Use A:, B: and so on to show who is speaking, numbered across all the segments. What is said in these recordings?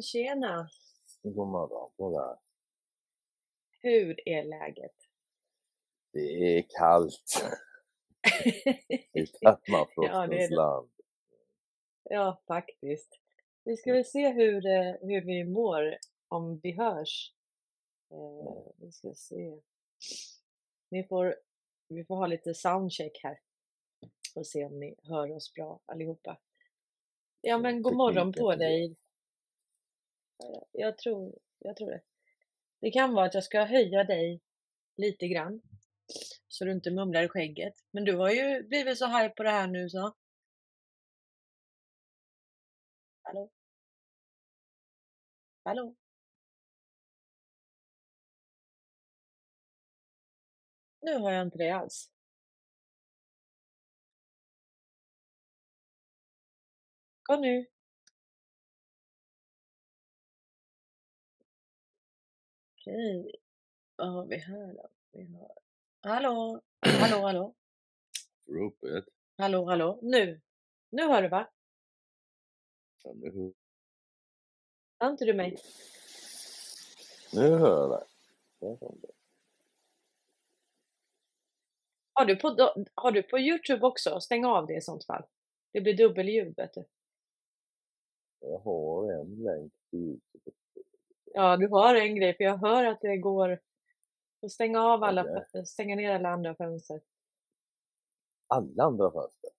A: men tjena!
B: God morgon på dig.
A: Hur är läget?
B: Det är kallt i
A: Ja, det är det.
B: land.
A: Ja, faktiskt. Vi ska väl se hur, eh, hur vi mår om vi hörs. Eh, vi ska se. Ni får, vi får ha lite soundcheck här och se om ni hör oss bra allihopa. Ja, men god morgon på dig. Jag tror, jag tror det. Det kan vara att jag ska höja dig lite grann så du inte mumlar i skägget. Men du har ju blivit så hype på det här nu så. Hallå? Hallå? Nu har jag inte det alls. Kom nu. Okej. Vad har vi här då? Vi har... Hallå? Hallå, hallå?
B: Rupert.
A: Hallå, hallå? Nu! Nu hör du va?
B: Ja, nu,
A: Hör inte du mig?
B: nu hör jag dig.
A: Har du, på, har du på Youtube också? Stäng av det i sånt fall. Det blir dubbelljud vet du.
B: Jag har en länk till Youtube.
A: Ja, du har en grej för jag hör att det går att stänga av alla, stänga ner alla andra fönster.
B: Alla andra fönster.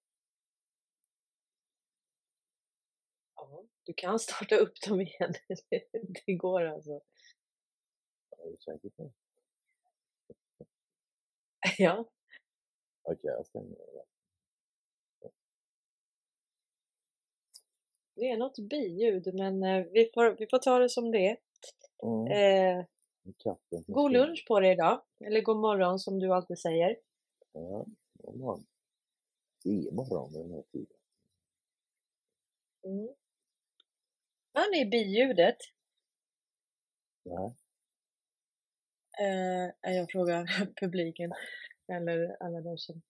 A: Ja, du kan starta upp dem igen. Det går alltså.
B: Är du säker på det?
A: Ja,
B: Okej, jag stänger det.
A: det är något biljud men eh, vi får, vi får ta det som det är.
B: Mm.
A: Eh, god lunch på dig idag. Eller god morgon som du alltid säger.
B: Ja, god morgon. Det är morgon den här tiden.
A: Mm. Hör ni biljudet?
B: Nej.
A: Eh, jag frågar publiken eller alla de som...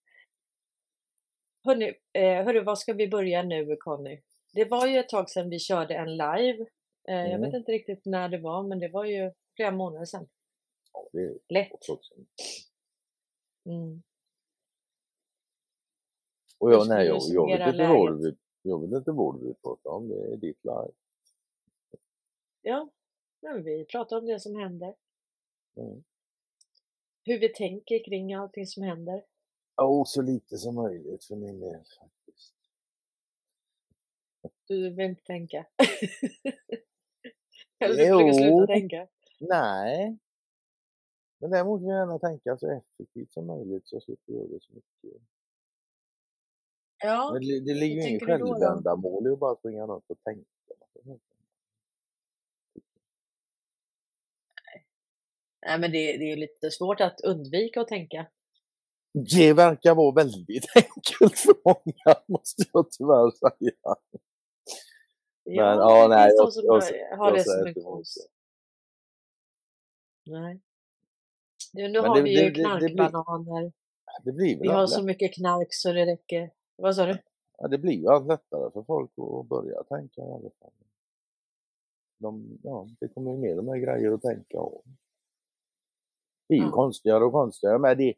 A: Hörrni, eh, hörru, vad ska vi börja nu Conny? Det var ju ett tag sedan vi körde en live. Eh, Jag vet
B: Mm.
A: inte riktigt när det var, men det var ju flera månader sedan.
B: Ja, det är
A: Lätt. Mm.
B: Och jag, nej, jag, jag, vet inte vad du jag vet inte vad du vill prata om. Det är ditt live.
A: Ja, men vi pratar om det som händer.
B: Mm.
A: Hur vi tänker kring allting som händer.
B: Ja, så lite som möjligt för min del faktiskt.
A: Du vill inte tänka. Eller du försöker sluta tänka.
B: Nej. Men däremot vill jag gärna tänka så effektivt som möjligt så jag slipper göra det så mycket.
A: Ja,
B: Men det, det ligger ju inget självändamål i att bara springa runt och tänka.
A: Nej, men det, det är lite svårt att undvika att tänka.
B: Det verkar vara väldigt enkelt för många, måste jag tyvärr säga. Men, ja,
A: det
B: nej,
A: finns
B: jag-
A: de som
B: jag
A: har,
B: sä-
A: har
B: jag
A: det som en konst. Nej. Nu
B: Men
A: har
B: det-
A: vi ju
B: det- det- det blir-
A: knarkbananer.
B: Det
A: Vi har
B: allt
A: så
B: lätt,
A: mycket knark så det räcker. Vad sa du?
B: ja, det blir ju allt lättare för folk att börja tänka i alla fall. De, ja, det kommer ju mer och mer grejer att tänka om. Det är ju
A: Ja.
B: konstigare och konstigare. Men det,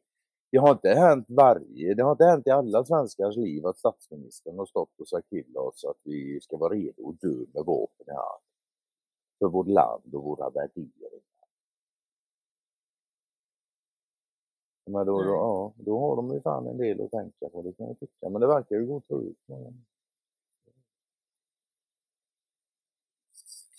B: det har inte hänt varje, det har inte hänt i alla svenskars liv att statsministern har stått och sagt till oss att vi ska vara redo att dö med vapen i hand. För vårt land och våra värderingar. Men då, då,
A: Nej.
B: ja, då har de ju fan en del att tänka på, det kan jag tycka. Men det verkar ju gå att ta ut. Men,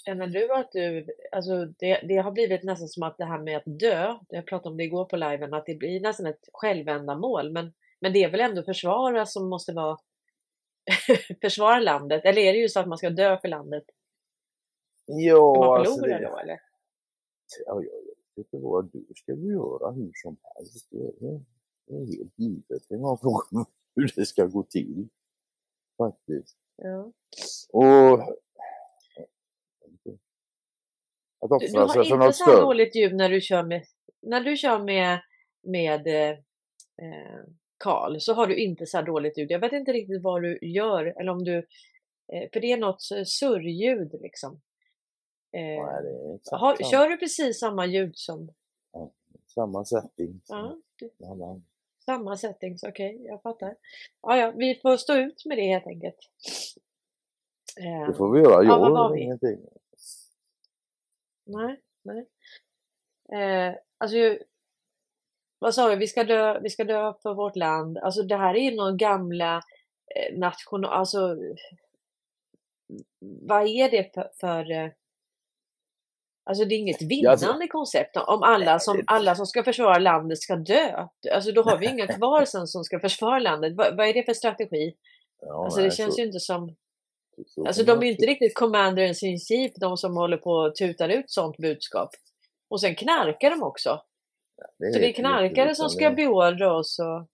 A: Känner du att du, alltså det, det har blivit nästan som att det här med att dö, jag pratade om det igår på liven, att det blir nästan ett självändamål. Men, men det är väl ändå försvara som måste vara försvara landet? Eller är det ju så att man ska dö för landet?
B: Ja,
A: man
B: alltså det,
A: då eller?
B: ja, jag vet inte vad du ska ju göra hur som helst. Det är, det är helt givet. Det var frågan hur det ska gå till. Faktiskt.
A: Ja.
B: Och att
A: Du, du
B: offra
A: har
B: sig för
A: inte
B: något
A: så här
B: större.
A: dåligt ljud när du kör med, när du kör med, med eh, eh, Karl så har du inte så här dåligt ljud. Jag vet inte riktigt vad du gör eller om du, eh, för det är något så- surrljud liksom.
B: Nej,
A: Eh,
B: exakt
A: har, kör du precis samma ljud som...
B: samma setting.
A: Ja, du-
B: Samma.
A: settings, okej, jag fattar. Ja, ja, vi får stå ut med det helt enkelt. Eh,
B: Det får vi göra.
A: Ja,
B: Jag
A: var
B: gör ingenting.
A: Nej, nej. Eh, alltså, vad sa vi? Vi ska, dö, vi ska dö för vårt land. Alltså det här är ju någon gamla eh, national... Alltså, vad är det för... för eh, alltså det är inget
B: Ja, alltså-
A: vinnande koncept om alla som, alla som ska försvara landet ska dö. Alltså då har vi inga kvar sen som ska försvara landet. Vad, vad är det för strategi?
B: Ja,
A: Alltså
B: nej,
A: det känns
B: så,
A: ju inte som...
B: så
A: Alltså de är ju inte riktigt commander sin chief, de som håller på och tutar ut sånt budskap. Och sen knarkar de också.
B: det
A: Så det är knarkare som ska beordra oss och...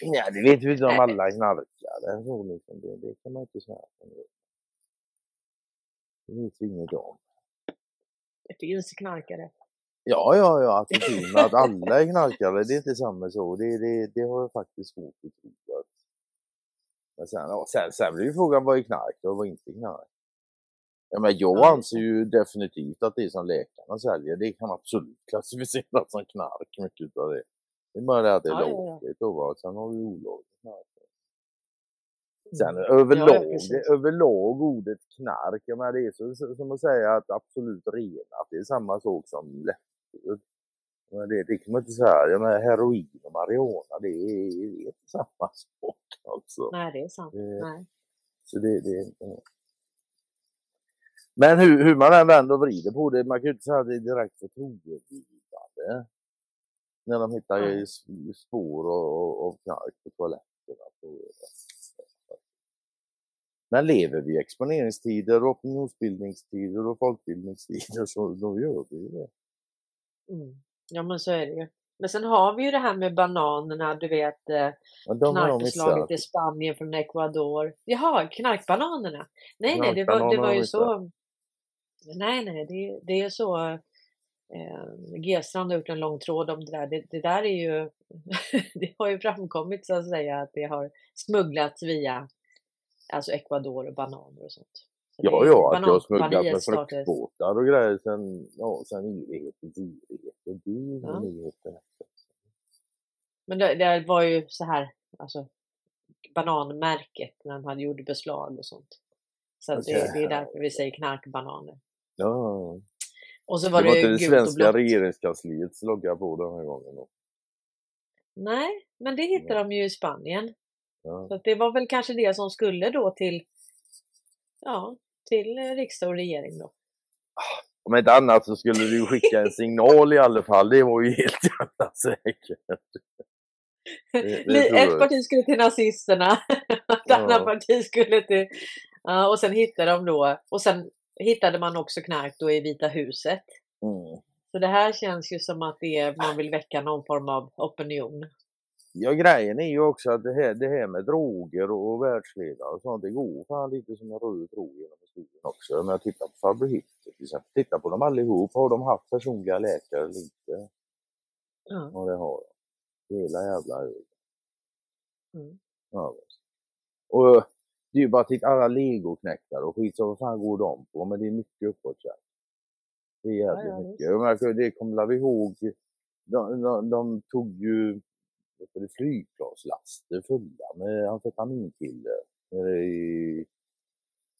B: Ja, det vet vi inte om
A: Nej.
B: alla knarkare. Så liksom, det, det kan man inte säga. Det vet vi inget om.
A: Det finns knarkare.
B: Ja, ja, ja, att det finns, men att alla är knarkare, det är inte samma så. Det, det, det har jag faktiskt svårt att tro. Men sen, ja, sen, sen blir ju frågan, vad är knark och vad är inte knark? Ja, men jag
A: Ja,
B: anser ju definitivt att det som läkarna säljer, det kan absolut klassificeras som knark, mycket utav det. Det är bara det att det är
A: Ja, ja, ja.
B: lagligt och vad, sen har vi olagligt knark. Sen
A: Mm. Ja, ja,
B: överlag, överlag ordet knark, jag menar, det är så, så, som att säga att absolut renat, det är samma sak som lättöl. Men det, kan man inte säga, jag menar, heroin och marijuana, det är, det är inte samma sak alltså.
A: Nej, det är sant.
B: Det-
A: Nej.
B: Så det, det. Men hur, hur man än vänder och vrider på det, man kan ju inte säga att det är direkt förtroendeingivande. När de hittar s- spår och knark på toaletterna. Men lever vi i exponeringstider, opinionsbildningstider och folkbildningstider så då gör vi ju det.
A: Mm. Ja, men så är det ju. Men sen har vi ju det här med bananerna, du vet eh,
B: de
A: knarkbeslaget i. Spanien från Ecuador. Jaha, knarkbananerna. Nej, nej, det var, det var ju så. Nej, nej, det, det är så. Eh, G-strand har gjort en lång tråd om det där. Det, det där är ju, det har ju framkommit så att säga att det har smugglats via alltså Ecuador och bananer och sånt.
B: Ja, ja, att jag har smugglat med fruktbåtar och grejer sen, ja, sen evighet till evighet. Det är ju
A: Ja. Men det, det var ju så här, alltså bananmärket när de hade gjort beslag och sånt. Så att det, det är därför vi säger knarkbananer.
B: Ja.
A: Och så
B: Det
A: var
B: var
A: det,
B: inte det svenska regeringskansliets logga på den här gången då.
A: Nej, men det hittade de ju i Spanien.
B: Ja.
A: Så det var väl kanske det som skulle då till, ja, till eh, riksdag och regering då.
B: Om inte annat så skulle du skicka en signal i alla fall. Det var ju helt jävla säkert. Det- det
A: Ett parti skulle till nazisterna, ett
B: Ja.
A: annat parti skulle till... Ja, och sen hittade de då, och sen hittade man också knark då i Vita huset.
B: Mm.
A: Så det här känns ju som att det är, man vill väcka någon form av opinion.
B: Ja, grejen är ju också att det här, det här med droger och, och världsledare och sånt, det går fan lite som en röd tråd genom historien också. Om jag tittar på Hitler till exempel, titta på dem allihop. Har de haft personliga läkare eller inte?
A: Ja.
B: Ja, det har de. Hela jävla högen.
A: Mm.
B: Ja, visst. och det är ju bara att titta alla legoknäktare och skit, så vad fan går de på? Men det är mycket uppåt där. Det är jävligt
A: Ja, ja,
B: mycket. Det kommer vi ihåg, de, de, de tog ju det är flygplanslaster fulla med amfetaminkiller. nere i-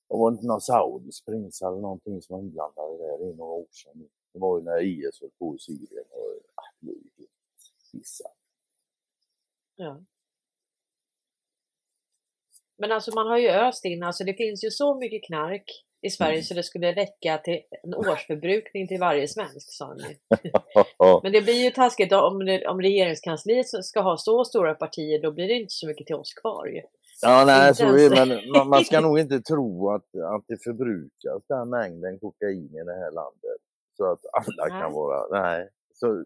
B: Det var inte någon saudisk prins eller någonting som var inblandad i det. Det är några år sedan. Det var ju när IS höll på i Syrien. Och, ah, det var ju helt.
A: Ja. Men alltså man har ju öst in, alltså det finns ju så mycket knark i Sverige
B: Mm.
A: så det skulle räcka till en årsförbrukning till varje svensk sa ni. Men det blir ju taskigt om, det- om regeringskansliet ska ha så stora partier då blir det inte så mycket till oss kvar ju.
B: Ja, nej, så är det, men man, man ska nog inte tro att, att det förbrukas den mängden kokain i det här landet. Så att alla
A: Nej.
B: kan vara, nej. Så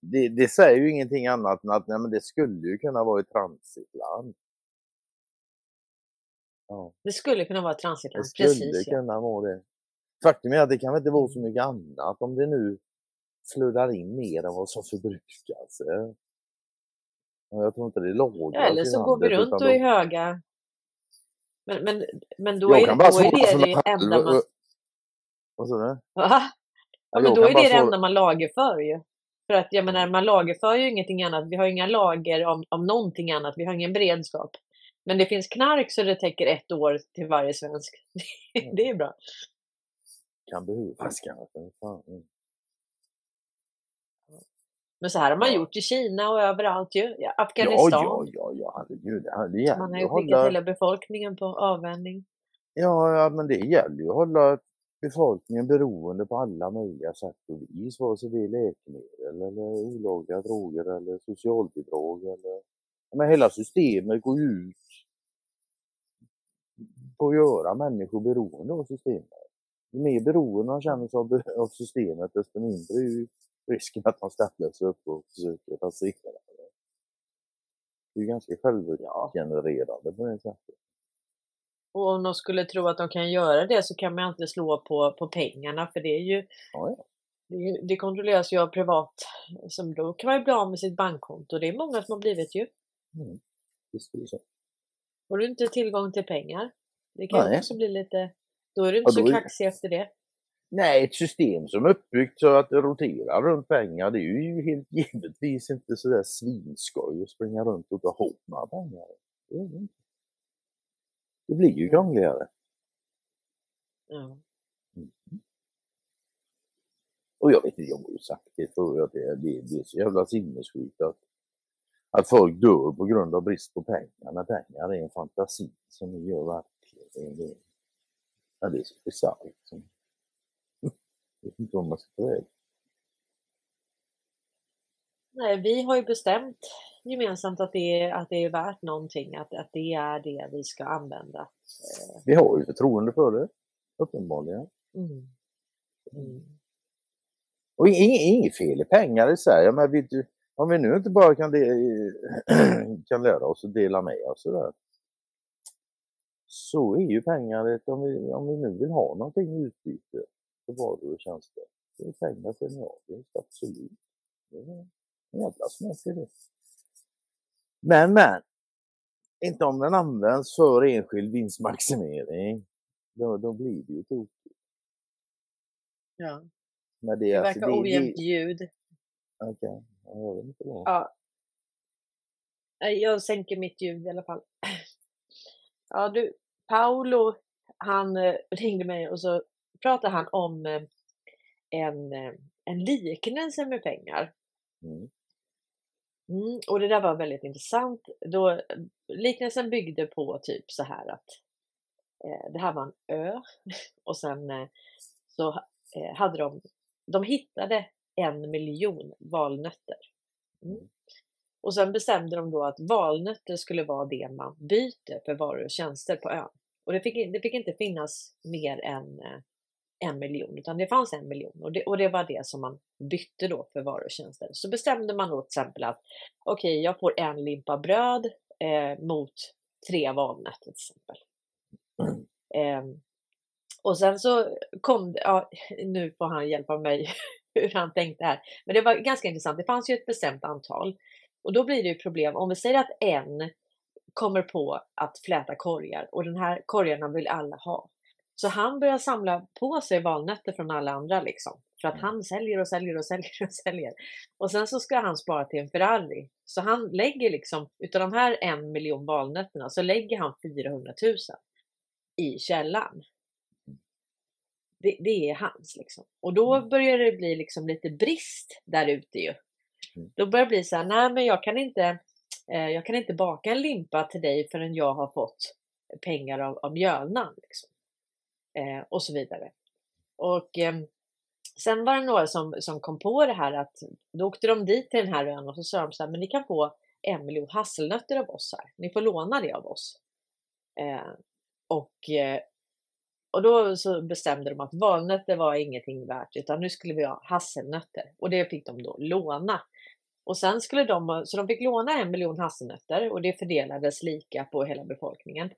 B: det, det säger ju ingenting annat än att nej, men det skulle ju kunna vara ett transitland. Ja,
A: Det skulle kunna vara ett
B: det
A: transitland,
B: skulle
A: precis ja.
B: kunna vara det. Faktum är att det kan väl inte vara så mycket annat om det nu flödar in mer än vad som förbrukas. eh. Ja, Jag tror inte det är lagrat
A: ja. Eller så går vi runt och är höga. Men, men, men då
B: Jag
A: är,
B: kan bara
A: då är det det enda man...
B: Vad sa du? Ja,
A: Ja, men då är det det enda man lagerför ju. För att jag menar, man lagerför ju ingenting annat. Vi har inga lager om, om någonting annat. Vi har ingen beredskap. Men det finns knark så det täcker ett år till varje svensk. det är bra.
B: Kan behövas kanske. Mm.
A: Men så här har man
B: Ja.
A: gjort i Kina och överallt ju. Ja,
B: Ja,
A: Afghanistan.
B: ja, ja, ja, herregud. Det,
A: Man har
B: ju
A: skickat
B: hålla,
A: hela befolkningen på avvänjning.
B: ja, ja, men det gäller ju att hålla befolkningen beroende på alla möjliga sätt och vis. Vare sig det är läkemedel eller olagliga droger eller socialbidrag eller... Men hela systemet går ju ut på att göra människor beroende av systemet. Ju mer beroende man känner sig av, av systemet desto mindre är ju risken att man ställer sig upp och försöker rasera det. Det är ju ganska självgenererande på det sättet.
A: Och om de skulle tro att de kan göra det så kan man inte slå på, på pengarna för det är ju
B: Ja, ja.
A: det, ju- det kontrolleras ju av privat. Som då kan man ju bli av med sitt bankkonto. Det är många som har blivit ju.
B: Mm. Visst är det så.
A: Får du inte tillgång till pengar. Det kan
B: Nej.
A: också bli lite, då är du inte
B: Ja,
A: så
B: då är-
A: kaxig efter det.
B: Nej, ett system som är uppbyggt så att det roterar runt pengar, det är ju helt givetvis inte sådär svinskoj att springa runt och ta ihop några pengar. Det, det blir ju krångligare.
A: Ja.
B: Och jag vet inte, jag har ju sagt det förut, att det, det, det är så jävla sinnessjukt att, att folk dör på grund av brist på pengar, när pengar är en fantasi som gör verkligen. Det, ja, det är så bisarrt. Liksom. Jag vet inte vad man ska ta vägen.
A: Nej, vi har ju bestämt gemensamt att det är, att det är värt någonting, att, att det är det vi ska använda. Eh,
B: Vi har ju förtroende för det, uppenbarligen.
A: Mm. Mm.
B: Och inget, inget fel i pengar i sig, men vi, om vi nu inte bara kan, de, kan lära oss att dela med oss sådär, så är ju pengar om vi, om vi nu vill ha någonting i utbyte för varor och tjänster, så är pengar genialiskt, absolut. Det är en jävla smak i det. Men, men, inte om den används för enskild vinstmaximering. Då, då blir det ju tokigt.
A: Ja.
B: Men
A: Det
B: alltså,
A: verkar ojämnt ljud.
B: Okej, ja, jag vet inte vad.
A: Ja. Jag sänker mitt ljud i alla fall. Ja du, Paolo, han eh, ringde mig och så pratade han om eh, en, eh, en liknelse med pengar.
B: Mm.
A: Mm, och det där var väldigt intressant. Då, liknelsen byggde på typ så här att eh, det här var en ö och sen eh, så eh, hade de, de hittade en miljon valnötter. Mm. Och sen bestämde de då att valnötter skulle vara det man byter för varor och tjänster på ön. Och det fick, det fick inte finnas mer än eh, en miljon, utan det fanns en miljon och det, och det var det som man bytte då för varor och tjänster. Så bestämde man då till exempel att okej, jag får en limpa bröd eh, mot tre valnötter till exempel. Ehm, och sen så kom det, ja, nu får han hjälpa mig hur han tänkte här. Men det var ganska intressant. Det fanns ju ett bestämt antal och då blir det ju problem om vi säger att en kommer på att fläta korgar och den här korgarna vill alla ha. Så han börjar samla på sig valnötter från alla andra liksom. För att han säljer och säljer och säljer och säljer. Och sen så ska han spara till en Ferrari. Så han lägger liksom, utav de här en miljon valnötterna så lägger han 400 000 i källan. Det, det är hans liksom. Och då börjar det bli liksom lite brist där ute ju.
B: Mm.
A: Då börjar det bli så här, nej men jag kan inte, eh, jag kan inte baka en limpa till dig förrän jag har fått pengar av, av mjölnan. Liksom. Eh, och så vidare. Och eh, sen var det några som, som kom på det här att då åkte de dit till den här ön och så sa de så här, men ni kan få Emelie och hasselnötter av oss här. Ni får låna det av oss. Eh, och, eh, och då så bestämde de att valnötter var ingenting värt utan nu skulle vi ha hasselnötter och det fick de då låna. Och sen skulle de, så de fick låna en miljon hasselnötter och det fördelades lika på hela befolkningen.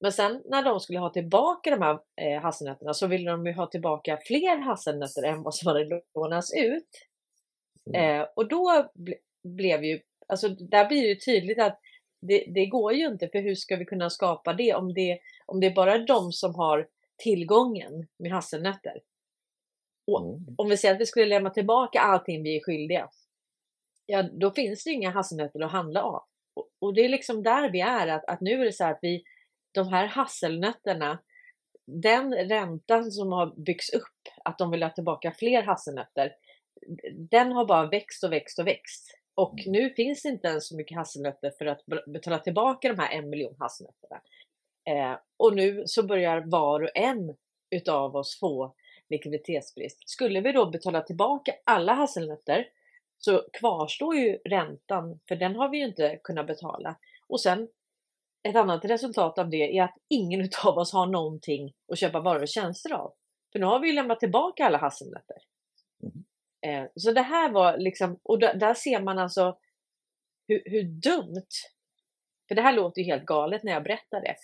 A: Men sen när de skulle ha tillbaka de här eh, hasselnötterna så ville de ju ha tillbaka fler hasselnötter än vad som hade lånats ut.
B: Mm.
A: Eh, och då ble, blev ju, alltså där blir det ju tydligt att det, det går ju inte för hur ska vi kunna skapa det om det, om det är bara de som har tillgången med hasselnötter. Och
B: Mm.
A: om vi säger att vi skulle lämna tillbaka allting vi är skyldiga, ja då finns det inga hasselnötter att handla av. Och, och det är liksom där vi är, att, att nu är det så här att vi, de här hasselnötterna, den räntan som har byggts upp, att de vill ha tillbaka fler hasselnötter, den har bara växt och växt och växt. Och nu finns det inte ens så mycket hasselnötter för att be- betala tillbaka de här en miljon hasselnötterna. Eh, och nu så börjar var och en utav oss få likviditetsbrist. Skulle vi då betala tillbaka alla hasselnötter så kvarstår ju räntan, för den har vi ju inte kunnat betala. Och sen ett annat resultat av det är att ingen utav oss har någonting att köpa varor och tjänster av. För nu har vi ju lämnat tillbaka alla hasselnötter.
B: Mhm.
A: Eh, så det här var liksom, och där, ser man alltså hur, hur dumt, för det här låter ju helt galet när jag berättar det,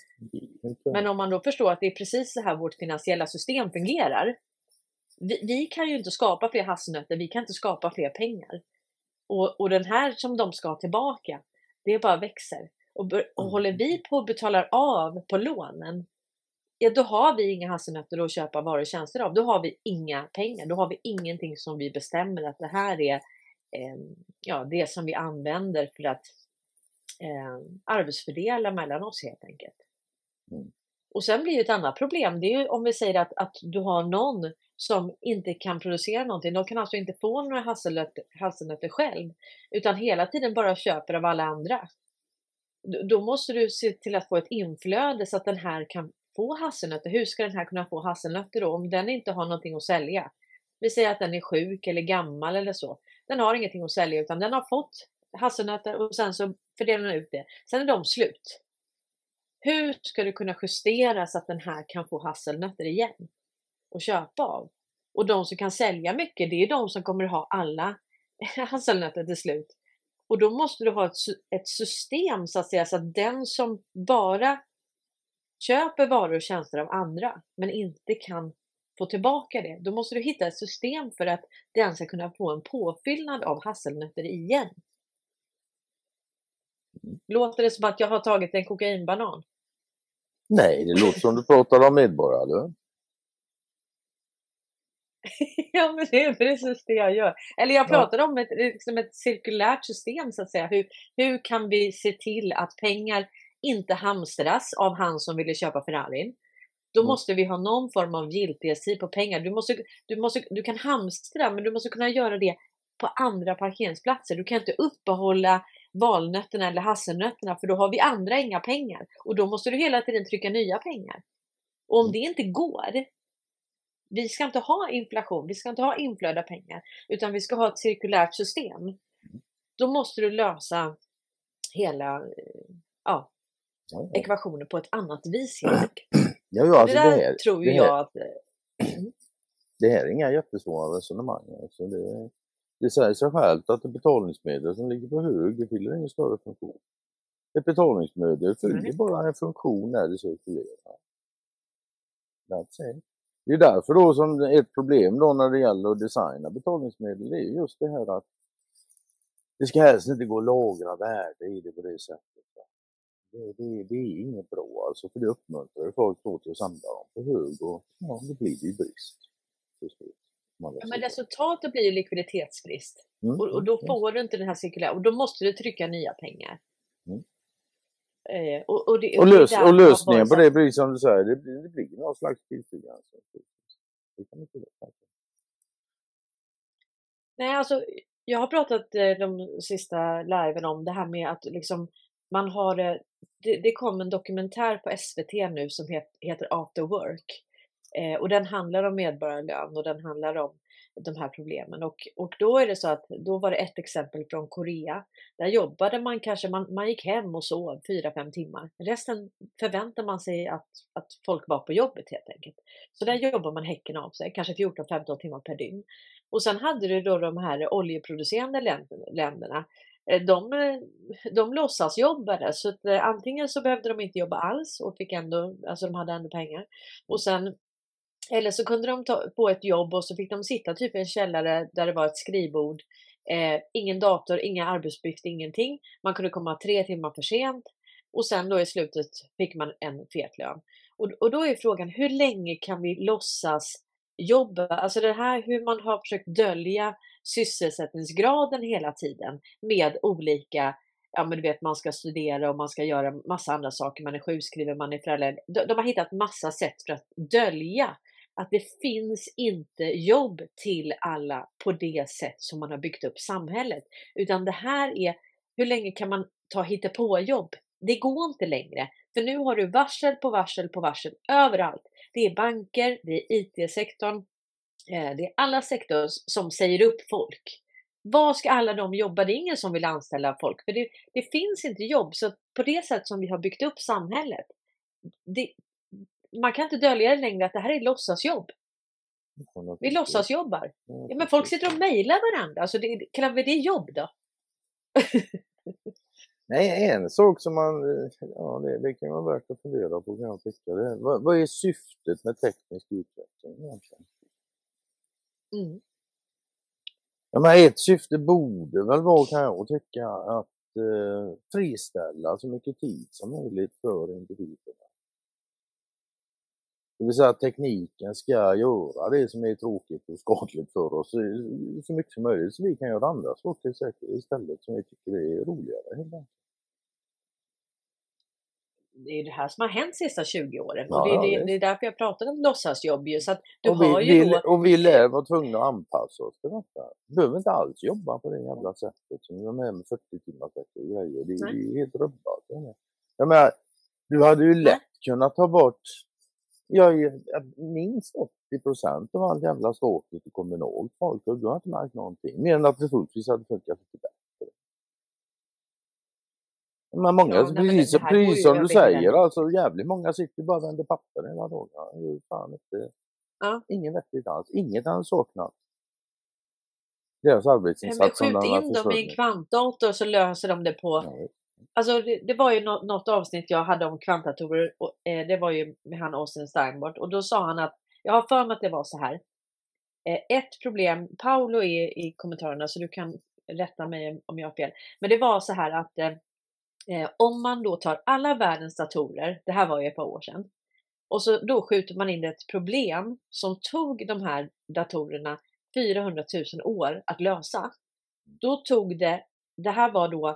B: Inte-
A: men om man då förstår att det är precis så här vårt finansiella system fungerar. Vi, vi kan ju inte skapa fler hasselnötter, vi kan inte skapa fler pengar. Och, och den här som de ska ha tillbaka, det bara växer. Och, och
B: Mm.
A: håller vi på och betalar av på lånen, ja då har vi inga hasselnötter att köpa varor och tjänster av. Då har vi inga pengar, då har vi ingenting som vi bestämmer att det här är eh, ja, det som vi använder för att eh, arbetsfördela mellan oss helt enkelt.
B: Mm.
A: Och sen blir det ett annat problem, det är ju om vi säger att, att du har någon som inte kan producera någonting. De kan alltså inte få några hasselnötter, hasselnötter själv, utan hela tiden bara köper av alla andra. Då- Då måste du se till att få ett inflöde så att den här kan få hasselnötter. Hur ska den här kunna få hasselnötter då om den inte har någonting att sälja? Vi säger att den är sjuk eller gammal eller så. Den har ingenting att sälja utan den har fått hasselnötter och sen så fördelar den ut det. Sen är de slut. Hur ska du kunna justera så att den här kan få hasselnötter igen och köpa av? Och de som kan sälja mycket, det är de som kommer ha alla hasselnötter till slut. Och då måste du ha ett, ett system så att säga så att den som bara köper varor och tjänster av andra men inte kan få tillbaka det. Då måste du hitta ett system för att den ska kunna få en påfyllnad av hasselnötter igen. Låter det som att jag har tagit en kokainbanan?
B: Nej, det låter som du pratar om medborgarlön.
A: ja, men det är precis det jag gör. Eller jag
B: Ja.
A: pratar om ett, liksom ett cirkulärt system så att säga. Hur, hur kan vi se till att pengar inte hamstras av han som ville köpa Ferrarin? Då
B: Mm.
A: måste vi ha någon form av giltighetstid på pengar. Du, måste, du, måste, du kan hamstra, men du måste kunna göra det på andra parkeringsplatser. Du kan inte uppehålla valnötterna eller hasselnötterna för då har vi andra inga pengar. Och då måste du hela tiden trycka nya pengar. Och om
B: Mm.
A: det inte går, vi ska inte ha inflation, vi ska inte ha inflöda pengar, utan vi ska ha ett cirkulärt system. Då måste du lösa hela eh, ja, ekvationen på ett annat vis helt.
B: Ja, ja, alltså
A: det
B: det,
A: där
B: här,
A: tror ju
B: det här-
A: jag att... eh,
B: det här är inga jättesvåra resonemang. Alltså det, det säger sig självt att ett betalningsmedel som ligger på hög, det fyller ingen större funktion. Ett betalningsmedel fyller
A: Nej.
B: bara en funktion när det cirkulerar. That's it. Det är därför då som ett problem då när det gäller att designa betalningsmedel, det är just det här att det ska helst inte gå att lagra värde i det på det sättet. Det, det, det är inget bra alltså, för det uppmuntrar folk då till att samla dem på hög och ja, då blir det ju brist.
A: Ja, men resultatet blir ju likviditetsbrist.
B: Mm,
A: Och, och då
B: mm,
A: får du inte den här cirkulära, och då måste du trycka nya pengar.
B: Mm.
A: Eh, och, och, det,
B: Och, lös, och lösningen på det blir som du säger, det blir, det blir någon slags tidsbegränsning. Det kan inte vara.
A: Nej, alltså jag har pratat eh, de sista liven om det här med att liksom man har, eh, det, det kom en dokumentär på SVT nu som het, heter After Work. Eh, och den handlar om medborgarlön och den handlar om de här problemen. Och, och då är det så att då var det ett exempel från Korea. Där jobbade man kanske, man, man gick hem och sov 4-5 timmar. Resten förväntar man sig att, att folk var på jobbet helt enkelt. Så där jobbar man häcken av sig, kanske 14-15 timmar per dygn. Och sen hade du då de här oljeproducerande länderna. Eh, de, eh, de låtsasjobbade så att eh, antingen så behövde de inte jobba alls och fick ändå, alltså de hade ändå pengar. Och sen eller så kunde de ta, få ett jobb och så fick de sitta typ i en källare där det var ett skrivbord. Eh, ingen dator, inga arbetsbyft, ingenting. Man kunde komma tre timmar för sent. Och sen då i slutet fick man en fet lön. Och, och då är frågan, hur länge kan vi låtsas jobba? alltså det här hur man har försökt dölja sysselsättningsgraden hela tiden med olika ja men du vet man ska studera och man ska göra massa andra saker, man är sjukskriven, man är förälder. De, de har hittat massa sätt för att dölja att det finns inte jobb till alla på det sätt som man har byggt upp samhället. Utan det här är, hur länge kan man ta på jobb? Det går inte längre. För nu har du varsel på varsel på varsel överallt. Det är banker, det är IT-sektorn, eh, det är alla sektorer som säger upp folk. Var ska alla de jobba? Det är ingen som vill anställa folk, för det, det finns inte jobb. Så på det sätt som vi har byggt upp samhället, det, man kan inte dölja det längre att det här är låtsasjobb. Vi låtsasjobbar. Ja, men folk sitter och mejlar varandra, alltså det, kallar vi det jobb då?
B: Nej, en sak som man, ja det, det kan vara värt att fundera på kan jag tycka. Det, vad, vad är syftet med teknisk utveckling egentligen? Mm. Ja, men ett syfte borde väl vara, kan jag tycka, att eh, friställa så mycket tid som möjligt för individerna. Det vill säga att tekniken ska göra det som är tråkigt och skadligt för oss så mycket som möjligt så vi kan göra andra saker istället som vi tycker är roligare. Helt
A: det är det här som har hänt de sista 20 åren. Ja, och det, är, det, det är därför jag pratar om låtsasjobb. Så att du
B: och,
A: har
B: vi,
A: ju
B: vi,
A: då...
B: och vi lär vara tvungna att anpassa oss till detta. Vi behöver inte alls jobba på det jävla sättet som de är med 40 timmars och grejer. Det, det är helt rubbat. Jag menar, du hade ju lätt kunnat ta bort ja, minst 80 procent av all jävla statligt och kommunalt folk och du har inte märkt någonting. Mer än att det troligtvis hade funkat lite bättre. Men många, ja, precis, nej, precis som du säger, alltså jävligt många sitter bara och vänder papper hela dagen. Fan inte, ja. Inget vettigt alls. Inget han saknat. Deras arbetsinsats
A: som Skjut in dem i en kvantdator så löser de det på... Ja. Alltså det, det, var ju något, något, avsnitt jag hade om kvantdatorer. Och, eh, det var ju med han Austin Steinbart och då sa han att, jag har för mig att det var så här. Eh, ett problem, Paolo är i kommentarerna så du kan rätta mig om jag har fel. Men det var så här att eh, Eh, om man då tar alla världens datorer, det här var ju ett par år sedan, och så då skjuter man in ett problem som tog de här datorerna 400 000 år att lösa. Då tog det, det här var då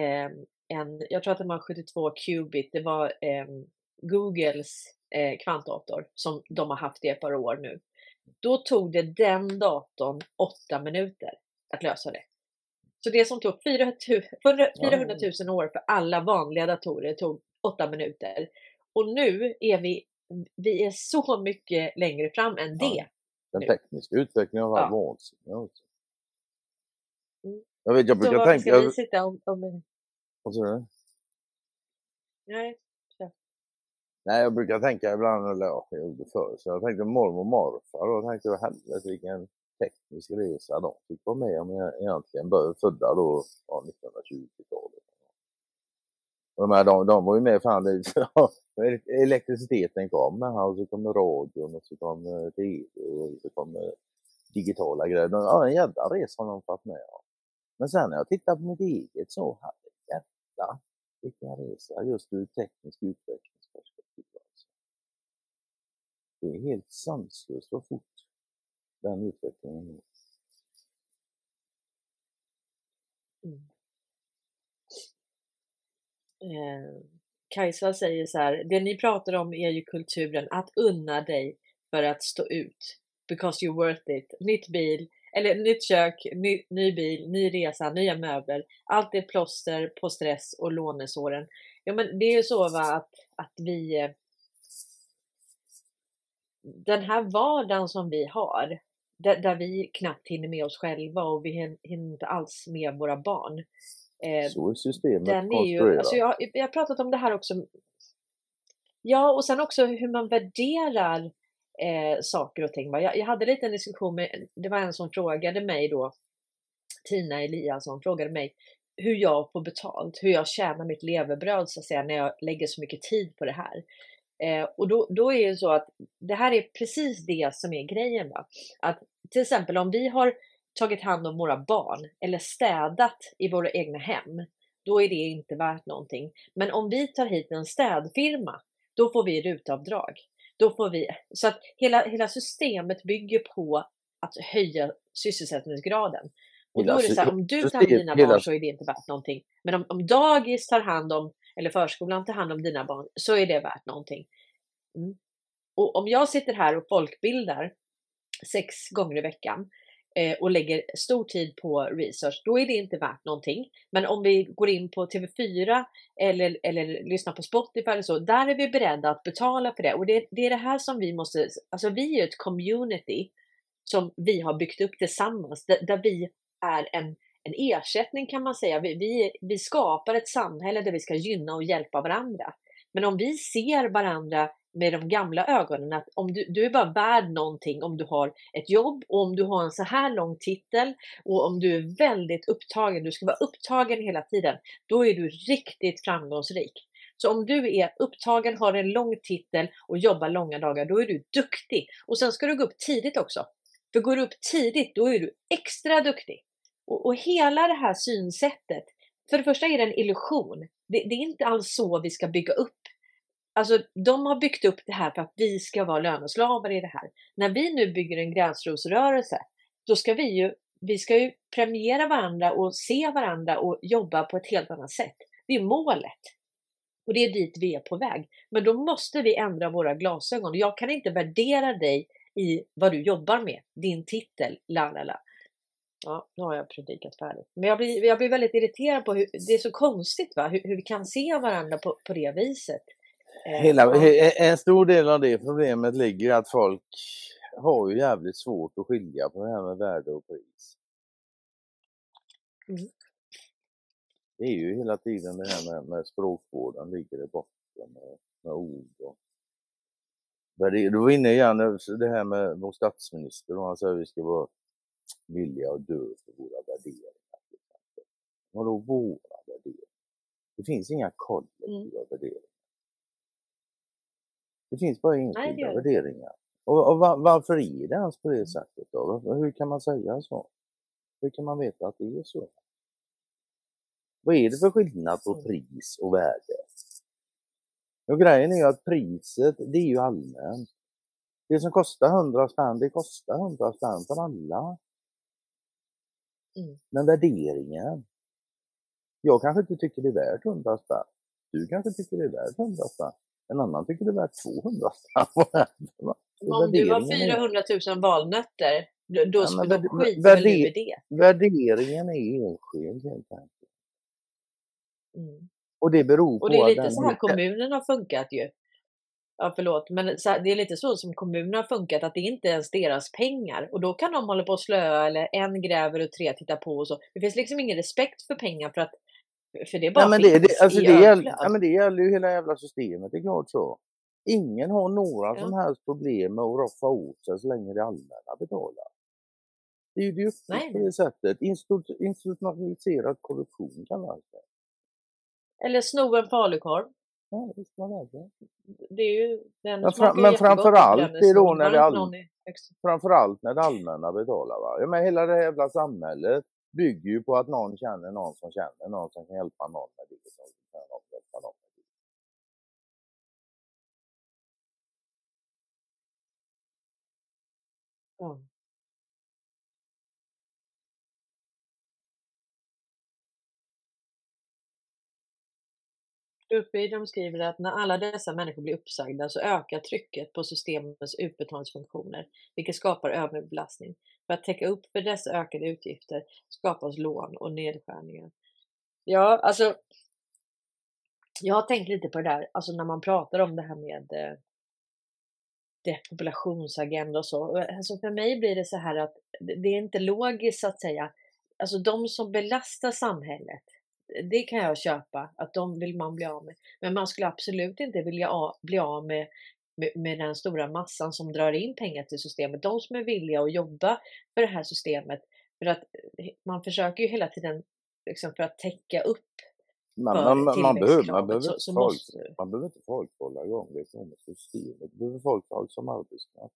A: eh, en, jag tror att det var 72 qubit, det var eh, Googles eh, kvantdator som de har haft i ett par år nu. Då tog det den datorn 8 minuter att lösa det. Så det som tog 400 000 år för alla vanliga datorer tog 8 minuter. Och nu är vi, vi är så mycket längre fram än det. Ja.
B: Den tekniska utvecklingen har varit ja. vansinnig. Mm. Jag, vet, jag brukar tänka...
A: Ska vi sitta om... om...
B: Vad sa du?
A: Nej.
B: Nej, jag brukar tänka ibland, eller ja, jag gjorde förr, så jag tänkte mormor och morfar och tänkte helvete vilken teknisk resa de fick vara med om egentligen, födda då ja, 1920-talet. De, här, de, de var ju med fan, elektriciteten kom och så kom radion och så kom eh, tv och så kom eh, digitala grejer. Ja, en jävla resa har de fått med om. Men sen när jag tittar på mitt eget så, jävla vilken resa just ur teknisk utvecklingsperspektiv. Alltså. Det är helt sanslöst vad fort den utvecklingen.
A: Mm. Eh, Kajsa säger så här, det ni pratar om är ju kulturen att unna dig för att stå ut. Because you're worth it. Nytt bil, eller nytt kök, ny, ny bil, ny resa, nya möbler. Allt är plåster på stress och lånesåren. Ja men det är ju så va att, att vi eh, den här vardagen som vi har där, där, vi knappt hinner med oss själva och vi hinner inte alls med våra barn.
B: Eh, så är systemet den är ju,
A: alltså jag, jag har pratat om det här också. Ja, och sen också hur man värderar eh, saker och ting. Jag, jag hade lite en diskussion med, det var en som frågade mig då, Tina Eliasson frågade mig hur jag får betalt, hur jag tjänar mitt levebröd så att säga när jag lägger så mycket tid på det här. Eh, och då, då är det så att det här är precis det som är grejen. Va? Att till exempel om vi har tagit hand om våra barn eller städat i våra egna hem, då är det inte värt någonting. Men om vi tar hit en städfirma, då får vi rutavdrag då får vi, så att hela, hela systemet bygger på att höja sysselsättningsgraden. Och då är det så här, om du tar hand om dina barn så är det inte värt någonting. Men om, om dagis tar hand om, eller förskolan tar hand om dina barn, så är det värt någonting. Mm. Och om jag sitter här och folkbildar sex gånger i veckan Eh, och lägger stor tid på research, då är det inte värt någonting. Men om vi går in på TV4 eller, eller lyssnar på Spotify eller så, där är vi beredda att betala för det. Och det, det är det här som vi måste, alltså vi är ett community som vi har byggt upp tillsammans, där, där vi är en, en ersättning kan man säga. Vi, vi, vi skapar ett samhälle där vi ska gynna och hjälpa varandra. Men om vi ser varandra med de gamla ögonen att om du, du är bara värd någonting om du har ett jobb och om du har en så här lång titel och om du är väldigt upptagen, du ska vara upptagen hela tiden, då är du riktigt framgångsrik. Så om du är upptagen, har en lång titel och jobbar långa dagar, då är du duktig. Och sen ska du gå upp tidigt också. För går du upp tidigt, då är du extra duktig. Och, och hela det här synsättet, för det första är det en illusion. Det, det, är inte alls så vi ska bygga upp. Alltså, de har byggt upp det här för att vi ska vara löneslavar i det här. När vi nu bygger en gräsrotsrörelse, då ska vi ju, vi ska ju premiera varandra och se varandra och jobba på ett helt annat sätt. Det är målet. Och det är dit vi är på väg. Men då måste vi ändra våra glasögon. Jag kan inte värdera dig i vad du jobbar med, din titel, la la la. Ja, nu har jag predikat färdigt. Men jag blir, jag blir väldigt irriterad på hur det är så konstigt va? Hur, hur vi kan se varandra på, på det viset.
B: Eh, Hela, en stor del av det problemet ligger i att folk har ju jävligt svårt att skilja på det här med värde och pris. Mm. Det är ju hela tiden det här med, med språkvården ligger i botten med, med ord och du var inne igen det här med vår statsminister och han säger att vi ska vara villiga att dö för våra värderingar. Vadå våra värderingar? Det finns inga kollektiva mm. värderingar. Det finns bara enskilda värderingar. Och, och var, varför är det ens på det mm. sättet då? Hur kan man säga så? Hur kan man veta att det är så? Vad är det för skillnad på pris och värde? Och grejen är ju att priset, det är ju allmänt. Det som kostar 100 spänn, det kostar 100 spänn för alla. Mm. Men värderingen. Jag kanske inte tycker det är värt 100 spänn. Du kanske tycker det är värt 100 spänn. En annan tycker det är värt 200 spänn.
A: Om du har 400 000 valnötter, då, då, ja, då skiter
B: väl du i det? Värderingen är enskild helt enkelt. Mm. Och det beror på
A: Och det är lite så här kommunen har funkat ju. Ja, förlåt, men det är lite så som kommunen har funkat, att det inte är ens deras pengar. Och då kan de hålla på och slöa eller en gräver och tre tittar på och så. Det finns liksom ingen respekt för pengar för att för det bara
B: ja, men det, det, alltså det, gäller, ja, men det gäller ju hela jävla systemet, det är klart så. Ingen har några ja. som helst problem med att roffa åt sig så länge det allmänna betalar. Det är ju uppfattat på det sättet. Institutionaliserad korruption kallas det.
A: Eller sno en falukorv.
B: Ja, visst var det.
A: Det är ju, den
B: men, fra, men framförallt det då när det, all, framförallt när det allmänna betalar. Va? Ja, men hela det här jävla samhället bygger ju på att någon känner någon som känner någon som kan hjälpa någon med det. Liksom. Som kan hjälpa någon med det.
A: Ja. Uppe de skriver att när alla dessa människor blir uppsagda så ökar trycket på systemets utbetalningsfunktioner, vilket skapar överbelastning. För att täcka upp för dessa ökade utgifter skapas lån och nedskärningar. Ja, alltså. Jag har tänkt lite på det där, alltså när man pratar om det här med eh, depopulationsagenda och så. Alltså för mig blir det så här att det är inte logiskt att säga. Alltså de som belastar samhället, det kan jag köpa, att de vill man bli av med. Men man skulle absolut inte vilja bli av med, med, den stora massan som drar in pengar till systemet. De som är villiga att jobba för det här systemet. För att eh, man försöker ju hela tiden liksom för att täcka upp
B: man, man, man, man, behöver, man, behöver så, så folk, måste... man behöver inte folk hålla igång det ekonomiska systemet. Man behöver folk som arbetskraft.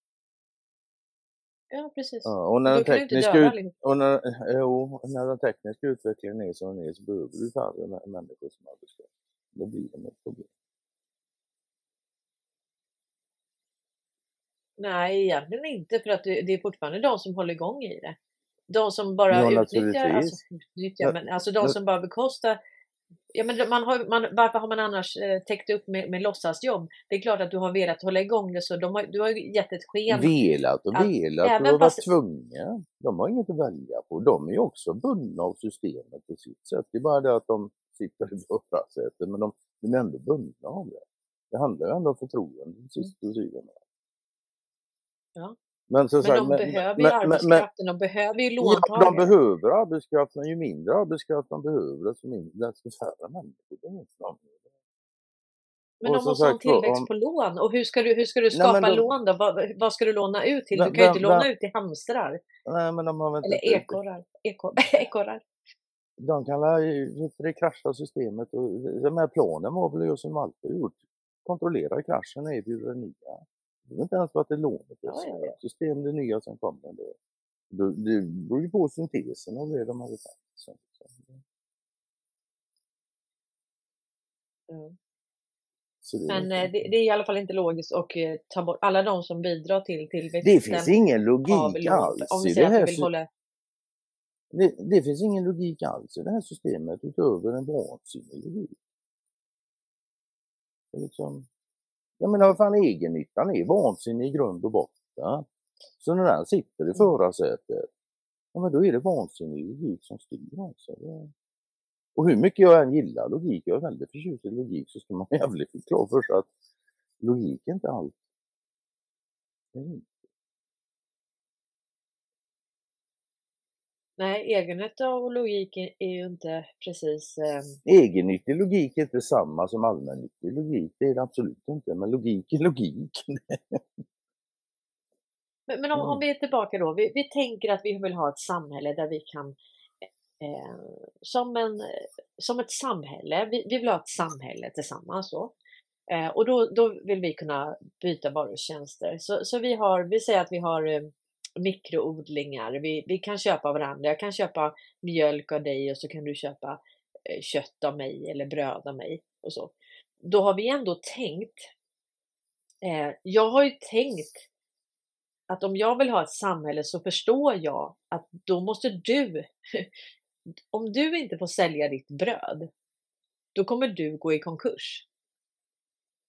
A: Ja, precis.
B: Ja, och, när den tekniska ut, och när, jo, när den tekniska utvecklingen är som den är så behöver du färre människor som arbetskraft. Då blir det ett problem.
A: Nej, egentligen inte för att det, det är fortfarande de som håller igång i det. De som bara
B: Ja,
A: utnyttjar, alltså, utnyttjar
B: Ja,
A: men alltså de som bara bekostar Ja, men man har, man, varför har man annars eh, täckt upp med, med låtsasjobb? Det är klart att du har velat hålla igång det så de har, du har gett ett sken.
B: Velat och
A: Att
B: velat
A: även
B: och varit
A: fast-
B: tvungna. De har inget att välja på. De är också bundna av systemet på sitt sätt. Det är bara det att de sitter i förarsätet men de, de är ändå bundna av det. Det handlar ju ändå om förtroende till sist och syvende.
A: Ja.
B: Men, som
A: Men
B: sagt,
A: de
B: men-
A: behöver ju arbetskraften, de behöver ju
B: Ja,
A: låntagare.
B: de behöver arbetskraft, men ju mindre arbetskraft de behöver, desto, mindre, desto färre människor behövs de.
A: Men
B: och
A: de måste ha en tillväxt
B: om-
A: på lån. Och hur ska du, hur ska du
B: Nej,
A: skapa
B: men de-
A: lån då? Vad, vad ska du låna ut till? Du kan ju inte låna ut till hamstrar.
B: Nej, men de har väl
A: Eller ekorrar. Eko, ekorrar.
B: De kan det krascha systemet och de här planen var väl som alltid gjort. Kontrollera kraschen det nya. Det är inte ens för att det är lånet.
A: Ja, ja, ja.
B: System det nya som kommer. Det, det, beror ju på syntesen av det de hade tänkt.
A: Mm.
B: Så det,
A: Men eh, det, det är i alla fall inte logiskt att eh, ta bort alla de som bidrar till tillväxten.
B: det finns ingen logik alls
A: Om vi
B: det
A: att vi
B: här
A: vill hålla...
B: det, det finns ingen logik alls i det här systemet utöver en vansinnig logik. Det är liksom, jag menar vad fan egennyttan är vansinnig i grund och botten. Så när den sitter i
A: Mm.
B: förarsätet, ja men då är det vansinnig logik som styr alltså. Och hur mycket jag än gillar logik, jag är väldigt förtjust i logik, så ska man jävligt få klart för sig att logik är inte allt. Det är inte.
A: Nej, egennytta och logik är ju inte precis... Eh,
B: Egennyttig logik är inte samma som allmännyttig logik, det är det absolut inte, men logik är logik.
A: Men, men om, om vi är tillbaka då. Vi, vi tänker att vi vill ha ett samhälle där vi kan eh, som, en, som ett samhälle, vi, vi vill ha ett samhälle tillsammans då. Eh, och då, då vill vi kunna byta varor och tjänster. Så, så vi, har, vi säger att vi har eh, mikroodlingar, vi, vi kan köpa varandra. Jag kan köpa mjölk av dig och så kan du köpa eh, kött av mig eller bröd av mig och så. Då har vi ändå tänkt, eh, jag har ju tänkt att om jag vill ha ett samhälle så förstår jag att då måste du, om du inte får sälja ditt bröd, då kommer du gå i konkurs.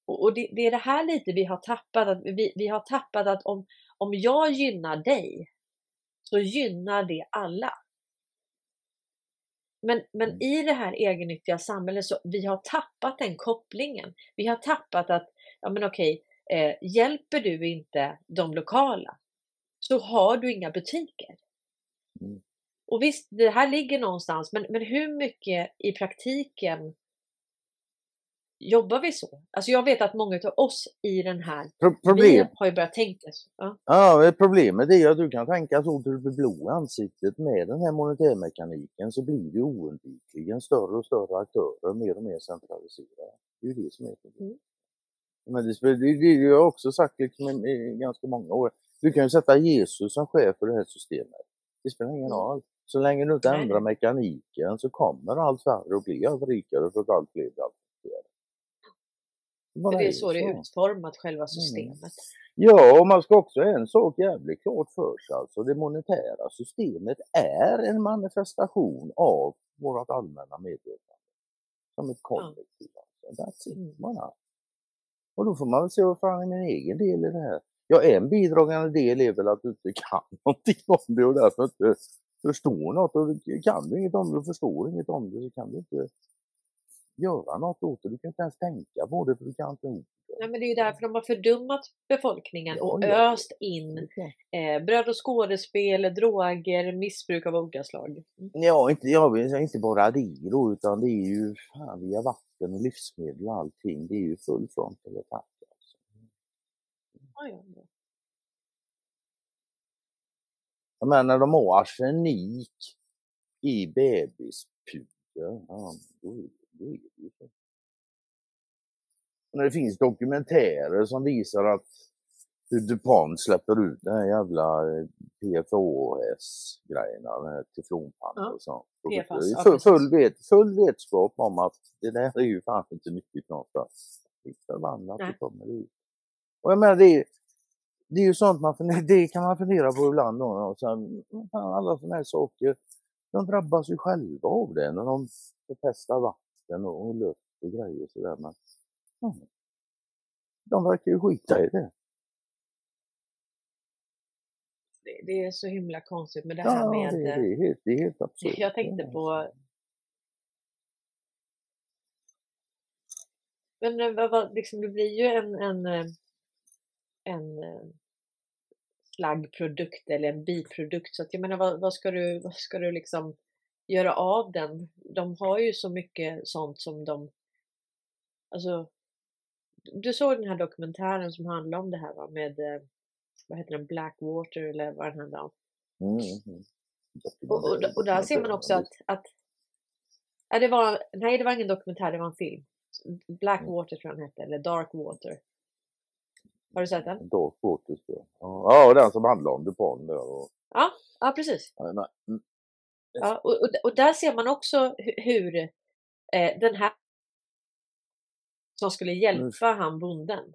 A: Och, och det, det är det här lite vi har tappat, att vi, vi har tappat att om, om jag gynnar dig så gynnar det alla. Men, men
B: Mm.
A: i det här egennyttiga samhället så vi har tappat den kopplingen. Vi har tappat att, ja men okej, eh, hjälper du inte de lokala så har du inga butiker.
B: Mm.
A: Och visst, det här ligger någonstans, men, men hur mycket i praktiken jobbar vi så? Alltså jag vet att många av oss i den här,
B: Problem,
A: har ju börjat tänka så. Ja.
B: Ja, problemet är att du kan tänka så till du blir blå i ansiktet. Med den här monetärmekaniken så blir det oundvikligen större och större aktörer, mer och mer centraliserade. Det är ju det som är problemet.
A: Mm.
B: Men det, det, det, det har jag också sagt liksom i, ganska många år. Du kan ju sätta Jesus som chef för det här systemet. Det spelar ingen
A: Mm.
B: roll. Så länge du inte ändrar mekaniken så kommer allt färre att bli allt rikare för att allt fler blir allt
A: För det är så det är utformat, själva systemet.
B: Ja, och man ska också ha en sak jävligt klart för sig. Alltså det monetära systemet är en manifestation av vårt allmänna medvetande. Som ett kollektiv. Alltså. That's
A: Mm.
B: it, bara. Och då får man väl se vad fan är min egen del i det här. Ja, en bidragande del är väl att du inte kan någonting om det och därför inte förstår något. Och kan du inget om det och förstår inget om det så kan du inte göra något åt det. Du kan inte ens tänka på det för du kan inte.
A: Nej, men det är ju därför de har fördummat befolkningen och öst in eh, bröd och skådespel, droger, missbruk av olika slag. Mm.
B: Ja, inte, jag vill inte bara det då, utan det är ju fan, via vatten och livsmedel och allting. Det är ju full frontal attack. Alltså.
A: Ja, ja, ja.
B: Jag menar, de har arsenik i bebispuder. Ja, då, är- det när det finns dokumentärer som visar att hur DuPont släpper ut den här jävla eh, PFOS-grejerna, den här teflonpannor
A: Ja,
B: och sånt.
A: PFAS,
B: full, full, vet, full vetskap om att det där är ju fan inte nyttigt någonstans. Det är förbannat det kommer ut. Och jag menar, det är, det är ju sånt man funderar, det kan man fundera på ibland. Och sen, fan, alla sådana här saker, de drabbas ju själva av det när de förpestar vatten och, och luft och grejer sådär. Men, ja, de verkar ju skita i det.
A: Det, det är så himla konstigt med det här
B: Ja,
A: med...
B: det, det, är helt, det är helt absurt.
A: Jag tänkte på-. Men eh, liksom, det blir ju en, en, eh, en eh, slaggprodukt eller en biprodukt. Så att jag menar, vad, vad ska du, vad ska du liksom göra av den? De har ju så mycket sånt som de... Alltså, du såg den här dokumentären som handlar om det här va? med, eh, vad heter den, Blackwater eller vad den handlar om.
B: Mm, mm.
A: Och, och, och där ser man också att, att ja, det var, nej det var ingen dokumentär, det var en film. Blackwater tror jag den hette, eller Darkwater. Har du sett den?
B: Dark Waters då. Ja, den som handlar om DuPont där. Och,
A: Ja, precis.
B: ja, nej, mm,
A: Ja, och, och, och där ser man också hur, eh, den här som skulle hjälpa han bonden.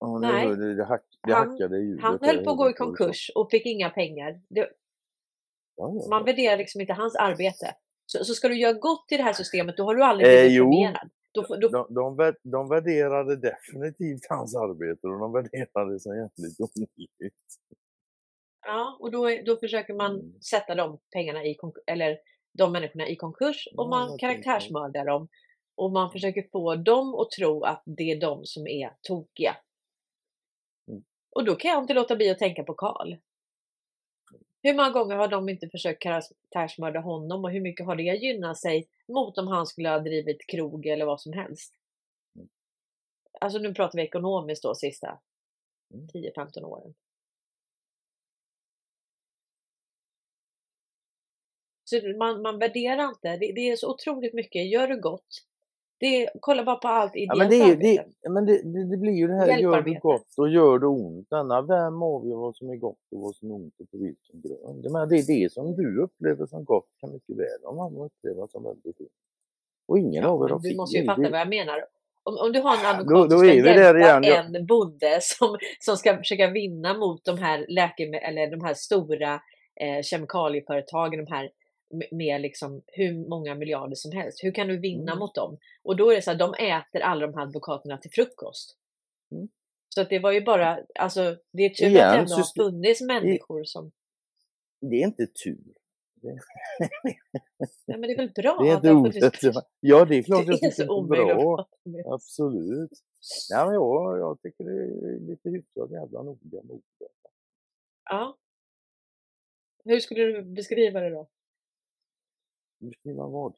B: ja,
A: Nej.
B: det, det, det, hack, det
A: Han-
B: hackade ljudet.
A: Han höll på att gå i konkurs och fick inga pengar. Det,
B: Ja,
A: man värderar liksom inte hans arbete. Så, så ska du göra gott i det här systemet, då har du aldrig
B: Eh,
A: blivit
B: jo.
A: premierad. Då, då,
B: De, de, de värderade definitivt hans arbete och de värderade sig jävligt dåligt.
A: Ja, och då, då försöker man
B: Mm.
A: sätta de pengarna i eller de människorna i konkurs och
B: Ja,
A: man karaktärsmördar dem. Och man försöker få dem att tro att det är de som är tokiga.
B: Mm.
A: Och då kan jag inte låta bli att tänka på Karl. Hur många gånger har de inte försökt karaktärsmörda honom och hur mycket har det gynnat sig mot om han skulle ha drivit krog eller vad som helst?
B: Mm.
A: Alltså nu pratar vi ekonomiskt då sista
B: Mm.
A: 10-15 åren. Så man, man värderar inte. Det, det är så otroligt mycket. Gör du gott. Det är, kolla bara på allt
B: Ja,
A: ideellt
B: men det, är, det, men det, det, det blir ju det här, gör du gott och gör du ont. Denna, vem avgör vad som är gott och vad som är ont och på vilken grund? Jag menar, det är det som du upplever som gott kan mycket väl om andra upplever som väldigt ont. Och ingen
A: Ja,
B: av er har
A: du måste ju fatta vad jag menar. Om, om du har en advokat
B: då
A: som ska hjälpa en bonde som, som ska försöka vinna mot de här läkemedel eller de här stora eh, kemikalieföretagen, de här med- liksom hur många miljarder som helst. Hur kan du vinna
B: Mm.
A: mot dem? Och då är det så att de äter alla de här advokaterna till frukost.
B: Mm.
A: Så att det var ju bara, alltså det är tur
B: Igen,
A: att det ändå har funnits människor som,
B: Det är inte tur.
A: nej men det är väl bra
B: Det är
A: att
B: inte
A: det har funnits
B: orätt. Ja, det är klart
A: Det så
B: det är
A: att
B: bra. Absolut. Nej, men jag, jag tycker det är lite hyfsat jävla noga med orden.
A: Ja. Hur skulle du beskriva det då?
B: Beskriva vad?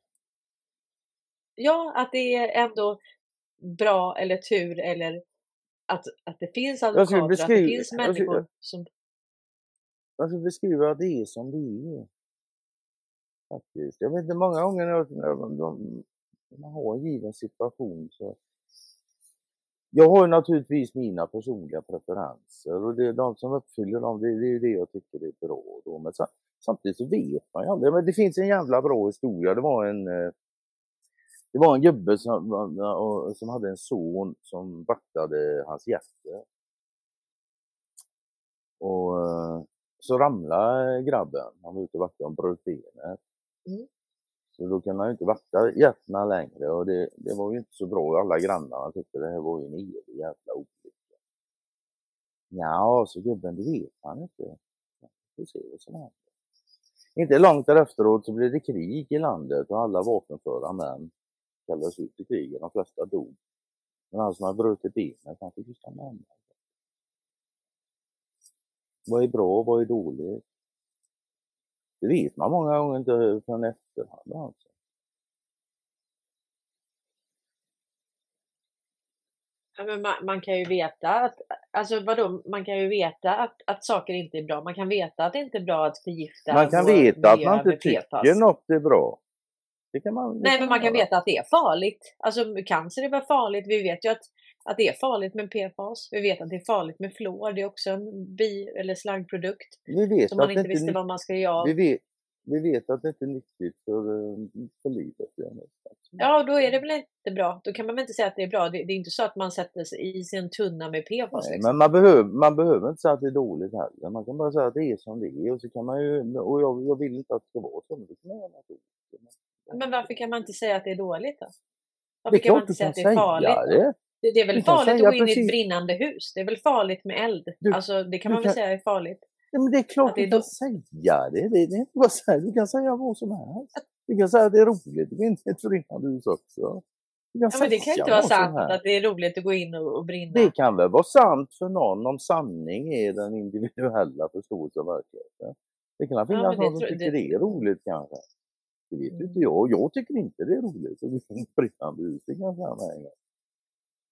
A: Ja, att det är ändå bra eller tur eller att, att det finns
B: skulle
A: advokater, att det
B: beskriva-
A: finns
B: jag skulle-
A: människor som...
B: Jag ska beskriva att det är som det är. Faktiskt. Jag vet inte, många gånger när jag- när de, man har en given situation så... Jag har naturligtvis mina personliga preferenser och det är de som uppfyller dem, det, det är ju det jag tycker är bra. Då. Men sa- samtidigt så vet man ju aldrig. Men det finns en jävla bra historia. Det var en, eh, det var en gubbe som, och- som hade en son som vaktade hans hjärta. Och eh, så ramlade grabben, han var ute och vaktade och bröt benet.
A: Mm.
B: Så då kunde han inte vakta hjärtna längre och det, det var ju inte så bra. Alla grannarna tyckte det här var ju en evig jävla olycka. Ja, så gubben, det vet han inte. Vi får se vad som händer. Inte långt därefteråt så blev det krig i landet och alla vapenföra män kallades ut i kriget. De flesta dog. Men han som hade brutit benet, han fick ju stanna hemma. Vad är bra, vad är dåligt? Det vet man många gånger inte förrän i efterhand alltså.
A: Ja, men man, man kan ju veta att, alltså vadå, man kan ju veta att, att saker inte är bra. Man kan veta att det inte är bra att förgifta
B: Man kan veta att man inte tycker något är bra. Det kan man,
A: Nej, men man kan veta att det är farligt. Alltså cancer är väl farligt. Vi vet ju att, att det är farligt med PFAS. Vi vet att det är farligt med fluor. Det är också en bi eller slaggprodukt
B: Vi vet
A: som man inte visste vad man ska göra
B: vi vet, vi vet att det inte är nyttigt för, eh, för livet.
A: Ja, då är det väl inte bra. Då kan man väl inte säga att det är bra. Det, det är inte så att man sätter sig i sin tunna med PFAS.
B: Nej,
A: liksom.
B: men man behöver, man behöver inte säga att det är dåligt heller. Man kan bara säga att det är som det är. Och, så kan man ju, och jag, jag vill inte att det ska vara så. Men det kan man göra något åt.
A: Men varför kan man inte säga att det är dåligt då?
B: Det
A: Varför
B: är
A: kan man inte säga att det är farligt?
B: det.
A: Det, det är väl
B: kan
A: farligt att gå in i
B: precis-
A: ett brinnande hus? Det är väl farligt med eld?
B: Du-
A: alltså det kan man väl
B: kan-
A: säga är farligt?
B: Ja, men det är klart
A: Att det är
B: du kan
A: då-
B: säga det. det, det bara så här. Du kan säga vad som helst. Du kan säga att det är roligt. Det är inte ett brinnande hus också.
A: Ja, men det kan inte vara sant att det är roligt att gå in och, och brinna.
B: Det kan väl vara sant för någon om sanning är den individuella förståelsen av verkligheten. Det kan finnas
A: det
B: någon som tycker
A: det-
B: det är roligt kanske. Det vet
A: Mm.
B: inte jag. Jag tycker inte det är roligt att gå in i ett brinnande hus. Det kan jag säga med en gång.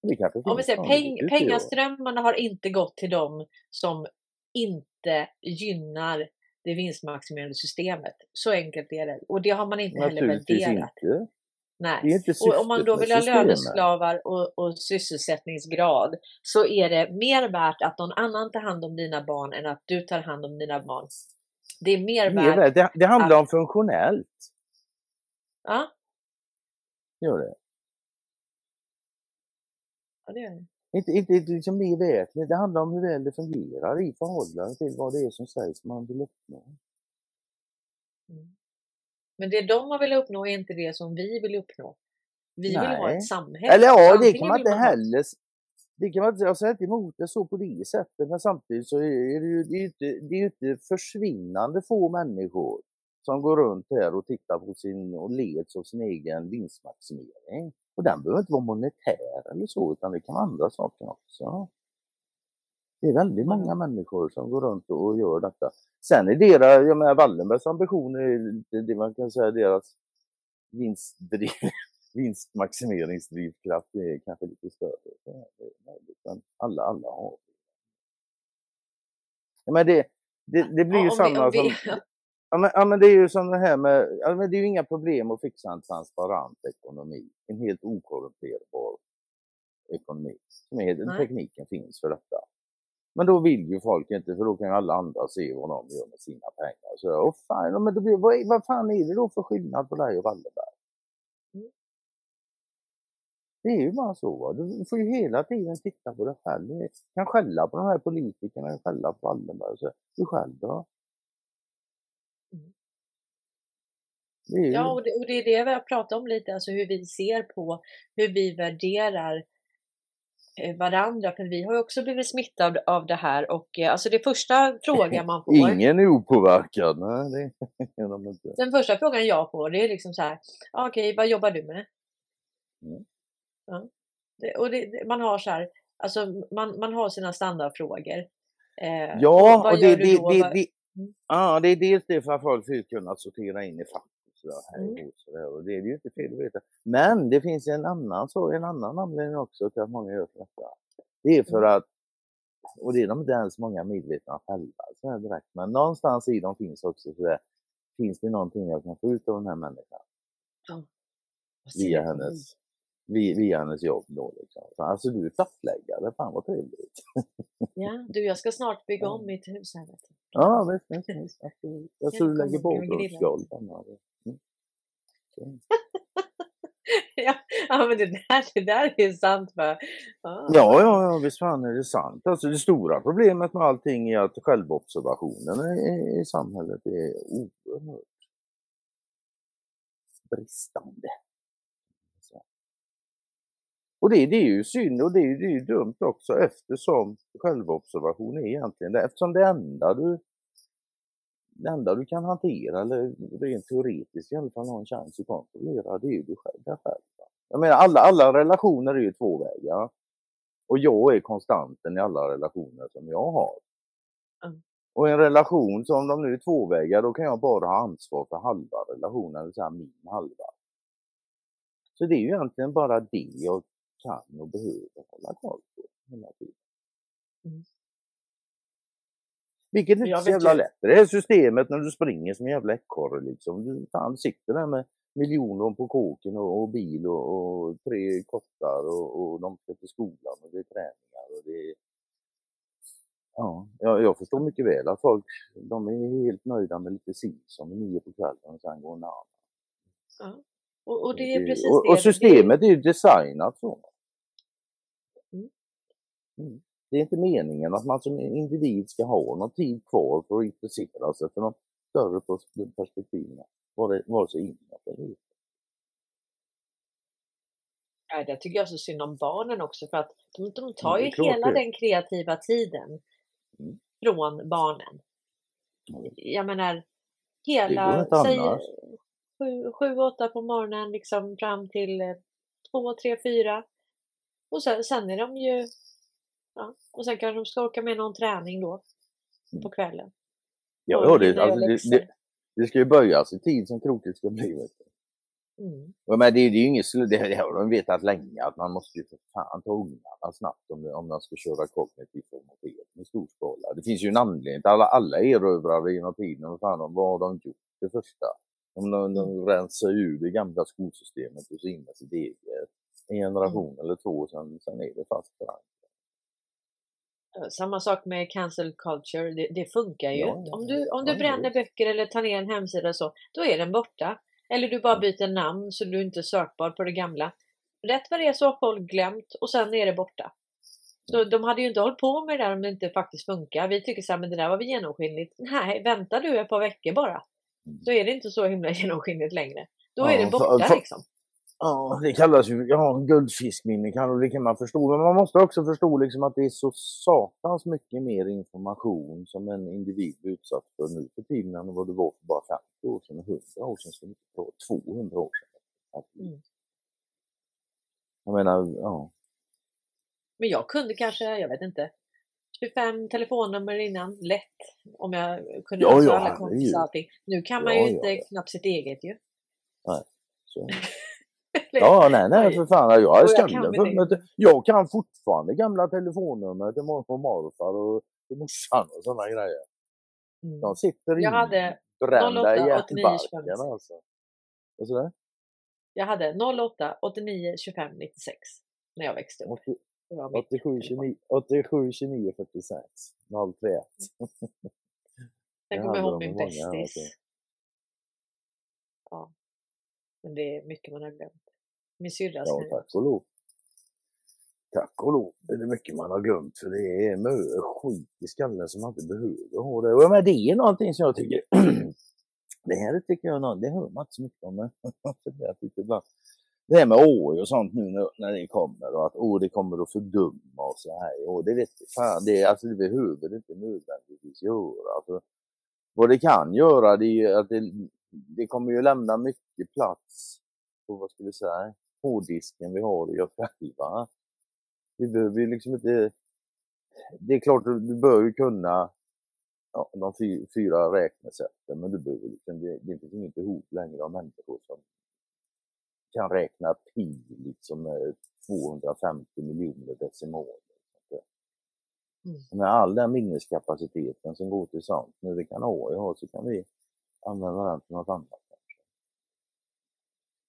B: Det kanske
A: peng,
B: det
A: pengaströmmarna har inte gått till dem som inte gynnar det vinstmaximerande systemet. Så enkelt är det. Och det har man inte heller värderat.
B: inte.
A: Nej.
B: Det inte
A: Och om man då vill ha löneslavar och, och sysselsättningsgrad så är det mer värt att någon annan tar hand om dina barn än att du tar hand om dina barn. Det är mer
B: Det, är
A: värt.
B: det, det handlar om funktionellt.
A: Ja,
B: Gör det.
A: ja, det gör det.
B: Inte, inte, inte liksom mer värt. Det handlar om hur väl det fungerar i förhållande till vad det är som sägs man vill uppnå.
A: Mm. Men det de har velat uppnå är inte det som vi vill uppnå. Vi vill ha
B: Nej.
A: ett samhälle.
B: Eller ja, det kan man inte
A: ha-
B: heller... Det kan man inte, jag säger inte emot det så på det sättet, men samtidigt så är det ju, det är inte, det är inte försvinnande få människor som går runt här och tittar på sin och leds av sin egen vinstmaximering. Och den behöver inte vara monetär eller så, utan det kan vara andra saker också. Det är väldigt många människor som går runt och gör detta. Sen är deras, jag menar Wallenbergs ambitioner, det man kan säga deras vinstdriv, vinstmaximeringsdrivkraft är kanske lite större. Men alla, alla har det. Men det, det, det blir ju
A: Ja, vi-
B: samma
A: om vi-
B: som... Ja men, ja men det är ju som det här med, ja, men det är ju inga problem att fixa en transparent ekonomi. En helt okorrumperbar ekonomi. Som är,
A: Nej.
B: tekniken finns för detta. Men då vill ju folk inte för då kan ju alla andra se vad de gör med sina pengar. Så, oh, fan, ja, men då blir, vad, vad fan är det då för skillnad på dig och Wallenberg?
A: Mm.
B: Det är ju bara så. Va? Du får ju hela tiden titta på dig själv. Du kan skälla på de här politikerna, skälla på Wallenberg. Så, du själv då? Ju,
A: Ja, och det, och det är det vi har pratat om lite, alltså hur vi ser på, hur vi värderar eh, varandra, för vi har också blivit smittade av det här och eh, alltså det första frågan man får,
B: Ingen är opåverkad. Nej, det är de inte.
A: den första frågan jag får det är liksom så här, ah, okej, vad jobbar du med?
B: Mm.
A: Ja. Det, och det, man har så här, alltså man, man har sina standardfrågor. Eh,
B: Ja,
A: vad
B: och det, det, det, det,
A: Mm.
B: ja, det är dels det för att folk ska kunna sortera in i fack. Sådär här
A: Mm.
B: sådär. Och det är ju inte fel att veta. Men det finns en annan, så, en annan anledning också till att många gör detta. Det är för
A: Mm.
B: att, och det är de inte ens många medvetna själva så här direkt, men någonstans i dem finns också så där, finns det någonting jag kan få ut av den här människan
A: ser
B: via
A: för
B: hennes, via, hennes jobb då liksom. Så, Alltså du är plattläggare, fan vad trevligt.
A: Ja, du jag ska snart bygga
B: Ja.
A: om mitt hus här. Vet du.
B: Ja, visst, visst, visst absolut. Jag
A: Ja,
B: tror du lägger badrumsgolv. Mm.
A: Ja, ja, men det där, det där är sant. Va? Ja.
B: Ja, ja, ja, visst fan är det sant. Alltså det stora problemet med allting är att självobservationen i, i samhället är oerhört bristande. Och det, det är ju synd och det är, det är ju dumt också eftersom självobservation är egentligen det, eftersom det enda du det enda du kan hantera, eller rent teoretiskt i alla fall ha en chans att kontrollera, det är ju du själv. Dig själv. Jag menar alla, alla relationer är ju tvåvägar. Och jag är konstanten i alla relationer som jag har.
A: Mm.
B: Och en relation som de nu är tvåvägar, då kan jag bara ha ansvar för halva relationen, det vill säga min halva. Så det är ju egentligen bara det jag kan och behöver hålla koll på hela tiden.
A: Mm.
B: Vilket inte är
A: Jag
B: så jävla lätt. Det är systemet när du springer som en jävla ekorre liksom. Du fan, sitter där med miljoner på kåken och, och bil och, och tre kottar och, och de ska till skolan och det är träningar och det är... Ja, jag, jag förstår mycket väl att folk de är helt nöjda med lite Simpson vid nio på kvällen och sen går en annan.
A: Ja. Och, och det är precis
B: och,
A: det.
B: och systemet är ju designat så.
A: Mm.
B: Mm. Det är inte meningen att man som individ ska ha någon tid kvar för att intressera sig för något större pers- perspektiv. Vare sig inåt eller utåt.
A: Ja, det tycker jag så synd om barnen också för att de, de tar
B: det
A: ju hela
B: det.
A: den kreativa tiden
B: Mm.
A: från barnen. Jag menar,
B: går
A: hela,
B: inte
A: säg
B: annars.
A: Sju, sju, åtta på morgonen liksom fram till eh, två, tre, fyra. Och sen, sen är de ju, ja, och sen kanske de ska orka med någon träning då på kvällen.
B: Ja, ja det, alltså, det, det, det ska ju börjas i tid som krokigt ska bli. Vet.
A: Mm.
B: Men det, det är ju inget det, det har de vetat länge att man måste ju för fan ta ungarna snabbt om, om man ska köra kognitiv formatering i stor skala. Det finns ju en anledning till alla, alla erövrare genom tiden. Vad fan, vad har de gjort det första? De, de, de rensar ur det gamla skolsystemet och så in med sitt eget. En generation eller två, sen, sen är det fast förankrat.
A: Samma sak med cancel culture, det, det funkar ju.
B: Ja,
A: om du, om du
B: ja,
A: bränner böcker eller tar ner en hemsida så, då är den borta. Eller du bara byter namn så du inte är sökbar på det gamla. Rätt vad det är så har folk glömt och sen är det borta. Så de hade ju inte hållit på med det där om det inte faktiskt funkar. Vi tycker så här, men det där var väl genomskinligt. Nej, vänta du ett par veckor bara. Så är det inte så himla genomskinligt längre. Då är
B: Ja,
A: det
B: för-
A: borta
B: för-
A: liksom.
B: Ja, det kallas ju ja, guldfiskminne, kan, det kan man förstå. Men man måste också förstå liksom att det är så satans mycket mer information som en individ blir utsatt för nu för tiden än vad det var för bara 50 år sedan, 100 år sedan, ska prata 200 år sedan.
A: Mm.
B: Jag menar, ja.
A: Men jag kunde kanske, jag vet inte, 25 telefonnummer innan, lätt. Om jag kunde
B: Ja, ja,
A: alla kompisar allting. Nu kan man
B: Ja,
A: ju inte
B: ja.
A: knappt sitt eget ju.
B: Så. Ja, nej, nej, för fan. Jag, är
A: Och jag kan
B: jag kan fortfarande gamla telefonnummer till morfar och morfar och till morsan och sådana grejer.
A: Mm.
B: De sitter
A: Jag hade
B: inbrända
A: 08,
B: i
A: 89,
B: hjärtbarken
A: 25.
B: alltså. Och sådär.
A: Jag hade 08, 89, 25, 96 när jag växte upp.
B: 80
A: Det var mitt
B: 87,
A: telefon.
B: 29, 87, 29, 46, 031.
A: Sen
B: det
A: kommer ihåg min
B: alltså.
A: bästis. Ja. Men det är mycket man har glömt. Min syrras
B: Ja, tack och lov. Tack och lov är det mycket man har glömt för det är mycket skit i skallen som man inte behöver ha det. Och men det är någonting som jag tycker, det här tycker jag, det hör man inte så mycket om. Men jag ibland, det här med AI och sånt nu när, det kommer och att oh, det kommer att fördumma och så här. Och det vet fan, det, alltså, det behöver det inte nödvändigtvis göra. Alltså, vad det kan göra det är att det, det kommer ju lämna mycket plats på, vad ska vi säga, hårddisken vi har i oss själva. Vi behöver ju liksom inte... Det är klart du bör ju kunna ja, de fyra räknesätten men du behöver liksom, det, det finns inget behov längre av människor som kan räkna pi liksom med 250 miljoner decimaler.
A: Mm.
B: Med all den minneskapaciteten som går till sånt, nu det kan AI ha så kan vi använda den till något annat.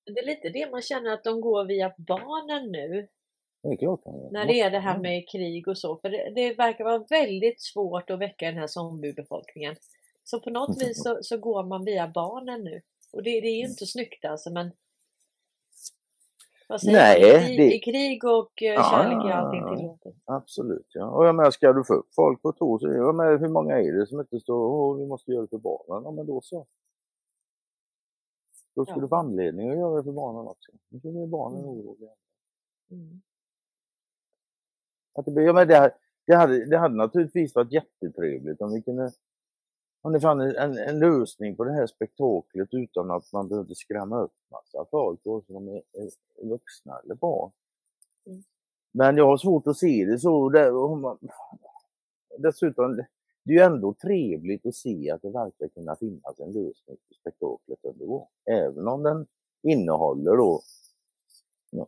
A: Men Det är lite det man känner att de går via barnen nu.
B: Det är klart.
A: När det är det här med krig och så. För det, det verkar vara väldigt svårt att väcka den här zombiebefolkningen. Så på något vis så, så går man via barnen nu. Och det, det är ju inte snyggt alltså men vad säger
B: Nej,
A: krig,
B: det-
A: I krig och eh,
B: Ja,
A: kärlek är allting tillåtet.
B: Absolut, ja. Och jag menar, ska du få upp folk på tå så jag menar, hur många är det som inte står Åh, vi måste göra det för barnen? Ja, men då så. Då ska
A: Ja.
B: du få anledning att göra det för barnen också. Nu vi barnen
A: Mm.
B: oroliga.
A: Mm.
B: Att det, blir- ja, men det, här- det, hade, det hade naturligtvis varit jättetrevligt om vi kunde om det fanns en, en, lösning på det här spektaklet utan att man behövde skrämma upp massa folk, vare sig de är, är vuxna eller barn.
A: Mm.
B: Men jag har svårt att se det så. Och man, dessutom, det är ju ändå trevligt att se att det verkar kunna finnas en lösning på spektaklet ändå. Även om den innehåller då ja,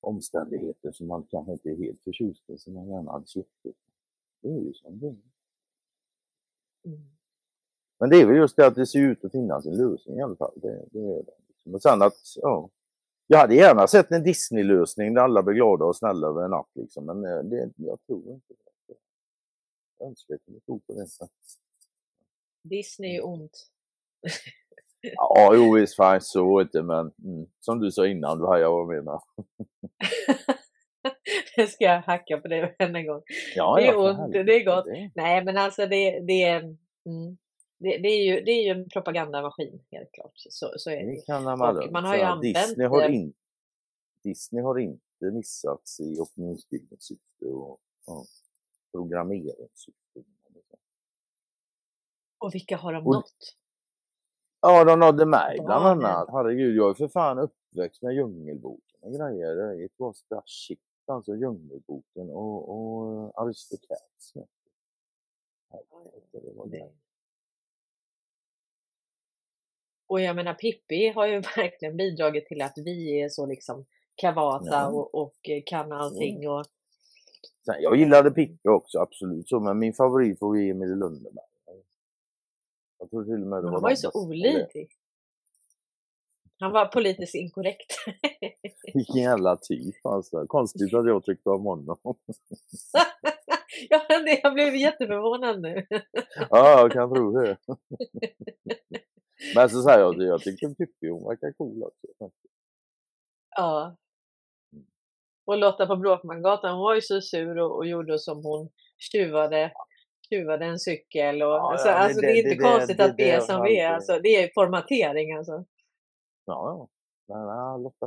B: omständigheter som man kanske inte är helt förtjust i, som man gärna hade sett. Det är ju som det är.
A: Mm.
B: Men det är väl just det att det ser ut att finnas en lösning i alla fall. Det, det gör det. Men sen att, ja. Jag hade gärna sett en Disney-lösning där alla blir glada och snälla över en natt liksom. Men eh, det, jag tror inte det. Jag önskar jag kunde tro på det.
A: Disney är ont.
B: Ja, jo visst, fan så inte, men mm, som du sa innan, du vad jag menar.
A: Nu ska jag hacka på det än en gång.
B: Ja,
A: Det är ont, det är gott.
B: det-
A: Nej, men alltså det, det, är, mm, det, det, är ju, det är ju en propagandamaskin helt klart. Så, så är det.
B: Det kan man,
A: Och man har ju använt
B: Disney har,
A: det.
B: in, Disney har inte missats i opinionsbildningssyfte och ja, programmeringssyfte.
A: Och vilka har de
B: Och-
A: nått?
B: Ja, de nådde mig bland annat. Herregud, jag är för fan uppväxt med Djungelboken och grejer. Det var så shit alltså, Djungelboken och, och Aristocats. Helvete, Det var
A: Det-
B: grejer.
A: Och jag menar Pippi har ju verkligen bidragit till att vi är så liksom kavata
B: Ja.
A: och, och kan allting. Och,
B: Sen, jag gillade Pippi också, absolut så, men min favorit var ju Emil i Lönneberga. Jag tror till och med det var
A: var ju så
B: bästa.
A: Han var politiskt inkorrekt.
B: Vilken jävla typ alltså. Konstigt att jag tyckte om honom.
A: ja, det, jag blev jätteförvånad nu.
B: ja, jag kan tro det. men så säger jag, jag tyckte Pippi hon verkar cool också.
A: Ja. Och Lotta på Bråkmangatan hon var ju så sur och, och gjorde som hon tjuvade, tjuvade en cykel. Och,
B: Ja,
A: alltså,
B: ja, det-
A: alltså, det, är inte
B: det-
A: konstigt
B: det-
A: att det är som vi är. Alltså, det är formatering alltså.
B: Ja, ja. Men Lotta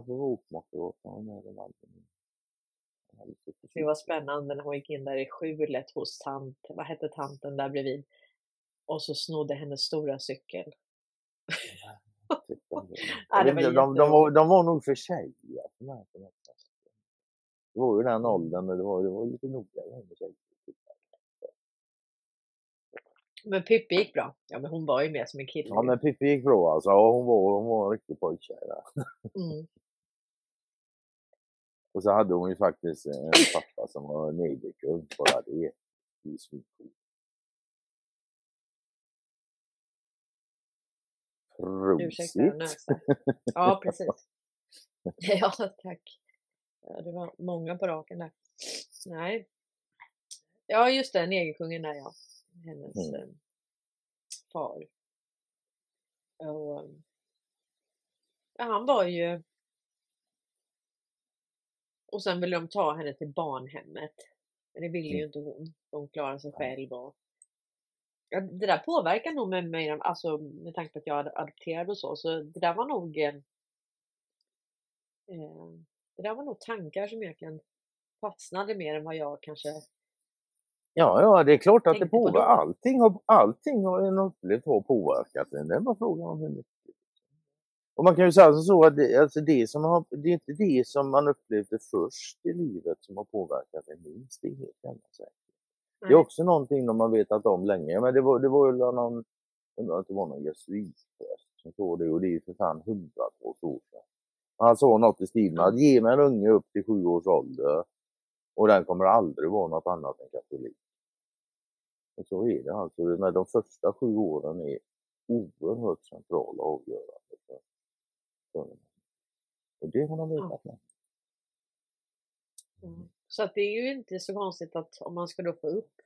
B: väl alltid... hon är lite försiktig.
A: Det var spännande när hon gick in där i skjulet hos tant, vad hette tanten där bredvid? Och så snodde hennes stora cykel. Ja, det var
B: inte, de, de, var, de var nog för sätt. Det var ju den åldern när det var, det var lite noga med tjejer.
A: Men Pippi gick bra. Ja, men hon var ju mer som en kille.
B: Ja men Pippi gick bra alltså. Ja, hon, var, hon var en riktig pojktjej där.
A: mm.
B: Och så hade hon ju faktiskt en pappa som var negerkung. Bara det. Det är svincoolt.
A: Ja, precis. Ja, tack. Ja, det var många på raken där. Nej. Ja, just det, negerkungen där ja. Hennes
B: Mm.
A: eh, far. Och, eh, ja, han var ju... Och sen ville de ta henne till barnhemmet. Men det ville ju
B: Mm.
A: inte hon. Hon klarade sig själv och Ja, det där påverkar nog med mig, alltså med tanke på att jag är adopterad och så, så det där var nog eh, eh, det där var nog tankar som egentligen fastnade mer än vad jag kanske
B: Ja, ja, det är klart att det
A: på
B: påverkar. Allting har, allting har en upplevt har påverkat en. Det är bara frågan om hur mycket. Och man kan ju säga så att det, alltså det, som har, det är inte det som man upplevde först i livet som har påverkat en minst. Det är helt jävla säkert. Det är också någonting de har vetat om länge. Men det var, det var ju någon, undrar att det var någon jesuitpräst som sa det och det är ju för fan hundratals år sedan. Han sa något i stil med att ge mig en unge upp till sju års ålder och den kommer aldrig vara något annat än katolik. Och så är det alltså. Men de första sju åren är oerhört centrala och avgörande för, för Och det har de vetat med.
A: Mm. Så att det är ju inte så konstigt att om man ska då få upp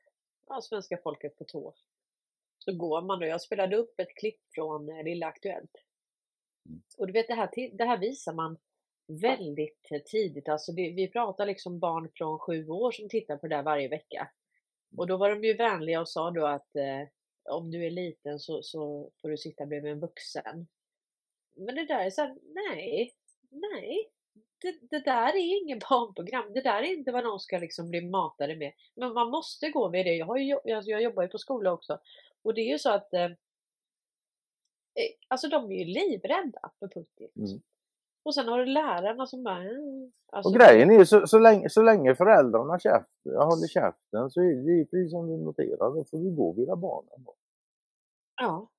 A: ja, svenska folket på tå så går man då. Jag spelade upp ett klipp från eh, Lilla Aktuellt.
B: Mm.
A: Och du vet det här, det här visar man väldigt tidigt. Alltså det, vi pratar liksom barn från sju år som tittar på det där varje vecka. Och då var de ju vänliga och sa då att eh, om du är liten så, så får du sitta bredvid en vuxen. Men det där är så här, nej, nej. Det, det där är ingen barnprogram. Det där är inte vad någon ska liksom bli matade med. Men man måste gå vid det. Jag, har ju, alltså jag jobbar ju på skola också. Och det är ju så att eh, eh Alltså de är ju livrädda för Putin.
B: Mm.
A: Och sen har du lärarna som bara... mm, Alltså,
B: Och grejen är så, så, länge, så länge föräldrarna käft, håller käften så är det ju precis som du noterar, då får vi gå via barnen. Då.
A: Ja,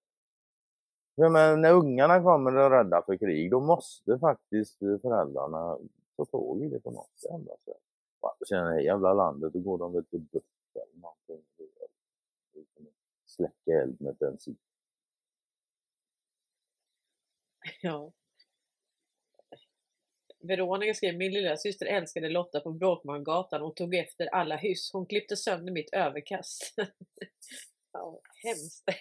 B: Ja, men när ungarna kommer och är rädda för krig, då måste faktiskt föräldrarna ta tag i det på något sätt. Och Sen det jävla landet, då går de väl till buss eller någonting. Släcka eld med bensin.
A: ja. Veronica skriver, min lilla syster älskade Lotta på Bråkmangatan och tog efter alla hyss. Hon klippte sönder mitt överkast. ja, hemskt.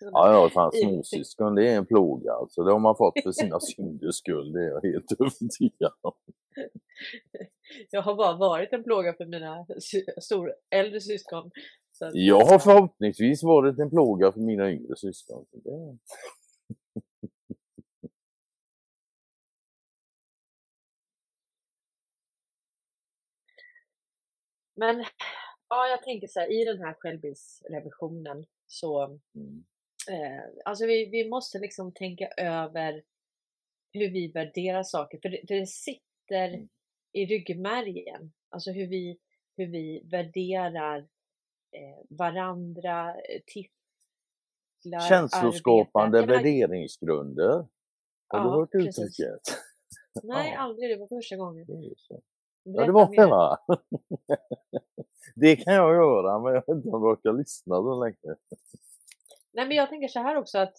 B: Ja, ja, fan småsyskon det är en plåga alltså. Det har man fått för sina synders skull, det är jag helt övertygad om.
A: Jag har bara varit en plåga för mina stor, äldre syskon.
B: Så jag har förhoppningsvis varit en plåga för mina yngre syskon. Det...
A: Men ja, jag tänker så här, i den här självbildsrevisionen så mm. eh, alltså vi, vi måste liksom tänka över hur vi värderar saker, för det, för det sitter mm. i ryggmärgen, alltså hur vi, hur vi värderar eh, varandra, eh, titlar,
B: Känsloskapande arbete. värderingsgrunder. Har ja, du hört uttrycket?
A: Nej, aldrig. Det var första gången. Det
B: ja, det var det va? det kan jag göra, men jag vet inte om jag orkar lyssna så länge.
A: Nej, men jag tänker så här också att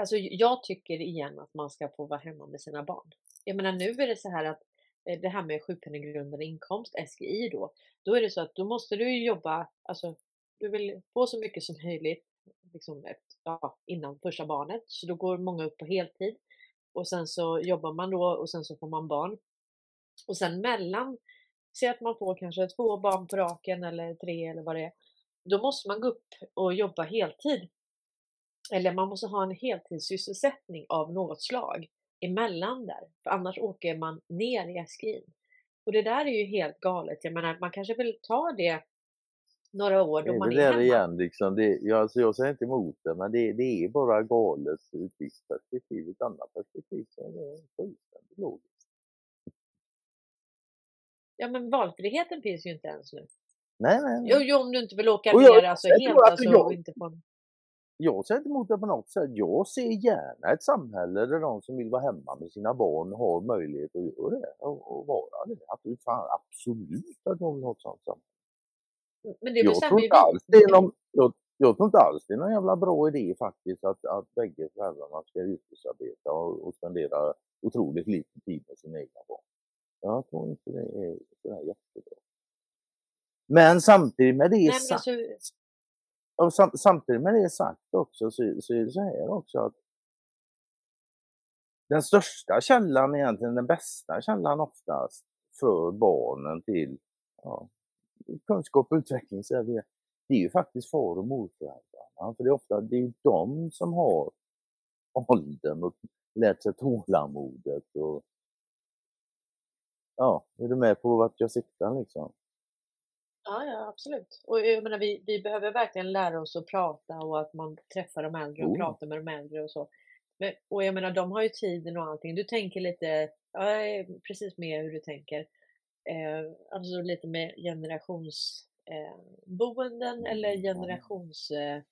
A: Alltså jag tycker igen att man ska få vara hemma med sina barn. Jag menar nu är det så här att eh, det här med sjukpenninggrundande inkomst, SGI då, då är det så att då måste du jobba, alltså du vill få så mycket som möjligt liksom ja, innan första barnet, så då går många upp på heltid och sen så jobbar man då och sen så får man barn. Och sen mellan, se att man får kanske två barn på raken eller tre eller vad det är, då måste man gå upp och jobba heltid eller man måste ha en heltidssysselsättning av något slag emellan där, för annars åker man ner i SGI. Och det där är ju helt galet. Jag menar, man kanske vill ta det några år då
B: det
A: man är hemma.
B: igen, liksom, det, jag, alltså jag säger inte emot det, men det, det är bara galet ur ett visst perspektiv. Ett annat perspektiv så är det fullständigt logiskt.
A: Ja, men valfriheten finns ju inte ens nu.
B: Nej, nej, nej.
A: Jo, jo om du inte vill åka ner alltså helt alltså, jag, inte få
B: jag säger inte emot det på något sätt. Jag ser gärna ett samhälle där de som vill vara hemma med sina barn har möjlighet att göra det och, och vara det. Absolut, fan, absolut att de vill ha ett sånt samhälle.
A: Men det jag,
B: tror inte alls det är någon, jag, jag tror inte alls det är någon jävla bra idé faktiskt att, att bägge föräldrarna ska yrkesarbeta och, och spendera otroligt lite tid med sina egna barn. Jag tror inte det är sådär jättebra. Men samtidigt med det sagt och sam, samtidigt med det sagt också så, så är det så här också att den största källan, egentligen den bästa källan oftast för barnen till ja, kunskap och utveckling, så är det, det är ju faktiskt far och morföräldrarna. För det är ofta det är de som har åldern och lärt sig tålamodet och ja, är du med på vart jag siktar liksom?
A: Ja, ja absolut. Och jag menar, vi, vi behöver verkligen lära oss att prata och att man träffar de äldre och oh. pratar med de äldre och så. Men, och jag menar, de har ju tiden och allting. Du tänker lite, ja, precis med hur du tänker. Eh, alltså lite med generationsboenden eh, eller generations... Eh, eh,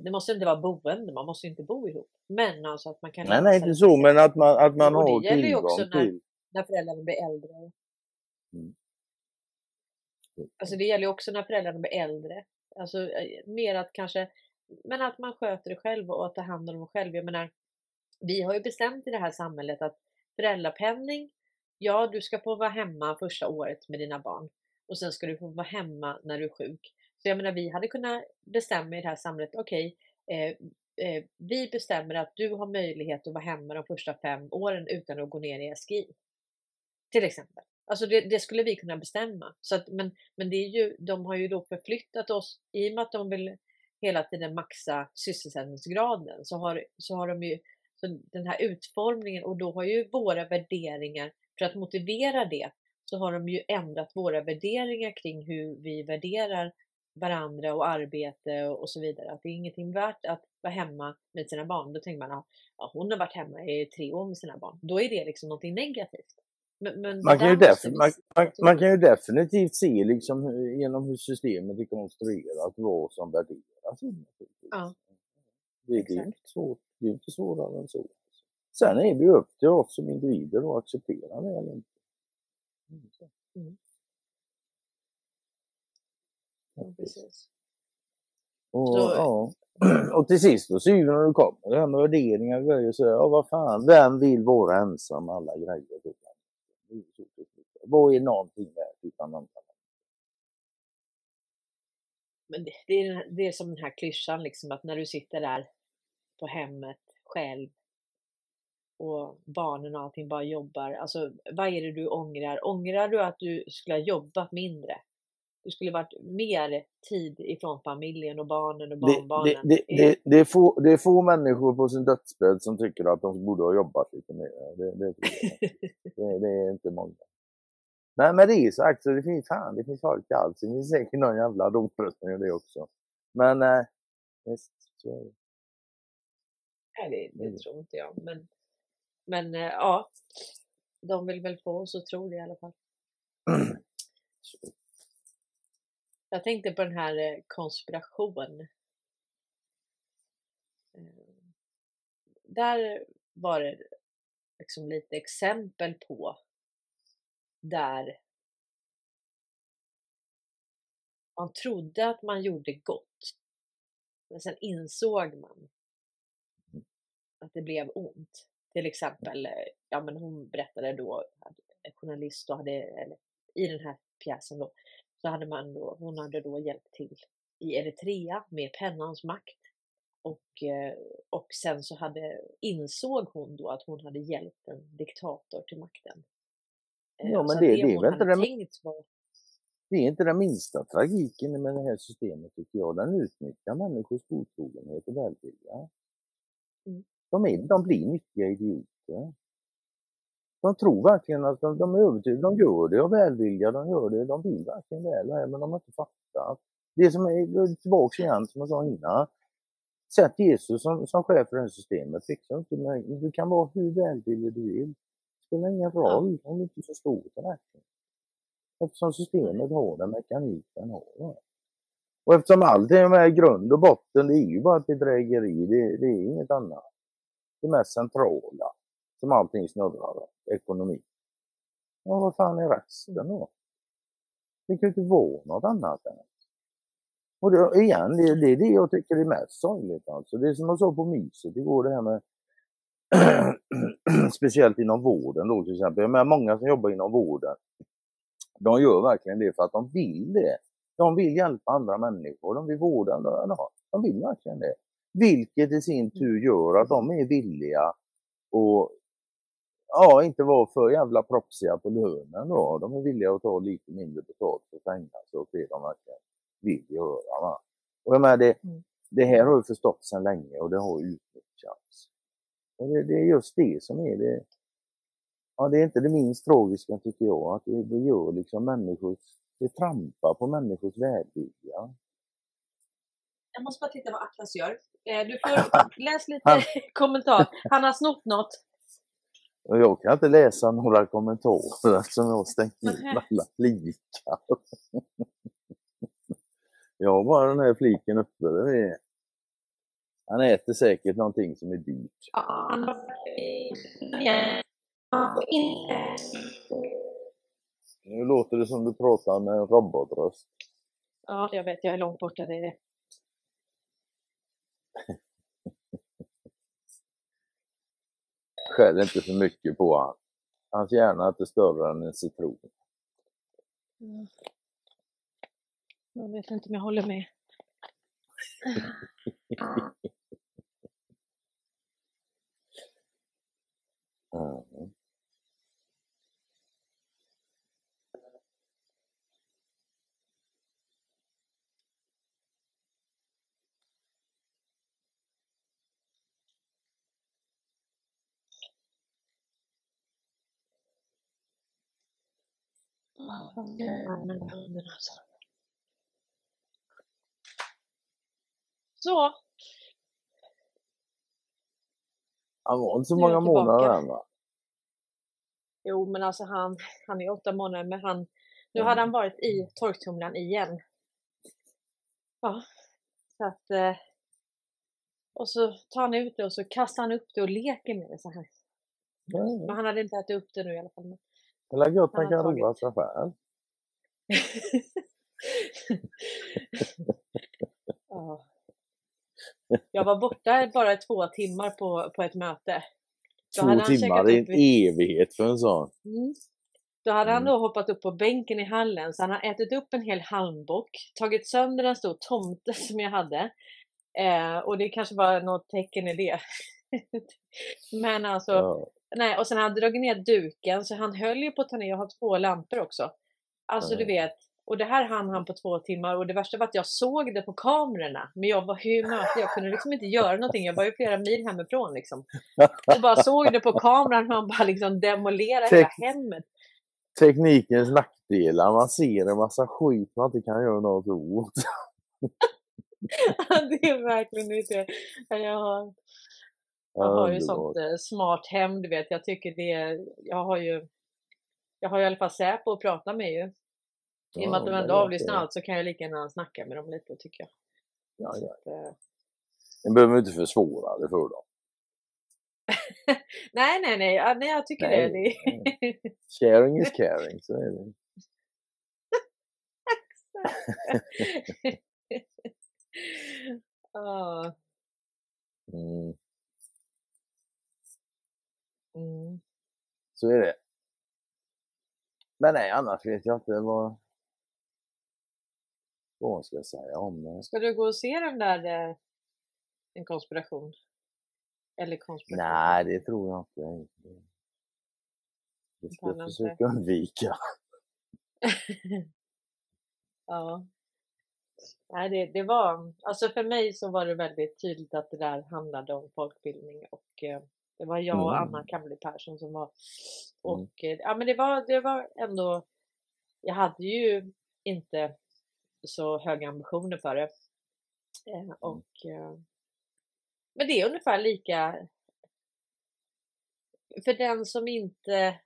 A: det måste inte vara boende, man måste inte bo ihop. Men alltså att man kan...
B: Nej, nej, inte så, men att man, att man har tillgång till... När,
A: föräldrarna blir äldre. Mm. Alltså det gäller också när föräldrarna blir äldre. Alltså eh, mer att kanske, men att man sköter det själv och tar hand om det själv. Jag menar, vi har ju bestämt i det här samhället att föräldrapenning, ja du ska få vara hemma första året med dina barn och sen ska du få vara hemma när du är sjuk. Så jag menar, vi hade kunnat bestämma i det här samhället, okej, okay, eh, eh, vi bestämmer att du har möjlighet att vara hemma de första fem åren utan att gå ner i SGI. Till exempel. Alltså det, det, skulle vi kunna bestämma. Så att, men men det är ju, de har ju då förflyttat oss, i och med att de vill hela tiden maxa sysselsättningsgraden, så har, så har de ju så den här utformningen och då har ju våra värderingar, för att motivera det, så har de ju ändrat våra värderingar kring hur vi värderar varandra och arbete och, så vidare. Att det är ingenting värt att vara hemma med sina barn. Då tänker man, ja, hon har varit hemma i tre år med sina barn. Då är det liksom någonting negativt.
B: Men, men man, kan ju man, man, man, kan ju definitivt se liksom genom hur systemet är konstruerat vad som värderas. Ja. Det, är inte svårt, det är inte svårare än så. Sen är det ju upp till oss som individer att acceptera det eller inte. Mm.
A: Ja, precis.
B: Och, så, ja. Och till sist då syvende när du kommer, det här med värderingar och grejer, så ja vad fan, vem vill vara ensam alla grejer? Vad är någonting värt utan någon?
A: Men det, det, är, det är som den här klyschan liksom att när du sitter där på hemmet själv och barnen och allting bara jobbar. Alltså vad är det du ångrar? Ångrar du att du skulle ha jobbat mindre? Du skulle varit mer tid ifrån familjen och barnen och barnbarnen.
B: Det, det, det, det, är få, det är få människor på sin dödsbädd som tycker att de borde ha jobbat lite mer. Det, det, det, det är inte många. Men med det sagt så det finns fan, det finns folk allt. Det finns säkert någon jävla rotröstning i det också. Men eh, visst, så är det.
A: Nej, det, det tror inte jag. Men, men eh, ja, de vill väl få oss att tro det i alla fall. Jag tänkte på den här eh, konspiration. Eh, där var det liksom lite exempel på där man trodde att man gjorde gott. Men sen insåg man att det blev ont. Till exempel, eh, ja men hon berättade då, en journalist då hade, eller, i den här pjäsen då, så hade man då, hon hade då hjälpt till i Eritrea med pennans makt. Och, eh, och sen så hade, insåg hon då att hon hade hjälpt en diktator till makten.
B: Eh, ja, men det, det, det är väl inte det, var... det är inte den minsta tragiken med det här systemet tycker jag. Den utnyttjar människors godtrogenhet och välvilja. Mm. De, är, de blir nyttiga idioter. De tror verkligen att de, de är övertygade, de gör det av välvilja, de gör det, de vill verkligen väl, men de har inte fattat. Det som är tillbaka igen, som jag sa innan. Sätt Jesus som, som chef för det här systemet, fixa inte med, du kan vara hur välvillig du vill. Det spelar ingen roll om du inte förstår det verkligen. Eftersom systemet har den mekaniken har. Och eftersom allt är med grund och botten, det är ju bara ett bedrägeri, det, det är inget annat. Det mest centrala som allting snurrar då, ekonomi. Ja, vad fan är resten då? Det kan ju inte vara något annat än. Och det, igen, det, det är det jag tycker är mest sorgligt alltså. Det är som jag sa på myset igår det här med speciellt inom vården då till exempel. Jag menar, många som jobbar inom vården, de gör verkligen det för att de vill det. De vill hjälpa andra människor, de vill vårda, de vill verkligen det. Vilket i sin tur gör att de är villiga att ja, inte vara för jävla propsiga på lönen då. De är villiga att ta lite mindre betalt för fängelse och det de verkligen vill göra. Va? Och jag menar, det, mm. det här har ju förstått sedan länge och det har utnyttjats. Och det, det, är just det som är det. Ja, det är inte det minst tragiska tycker jag, att det, det gör liksom människors, det trampar på människors välvilja.
A: Jag måste bara titta vad Atlas gör. Eh, du får läsa lite kommentar. Han har snott något.
B: Och jag kan inte läsa några kommentarer eftersom jag har stängt ner alla flikar. Jag har bara den här fliken uppe. Det är... Han äter säkert någonting som är dyrt. Nu låter det som du pratar med en robotröst.
A: Ja, jag vet. Jag är långt borta. Det är det.
B: Skäll inte för mycket på honom. Hans hjärna är inte större än en citron.
A: Mm. Jag vet inte om jag håller med. Så.
B: Han var inte så många månader än va?
A: Jo, men alltså han, han är åtta månader, men han, nu mm. hade han varit i torktumlaren igen. Ja, så att eh, och så tar han ut det och så kastar han upp det och leker med det så här. Mm. Men han hade inte ätit upp det nu i alla fall.
B: Det är gött han kan roa sig själv.
A: ja. Jag var borta bara två timmar på, på ett möte. Då
B: Två timmar, det är
A: upp
B: en
A: vid-
B: evighet för en sån.
A: Mm. Då hade han
B: Mm.
A: då hoppat upp på bänken i hallen så han har ätit upp en hel halmbock, tagit sönder en stor tomte som jag hade. Eh, och det kanske var något tecken i det. Men alltså,
B: Ja.
A: Nej, och sen hade han dragit ner duken så han höll ju på att ta ner, jag har två lampor också. Alltså du
B: Ja.
A: vet, och det här hann han på två timmar och det värsta var att jag såg det på kamerorna. Men jag var i möte, jag kunde liksom inte göra någonting. Jag var ju flera mil hemifrån liksom. Och bara såg det på kameran hur han bara liksom demolerade hela
B: Tek-
A: hemmet.
B: Teknikens nackdelar, man ser en massa skit man inte kan göra något åt.
A: det är verkligen inte... Jag har, jag har ju sånt eh, smart hem, du vet. Jag tycker det är... Jag har ju... Jag har ju i alla fall Säpo att prata med ju. I och med att de ändå avlyssnar allt så kan jag lika gärna snacka med dem lite tycker jag.
B: Ja, ja.
A: att, eh,
B: Man behöver inte försvåra det för dem.
A: nej, nej, nej, ja, nej, jag tycker
B: Nej,
A: det. det...
B: Sharing is caring, så är det.
A: Ja,
B: Mm,
A: mm.
B: så är det. Men nej, annars vet jag inte vad, vad man ska säga om det.
A: Ska du gå och se den där eh, En konspiration? Eller konspiration?
B: Nej, det tror jag inte. Det- ska jag försöka undvika.
A: Ja. Nej, det, det var, alltså för mig så var det väldigt tydligt att det där handlade om folkbildning och eh, det var jag och
B: Mm.
A: Anna Kamli Persson som var och eh, ja men det var, det var ändå, jag hade ju inte så höga ambitioner för det. Eh, och eh, men det är ungefär lika för den som inte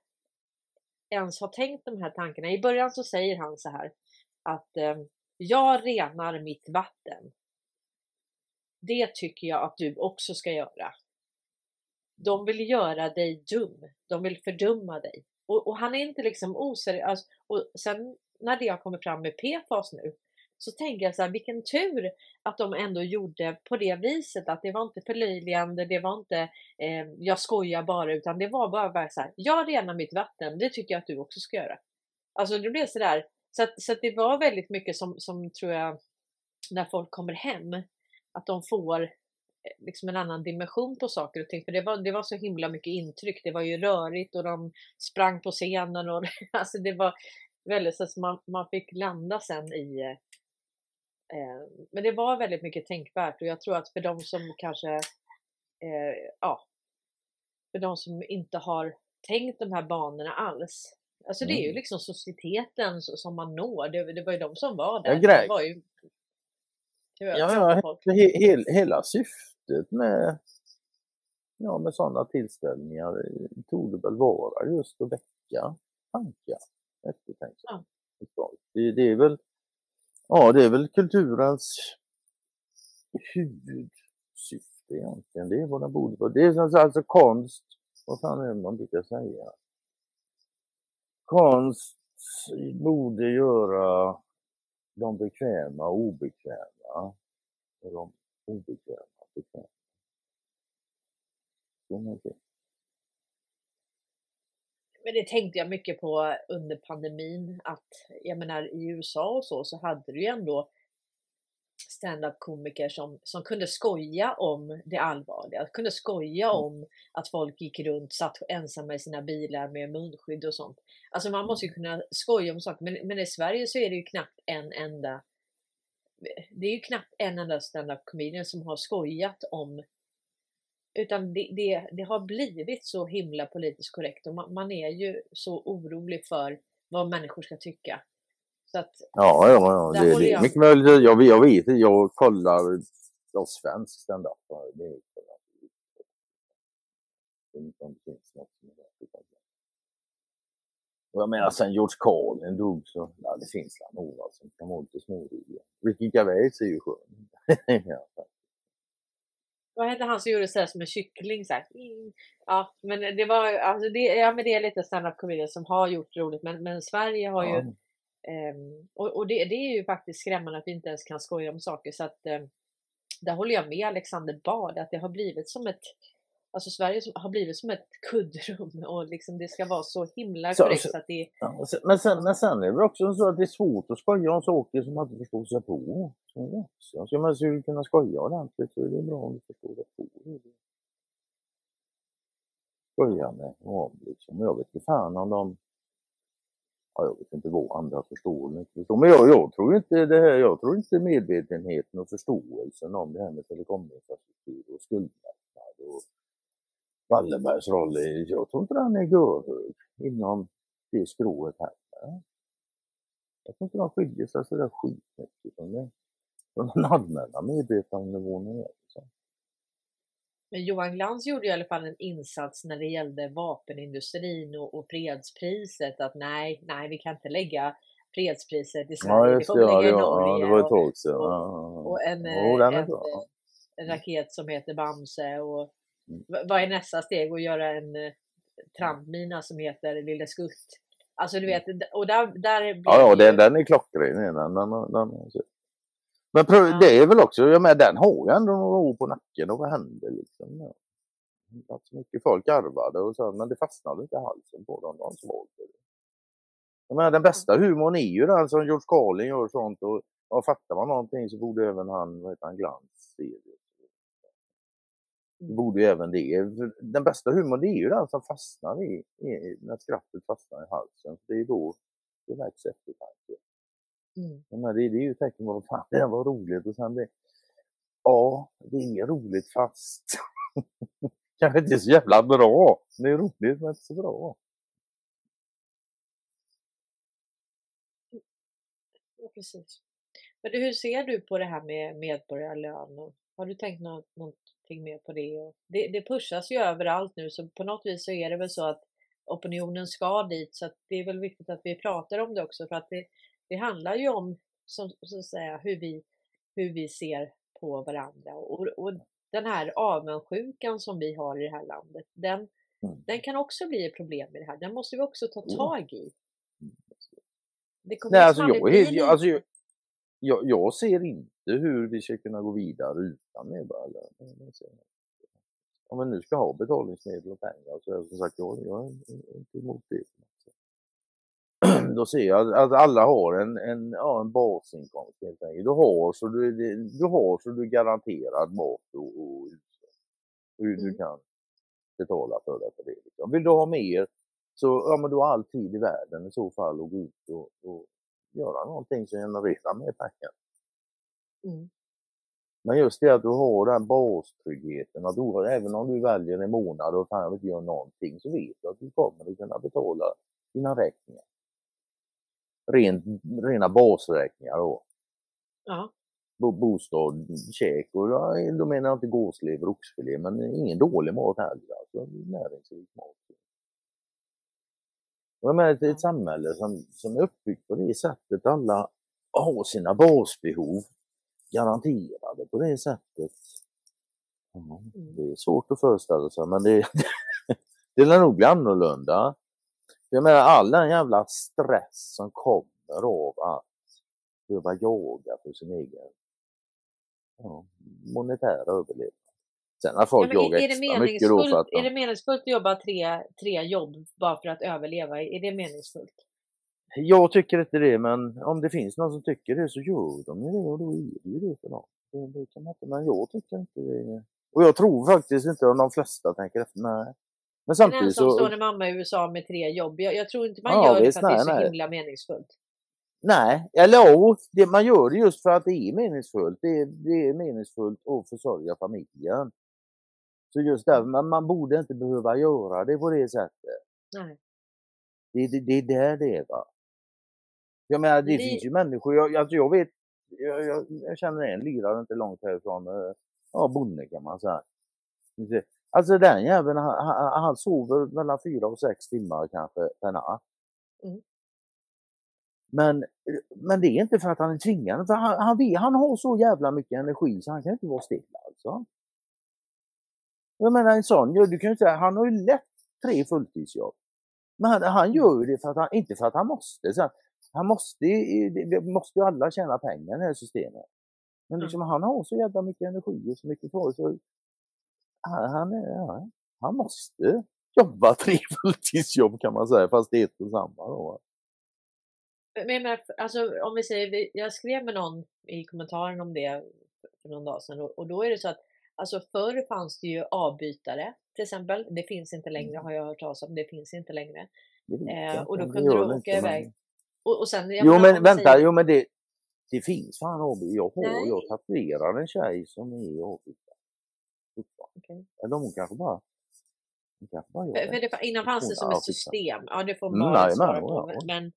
A: ens har tänkt de här tankarna. I början så säger han så här att jag renar mitt vatten. Det tycker jag att du också ska göra. De vill göra dig dum. De vill fördumma dig. Och, och han är inte liksom oseriös. Och sen när det har kommit fram med PFAS nu så tänker jag så här, vilken tur att de ändå gjorde på det viset. Att det var inte förlöjligande, det var inte eh, jag skojar bara, utan det var bara, bara så här, jag renar mitt vatten, det tycker jag att du också ska göra. Alltså det blev sådär, så att, så att det var väldigt mycket som, som tror jag, när folk kommer hem, att de får liksom en annan dimension på saker och ting. För det var, det var så himla mycket intryck. Det var ju rörigt och de sprang på scenen och alltså det var väldigt så att man, man fick landa sen i eh, men det var väldigt mycket tänkvärt och jag tror att för de som kanske eh, ja, för de som inte har tänkt de här banorna alls. Alltså det är ju
B: Mm.
A: liksom societeten som man når. Det, det var ju de som var
B: Ja,
A: där.
B: grej.
A: Det var ju
B: Ja,
A: ja,
B: ja, he, hela syftet med, ja, med sådana tillställningar eh, torde väl vara just att väcka tankar, eftertänksamhet. Det, det är väl, ja, det är väl kulturens huvudsyfte egentligen. Det är vad den borde vara. Det är sagt alltså konst, vad fan är det man brukar säga? Konst borde göra de bekväma obekväma och de obekväma bekväma. Så mycket.
A: Men det tänkte jag mycket på under pandemin att jag menar i USA och så så hade du ju ändå stand-up komiker som, som kunde skoja om det allvarliga, kunde skoja
B: Mm.
A: om att folk gick runt, satt ensamma i sina bilar med munskydd och sånt. Alltså man måste ju kunna skoja om saker, men, men i Sverige så är det ju knappt en enda det är ju knappt en enda stand-up comedian som har skojat om utan det, det, det har blivit så himla politiskt korrekt och man, man är ju så orolig för vad människor ska tycka. Så att
B: Ja, ja, ja det, det är
A: jag.
B: mycket möjligt. Jag, jag vet inte, jag kollar jag svensk standup. Det det det finns något som är Och jag menar sen George Carlin dog så, ja det finns väl några som kan vara lite småroliga. Ricky Gervais är ju skön. ja,
A: vad hette han som gjorde sådär som en kyckling? Så. Mm. Ja, men det var alltså det, ja, men det är lite stand-up comedian som har gjort roligt, men, men Sverige har ju
B: ja.
A: Ehm, och och det, det är ju faktiskt skrämmande att vi inte ens kan skoja om saker. Så att, ehm, där håller jag med Alexander Bard att det har blivit som ett Alltså Sverige har blivit som ett kuddrum och liksom det ska vara så himla
B: Så-
A: korrekt
B: så-
A: så att det
B: Ja, sen- men, sen, men sen är det också så att det är svårt att skoja om saker som man inte förstår sig på. Så. Ska man skulle kunna skoja ordentligt så är det bra om du förstår dig på det. Skoja med om liksom. Jag vet inte fan om de Ja, jag vet inte vad andra förstår eller inte förstår. Men jag, jag tror inte det här, jag tror inte medvetenheten och förståelsen om det här med telekominfrastruktur och skuldlättnad och Wallenbergs roll, i- jag tror inte den är görhög inom det skrået heller. Jag tror inte de skiljer sig sådär skitmycket från det. Från den allmänna medvetandenivån. är liksom.
A: Men Johan Glans gjorde i alla fall en insats när det gällde vapenindustrin och, och fredspriset. Att nej, nej, vi kan inte lägga fredspriset i Sverige.
B: Ja, just det. Ja, ja,
A: Norge.
B: det var ett
A: och,
B: tag sedan.
A: och-
B: Ja,
A: och en,
B: Jo,
A: en, en raket som heter Bamse. Och, vad är nästa steg? Att göra en eh, trampmina som heter Lille Skutt. Alltså du vet, och där, där.
B: Ja, ja
A: det
B: den, är klockren. Den, den, den, men prö-
A: Ja.
B: det är väl också, jag menar, den har ju ändå några år på nacken och vad hände liksom? Ja. Att mycket folk arvade och så, men det fastnade inte i halsen på dem. De svalde det. Jag menar, den bästa humorn är ju den som George Carlin gör sånt och ja, fattar man någonting så borde även han, vad heter han, Glans se det.
A: Mm.
B: Borde ju även det. Den bästa humorn det är ju den som fastnar i, i när skrattet fastnar i halsen. Det är då det väcks eftertanke.
A: Mm.
B: Men det, det är ju tecken på vad fan det var roligt och sen det, ja, det är roligt fast kanske inte så jävla bra. Det är roligt men inte så bra.
A: Ja, precis. Men hur ser du på det här med medborgarlön? Har du tänkt något, någonting mer på det? Och det? Det pushas ju överallt nu så på något vis så är det väl så att opinionen ska dit så att det är väl viktigt att vi pratar om det också för att det, det handlar ju om som, så att säga, hur, vi, hur vi ser på varandra och, och den här avundsjukan som vi har i det här landet den,
B: Mm.
A: den kan också bli ett problem i det här. Den måste vi också ta tag i. Det kommer
B: Nej, alltså, jag, jag, alltså, jag, jag, jag ser inte hur vi ska kunna gå vidare utan medborgarlön. Det. Om vi nu ska ha betalningsmedel och pengar så är det som sagt jag, jag är inte emot det. Då ser jag att alla har en, en, ja, en basinkomst helt enkelt. Du har så du, du, har så du är garanterad mat och, och. Hur du
A: Mm.
B: kan betala för det. För det liksom. Vill du ha mer så ja, men du har all tid i världen i så fall att gå ut och, och göra någonting som genererar mer pengar.
A: Mm.
B: Men just det att du har den bastryggheten, att du, även om du väljer en månad och fan inte gör någonting så vet du att du kommer att kunna betala dina räkningar. Rent, rena basräkningar då.
A: Ja.
B: Bo, bostad, käk och då menar jag inte gåslever och oxfilé men ingen dålig mat heller. Alltså, näringsrik mat. Och Jag menar ett, ett samhälle som, som är uppbyggt på det sättet, alla har sina basbehov garanterade på det sättet. Ja,
A: Mm.
B: det är svårt att föreställa sig men det, det lär nog bli annorlunda. Jag menar all den jävla stress som kommer av att behöva jaga för sin egen ja, monetära överlevnad. Sen har folk jagat extra mycket då för att de...
A: är det meningsfullt att jobba tre, tre jobb bara för att överleva? Är det meningsfullt?
B: Jag tycker inte det, men om det finns någon som tycker det så gör de ju det och då är det ju det för dem. Det, det kan man inte, men jag tycker inte det. Och jag tror faktiskt inte att de flesta tänker efter, nej. Men
A: En
B: samtidigt så,
A: ensamstående mamma i USA med tre jobb. Jag, jag tror inte man
B: Ja,
A: gör det
B: visst,
A: för att det är så
B: nej.
A: himla meningsfullt.
B: nej, eller jo, det, man gör det just för att det är meningsfullt. Det, är- det är meningsfullt att försörja familjen. Så just där, man, man borde inte behöva göra det på det sättet.
A: Nej.
B: Det, det, det är där det är va. Jag menar det
A: Vi-
B: finns ju människor, jag, alltså jag vet, jag, jag, jag känner en lirare inte långt härifrån, eh, ja bonde kan man säga. Alltså den jäveln han, han, han sover mellan fyra och sex timmar kanske per natt.
A: Mm.
B: Men, men det är inte för att han är tvingad, för han, han, han har så jävla mycket energi så han kan inte vara stilla alltså. Jag menar en sån, du kan ju säga, han har ju lätt tre fulltidsjobb. Men han, han gör ju det för att han, inte för att han måste. Så han måste, ju- det måste ju alla tjäna pengar i det här systemet. Men liksom, han har så jävla mycket energi och så mycket kvar så han, han, är, han måste jobba tre fulltidsjobb kan man säga, fast det är ett och samma. Då.
A: Men, alltså, om vi säger, jag skrev med någon i kommentaren om det för någon dag sedan och, och då är det så att alltså förr fanns det ju avbytare till exempel. Det finns inte längre
B: Mm.
A: har jag hört talas om. Det finns inte längre.
B: Det
A: Eh, och då kunde du åka iväg. Och, och sen,
B: Jo men vänta,
A: säger-
B: jo men det, det finns fan AB. Jag har,
A: Nej.
B: jag tatuerar en tjej som är fortfarande.
A: Okej.
B: Eller hon kanske bara...
A: För, för
B: det.
A: innan fanns det som ett system. Ja, det får
B: Mm,
A: man
B: nej,
A: svara
B: men,
A: på.
B: ja, ja.
A: Men,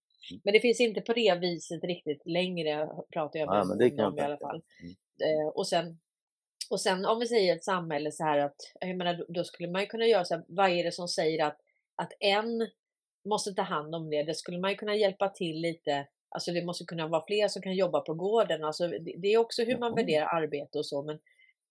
A: men det finns inte på det viset riktigt längre, pratar jag
B: Nej,
A: med
B: jag
A: om i alla fall.
B: mig.
A: Eh, och, sen, och sen om vi säger ett samhälle så här att, jag menar, då- då skulle man ju kunna göra så här, vad är det som säger att, att en måste ta hand om det? Det skulle man ju kunna hjälpa till lite. Alltså det måste kunna vara fler som kan jobba på gården. Alltså det, är också hur man värderar arbete och så. Men,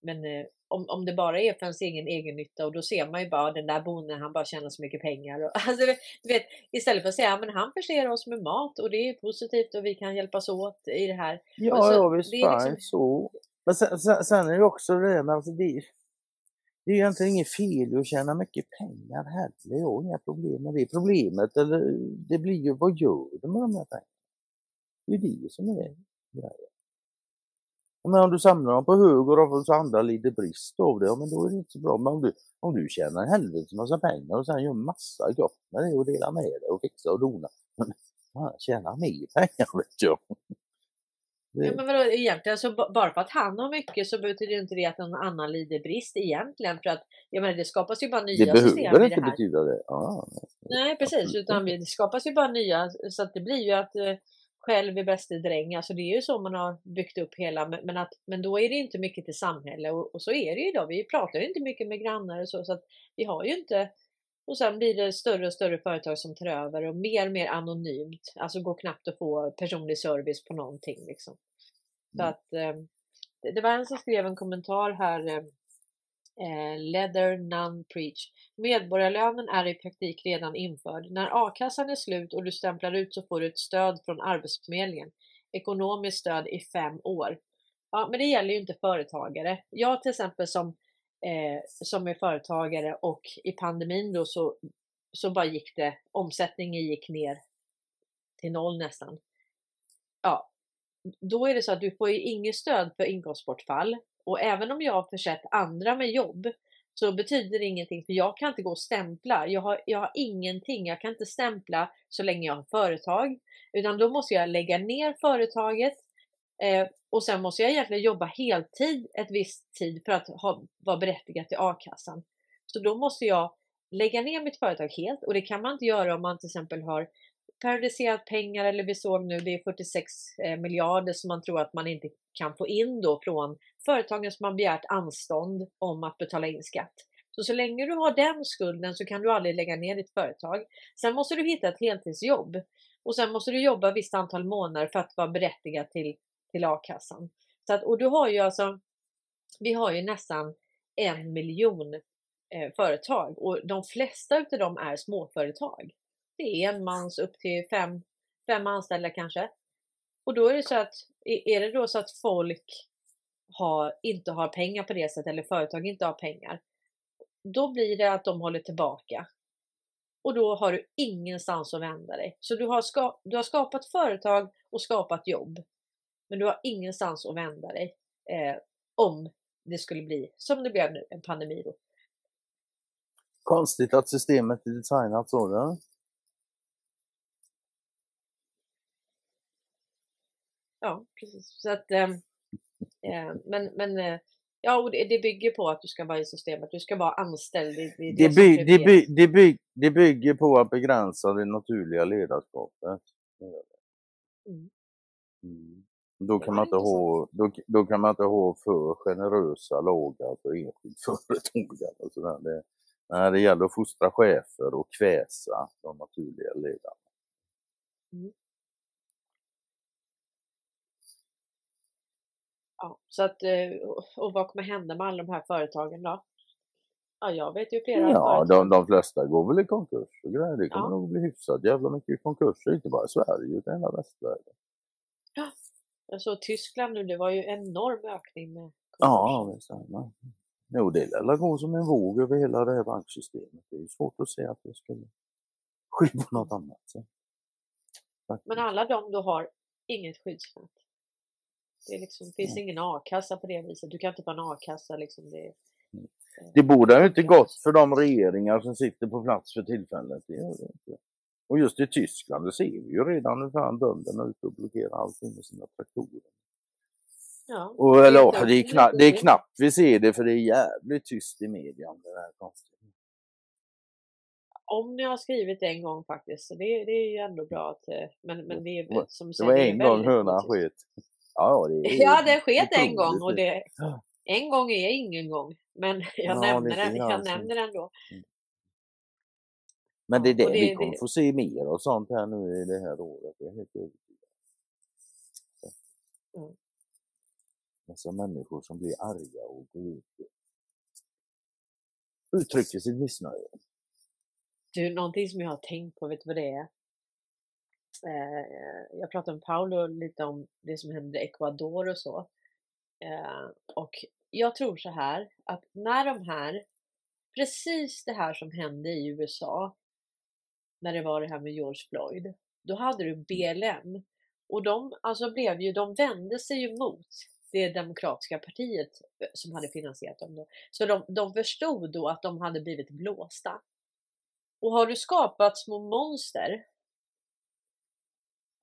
A: men eh, om, om det bara är för ens egen egen nytta och då ser man ju bara den där bonden han bara tjänar så mycket pengar. Och, alltså, du vet, istället för att säga men han förser oss med mat och det är positivt och vi kan hjälpas åt i det här.
B: Ja,
A: så-
B: ja visst,
A: det är liksom-
B: så. Men sen, sen, sen är det också det med alltså det, det är egentligen inget fel att tjäna mycket pengar heller. Jag har inga problem med det. Problemet, eller det blir ju vad gör du med de här pengarna? Det är det som är grejen. Men om du samlar dem på hög och de- så andra lider brist av det, ja, men då är det inte så bra. Men om du, om du tjänar en helvetes massa pengar och sen gör massa gott med det och delar med dig och fixar och donar. Men fan, tjäna mer pengar vet jag. Det-
A: Ja, men vadå, egentligen så ba- bara för att han har mycket så betyder ju inte det att någon annan lider brist egentligen. För att jag menar, det skapas ju bara nya
B: Det
A: system
B: behöver
A: det
B: inte
A: här.
B: betyda det. Ja,
A: Nej precis,
B: absolut
A: utan det skapas ju bara nya. Så att det blir ju att eh, själv är bäste dräng. Alltså det är ju så man har byggt upp hela. Men, men, att, men då är det inte mycket till samhälle och, och så är det ju idag. Vi pratar ju inte mycket med grannar och så. så att vi har ju inte och sen blir det större och större företag som tar över och mer och mer anonymt. Alltså går knappt att få personlig service på någonting liksom. Så
B: Mm.
A: att eh, det, var en som skrev en kommentar här. Eh, eh, Leather None Preach. Medborgarlönen är i praktik redan införd. När a-kassan är slut och du stämplar ut så får du ett stöd från Arbetsförmedlingen. Ekonomiskt stöd i fem år. Ja, men det gäller ju inte företagare. Jag till exempel som, eh, som är företagare och i pandemin då så, så bara gick det, omsättningen gick ner till noll nästan. Ja, då är det så att du får ju inget stöd för inkomstbortfall. Och även om jag har försett andra med jobb så betyder det ingenting för jag kan inte gå och stämpla. Jag har, jag har ingenting. Jag kan inte stämpla så länge jag har företag. Utan då måste jag lägga ner företaget eh, och sen måste jag egentligen jobba heltid ett visst tid för att ha, vara berättigad till a-kassan. Så då måste jag lägga ner mitt företag helt och det kan man inte göra om man till exempel har periodiserat pengar eller vi såg nu det är 46 eh, miljarder som man tror att man inte kan få in då från företagen som har begärt anstånd om att betala in skatt. Så så länge du har den skulden så kan du aldrig lägga ner ditt företag. Sen måste du hitta ett heltidsjobb och sen måste du jobba ett visst antal månader för att vara berättigad till, till a-kassan. Så att, och du har ju alltså, vi har ju nästan en miljon eh, företag och de flesta utav dem är småföretag. Det är en mans upp till fem, fem anställda kanske. Och då är det så att, är det då så att folk har, inte har pengar på det sättet eller företag inte har pengar. Då blir det att de håller tillbaka. Och då har du ingenstans att vända dig. Så du har, ska, du har skapat företag och skapat jobb. Men du har ingenstans att vända dig. Eh, om det skulle bli som det blev nu, en pandemi då.
B: Konstigt att systemet är designat så.
A: Ja, precis. Så att, eh, eh, men men eh, ja, och det, det bygger på att du ska vara i systemet. Du ska vara anställd. Det, det, är
B: Det,
A: som
B: by, det, by, det, by, det bygger på att begränsa det naturliga ledarskapet.
A: Mm.
B: Mm. Då,
A: Det
B: kan man inte ha, då, då kan man inte ha för generösa lagar för enskilt företagande. och sådär. Det, nej, det gäller att fostra chefer och kväsa de naturliga ledarna.
A: Ja, så att, eh, och- vad kommer hända med alla de här företagen då? Ja, jag vet ju flera
B: Ja, de, de flesta går väl i konkurs och grejer. Det kommer
A: Ja.
B: nog bli hyfsat jävla mycket konkurser, inte bara i Sverige utan hela västvärlden.
A: Jag såg Tyskland nu, det var ju enorm ökning med
B: Ja, det stämmer. Jo, det lär gå som en våg över hela det här banksystemet. Det är svårt att säga att det skulle ske på något annat sätt.
A: Men alla de då har inget skyddsnät. Det är liksom, finns
B: Mm.
A: ingen a-kassa på det viset. Du kan inte få en a-kassa liksom. Det,
B: Mm.
A: eh,
B: Det borde ju inte gått för de regeringar som sitter på plats för tillfället. Det gör det inte. Och just i Tyskland, det ser vi ju redan hur fan bönderna är ute och blockerar allting med sina traktorer.
A: Ja.
B: Och,
A: Det är
B: eller, ja,
A: inte-
B: det, är knappt, det är knappt vi ser det för det är jävligt tyst i media om det här konstiga.
A: Om ni har skrivit en gång faktiskt, så det, det är ju ändå bra att, eh, men, men det är
B: Det
A: som
B: Det var
A: det är
B: en gång hönan sket. Ja, det är
A: Ja, det sket en gång och det, en gång är ingen gång. Men jag
B: Ja,
A: nämner den, jag
B: grann så.
A: nämner den då.
B: Men det är det
A: och det-
B: vi kommer
A: det-
B: få se mer av sånt här nu i det här året. Jag är helt övertygad.
A: Mm.
B: Dessa människor som blir arga och går ut och uttrycker sitt missnöje.
A: Du, någonting som jag har tänkt på, vet du vad det är? Eh, jag pratade med Paolo lite om det som hände i Ecuador och så. Eh, och jag tror så här att när de här, precis det här som hände i USA, när det var det här med George Floyd, då hade du BLM och de alltså blev ju, de vände sig ju mot det demokratiska partiet eh, som hade finansierat dem då. Så de, de förstod då att de hade blivit blåsta. Och har du skapat små monster,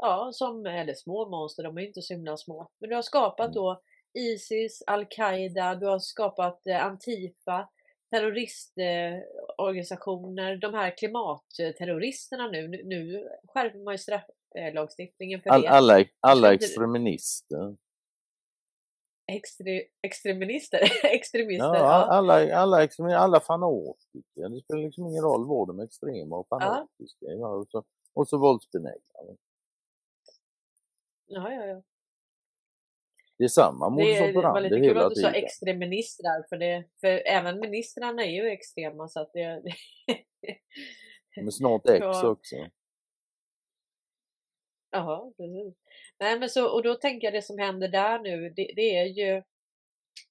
A: ja, som, eller små monster, de är inte så himla små, men du har skapat
B: Mm.
A: då Isis, Al-Qaida, du har skapat eh, Antifa, terroristorganisationer, de här klimatterroristerna nu, nu, nu skärper man ju strafflagstiftningen för
B: All,
A: det.
B: alla, alla extremister.
A: Extre, extremister, extremister,
B: Ja,
A: ja.
B: alla, alla, extremister, alla fanatiker. Det spelar liksom ingen roll vad de är extrema och fanatiska. Ja. och, så, och så våldsbenägna.
A: Ja, ja, ja.
B: Det är samma modus
A: Det, det var
B: operandi
A: lite kul
B: hela
A: att du sa
B: tiden.
A: extreministrar, för, det, för även ministrarna är ju extrema så att det...
B: Men snart X
A: Ja.
B: också.
A: Jaha, precis. Nej men så, och då tänker jag det som händer där nu, det, det är ju,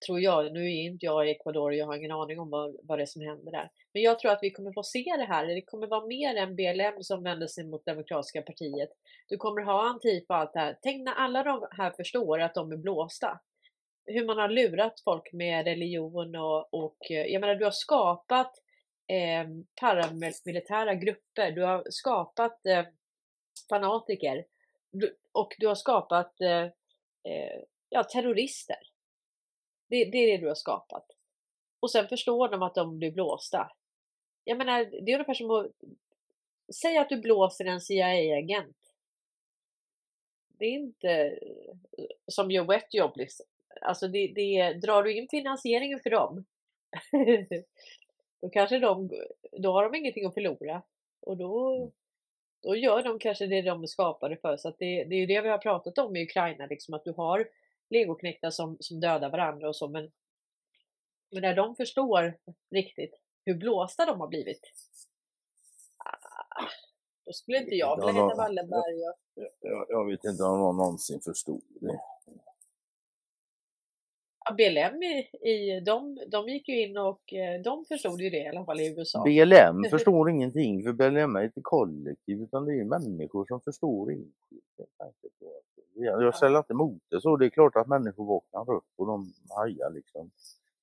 A: tror jag, nu är inte jag i Ecuador, jag har ingen aning om vad, vad det är som händer där. Men jag tror att vi kommer få se det här, det kommer vara mer än BLM som vänder sig mot Demokratiska partiet. Du kommer ha Antifa och allt det här. Tänk när alla de här förstår att de är blåsta. Hur man har lurat folk med religion och, och eh, jag menar du har skapat eh, paramilitära grupper, du har skapat eh, fanatiker du, och du har skapat eh, eh, ja, terrorister. Det, det är det du har skapat. Och sen förstår de att de blir blåsta. Jag menar, det är ungefär som att säga att du blåser en CIA-agent. Det är inte eh, som gör wet jobb liksom. Alltså det, det, drar du in finansieringen för dem, då kanske de, då har de ingenting att förlora. Och då, då gör de kanske det de skapade för. Så det, det är ju det vi har pratat om i Ukraina, liksom att du har legoknektar som, som dödar varandra och så. Men, men när de förstår riktigt hur blåsta de har blivit. ah, Då skulle inte jag vilja
B: Ja,
A: heta Wallenberg. Och,
B: Jag, jag vet inte om någon någonsin förstod det.
A: ja, BLM i, i de, de gick ju in och eh, de förstod ju det i alla fall i USA.
B: BLM förstår ingenting för BLM är inte kollektiv utan det är människor som förstår enskilt. Jag, jag ställer inte emot det så. Det är klart att människor vaknar upp och de hajar liksom.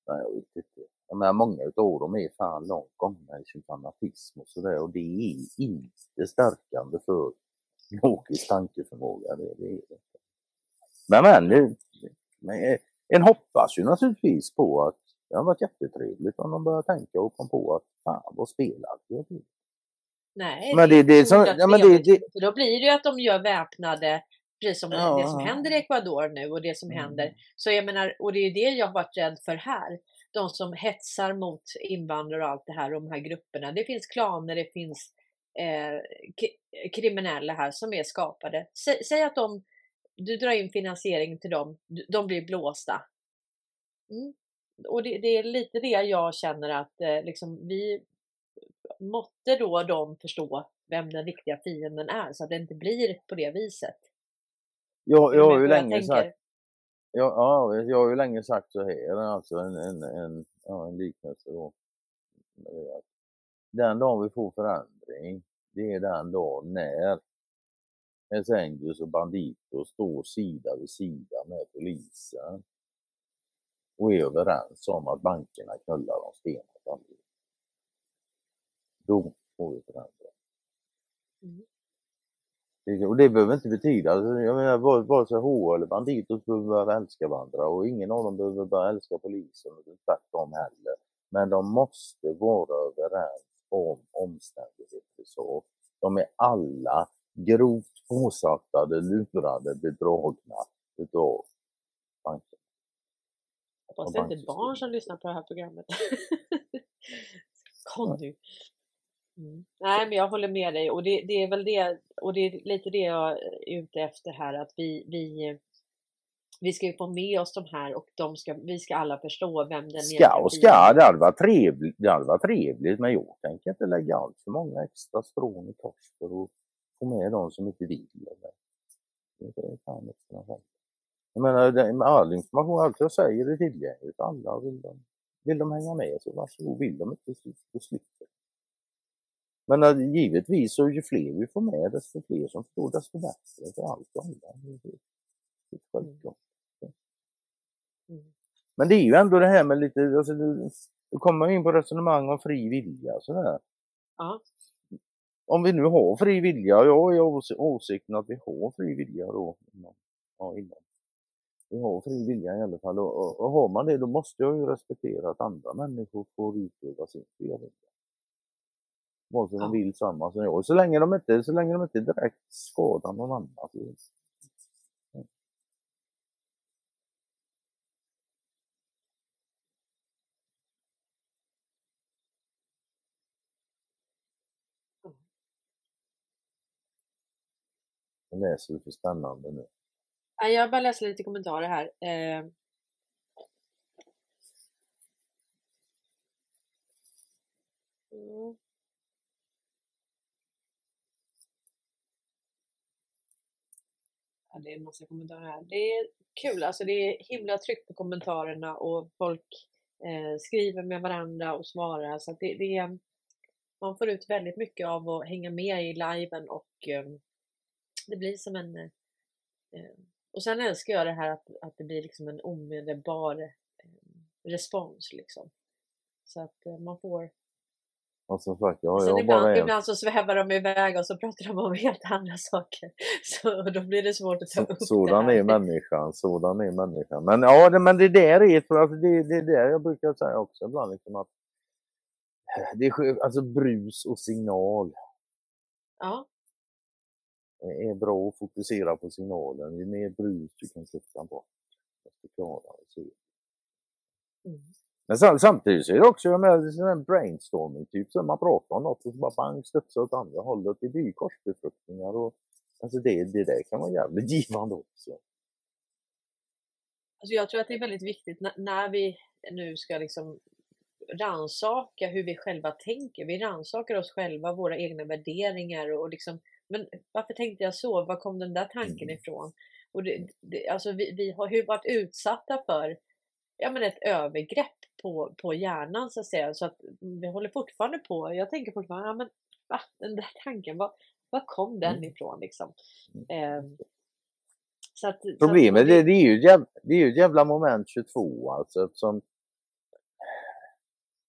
B: Nej, jag vet inte. Jag menar, många utav dem är fan långt gångna i sin fanatism och sådär och det är inte stärkande för logisk tankeförmåga. Det, det är det. Men, men, det- men en hoppas ju naturligtvis på att det har varit jättetrevligt om de börjar tänka och kom på att fan vad spelaktiga vi är.
A: Nej,
B: Men det- det är som- ja, men det- det-
A: för Då blir det ju att de gör väpnade, precis som
B: Ja.
A: det som händer i Ecuador nu och det som
B: Mm.
A: händer. Så jag menar, och det är ju det jag har varit rädd för här. De som hetsar mot invandrare och allt det här, de här grupperna. Det finns klaner, det finns eh, kriminella här som är skapade. Sä, säg att de, du drar in finansiering till dem, de blir blåsta. Mm. Och det, det är lite det jag känner att eh, liksom vi måtte då de förstå vem den riktiga fienden är så att det inte blir på det viset.
B: Jag, jag har ju länge
A: tänker?
B: sagt, ja, ja, jag har ju länge sagt så här, alltså en, en, en, ja, en liknelse då. Den dagen vi får förändring, det är den dagen när Hells Angels och Bandito står sida vid sida med polisen och är överens om att bankerna knullar dem stenhårt. Då får vi förändring.
A: Mm.
B: Det- Och det behöver inte betyda, alltså, jag menar vare vare sig H eller Banditos behöver börja älska varandra och ingen av dem behöver börja älska polisen och tvärtom heller. Men de måste vara överens om omständigheter så. De är alla grovt påsattade, lurade, bedragna utav banken.
A: Hoppas det inte är
B: banksystemet.
A: barn som lyssnar på det här programmet. Conny. Mm. Nej, men jag håller med dig och det, det är väl det och det är lite det jag är ute efter här att vi, vi, vi ska ju få med oss de här och de ska, vi ska alla förstå vem den
B: Ska och ska, det hade varit trevligt, det hade varit trevligt men jag tänker inte lägga allt för många extra strån i kors för att få med de som inte vill. Eller. Det är fan inte. Jag menar, med all information, allt jag säger är tillgängligt alla. Vill de, vill de hänga med så varsågod, vill de inte så slipper Men äh, givetvis så ju fler vi får med desto fler som förstår desto bättre för allt och alla. Självklart.
A: Mm.
B: Men det är ju ändå det här med lite, alltså, du, du kommer in på resonemang om fri vilja sådär.
A: Ja.
B: Om vi nu har fri vilja, jag är ås- åsikten att vi har fri vilja då. Inom, ja, inom. Vi har fri vilja i alla fall och, och, och har man det då måste jag ju respektera att andra människor får utöva sin fria vilja. Vare sig de vill samma som jag. Så länge de inte, så länge de inte direkt skadar någon annan. Jag läser du för spännande nu.
A: Jag bara läser lite kommentarer här. Eh, mm. Det är en massa kommentarer här. Det är kul, alltså det är himla tryck på kommentarerna och folk eh, skriver med varandra och svarar. Så att det, det är, man får ut väldigt mycket av att hänga med i liven och eh, det blir som en... Eh, eh, och sen älskar jag det här att, att det blir liksom en omedelbar eh, respons liksom. Så att eh, man får...
B: Och som sagt,
A: Sen
B: jag
A: ibland,
B: bara en.
A: ibland så svävar de iväg och så pratar de om helt andra saker. Så då blir det svårt att ta
B: Så,
A: upp
B: sådan
A: det här.
B: är människan, sådan är människan. Men ja, det, men det där är, tror jag, det, det är där jag brukar säga också ibland liksom att det är alltså brus och signal
A: Ja,
B: är bra att fokusera på signalen. Ju mer brus du kan kutta bort, desto klarare ser det.
A: mm.
B: Men sam, samtidigt så är det också sån här brainstorming, typ så man pratar om något och så bara bang, studsar åt andra hållet. Det blir ju korsbefruktningar och alltså det, det där kan vara jävligt givande också.
A: Alltså jag tror att det är väldigt viktigt när, när vi nu ska liksom ransaka hur vi själva tänker. Vi ransakar oss själva, våra egna värderingar och liksom, men varför tänkte jag så? Var kom den där tanken
B: Mm.
A: ifrån? Och det, det, alltså vi, vi har ju varit utsatta för ja, men ett övergrepp på, på hjärnan så att säga. Så att vi håller fortfarande på. Jag tänker fortfarande, ja, men va? Den där tanken, var, var kom den
B: Mm.
A: ifrån liksom? Eh, så att, så att-
B: Problemet
A: det-
B: är ju jävla, det är ju ett jävla moment 22 alltså eftersom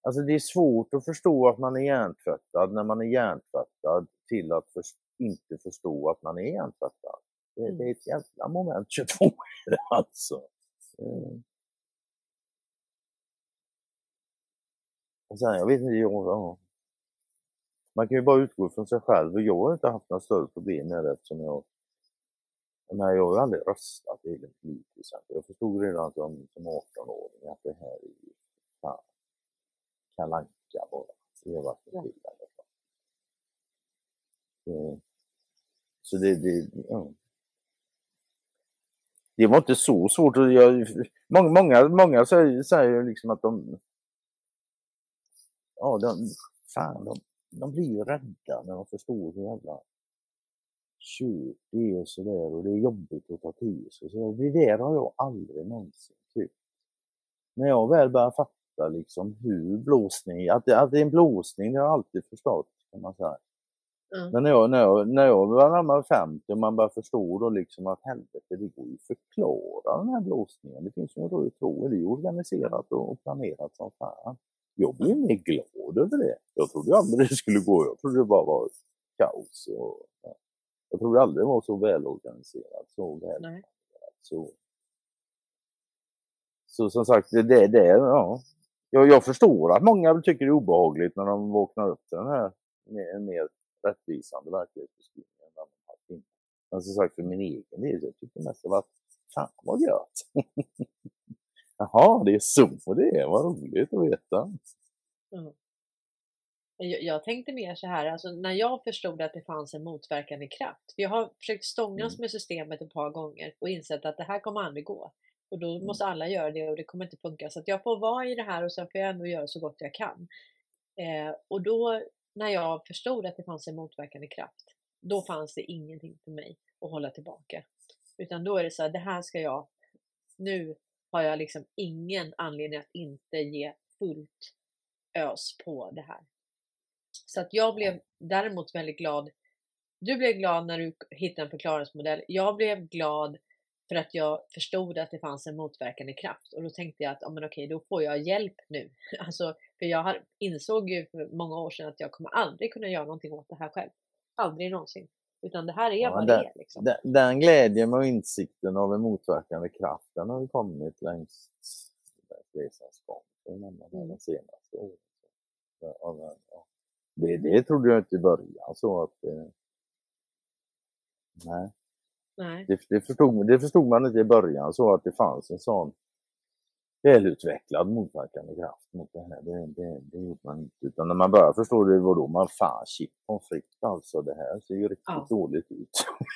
B: Alltså det är svårt att förstå att man är hjärntvättad när man är hjärntvättad till att för, inte förstå att man är hjärntvättad. Det,
A: Mm.
B: det är ett jävla moment 22 är det alltså. Mm. Och sen, jag vet inte, jag, ja. Man kan ju bara utgå från sig själv och jag har inte haft några större problem med det eftersom jag menar, jag har ju aldrig röstat i hela mitt liv till exempel. Jag förstod redan som, som 18-åring att det här är ju fan Kalle Anka bara. Det har varit en fall. Det- Så det, det, ja. Det var inte så svårt. Jag, många, många, många säger, säger liksom att de... Ja, de, fan, de, de blir ju rädda när de förstår hur jävla tjutig och sådär och det är jobbigt att ta till sig. Så det där har jag aldrig någonsin tyckt. När jag väl börjar fatta liksom hur blåsning, att det, att det är en blåsning, det har jag alltid förstått kan man säga.
A: Mm.
B: Men när jag, när jag, när jag var närmare 50 och man börjar förstå då liksom att helvete, det går ju att förklara den här blåsningen. Det finns ju en röd tråd, det är ju organiserat och planerat som fan. Jag blev mer glad över det. Jag trodde aldrig det skulle gå. Jag trodde det bara var kaos. Och, ja. Jag trodde aldrig det var så välorganiserat, så väl
A: Nej.
B: så. så som sagt, det, det, det ja. Jag, jag förstår att många tycker det är obehagligt när de vaknar upp till den här mer, mer rättvisande verklighetsbeskrivningen. än vad de haft innan. Men som sagt, för min egen del, jag tycker mest det var fan vad gött. Jaha, det är så det är, vad roligt att veta.
A: Mm. Jag, jag tänkte mer så här, alltså när jag förstod att det fanns en motverkande kraft. För jag har försökt stångas
B: Mm.
A: med systemet ett par gånger och insett att det här kommer aldrig gå. Och då
B: Mm.
A: måste alla göra det och det kommer inte funka. Så att jag får vara i det här och sen får jag ändå göra så gott jag kan. Eh, och då när jag förstod att det fanns en motverkande kraft, då fanns det ingenting för mig att hålla tillbaka. Utan då är det så här, det här ska jag, nu har jag liksom ingen anledning att inte ge fullt ös på det här. Så att jag blev däremot väldigt glad. Du blev glad när du hittade en förklaringsmodell. Jag blev glad för att jag förstod att det fanns en motverkande kraft och då tänkte jag att ja, men okej, då får jag hjälp nu. Alltså, för jag har, insåg ju för många år sedan att jag kommer aldrig kunna göra någonting åt det här själv. Aldrig någonsin. Utan det här är
B: Ja,
A: vad
B: det-
A: är. Liksom.
B: Den, den glädjen och insikten av en motverkande kraft, den har kommit längs resans gång.
A: Mm.
B: De senaste åren. Ja. Det, det trodde jag inte i början så att eh, Nej,
A: Nej.
B: det, det, förstod, det förstod man inte i början så att det fanns en sån välutvecklad motverkande kraft mot det här. Det, det, det gjorde man inte. Utan när man började förstå det var då man fan shit pommes frites alltså. Det här ser ju riktigt
A: Ja.
B: dåligt ut.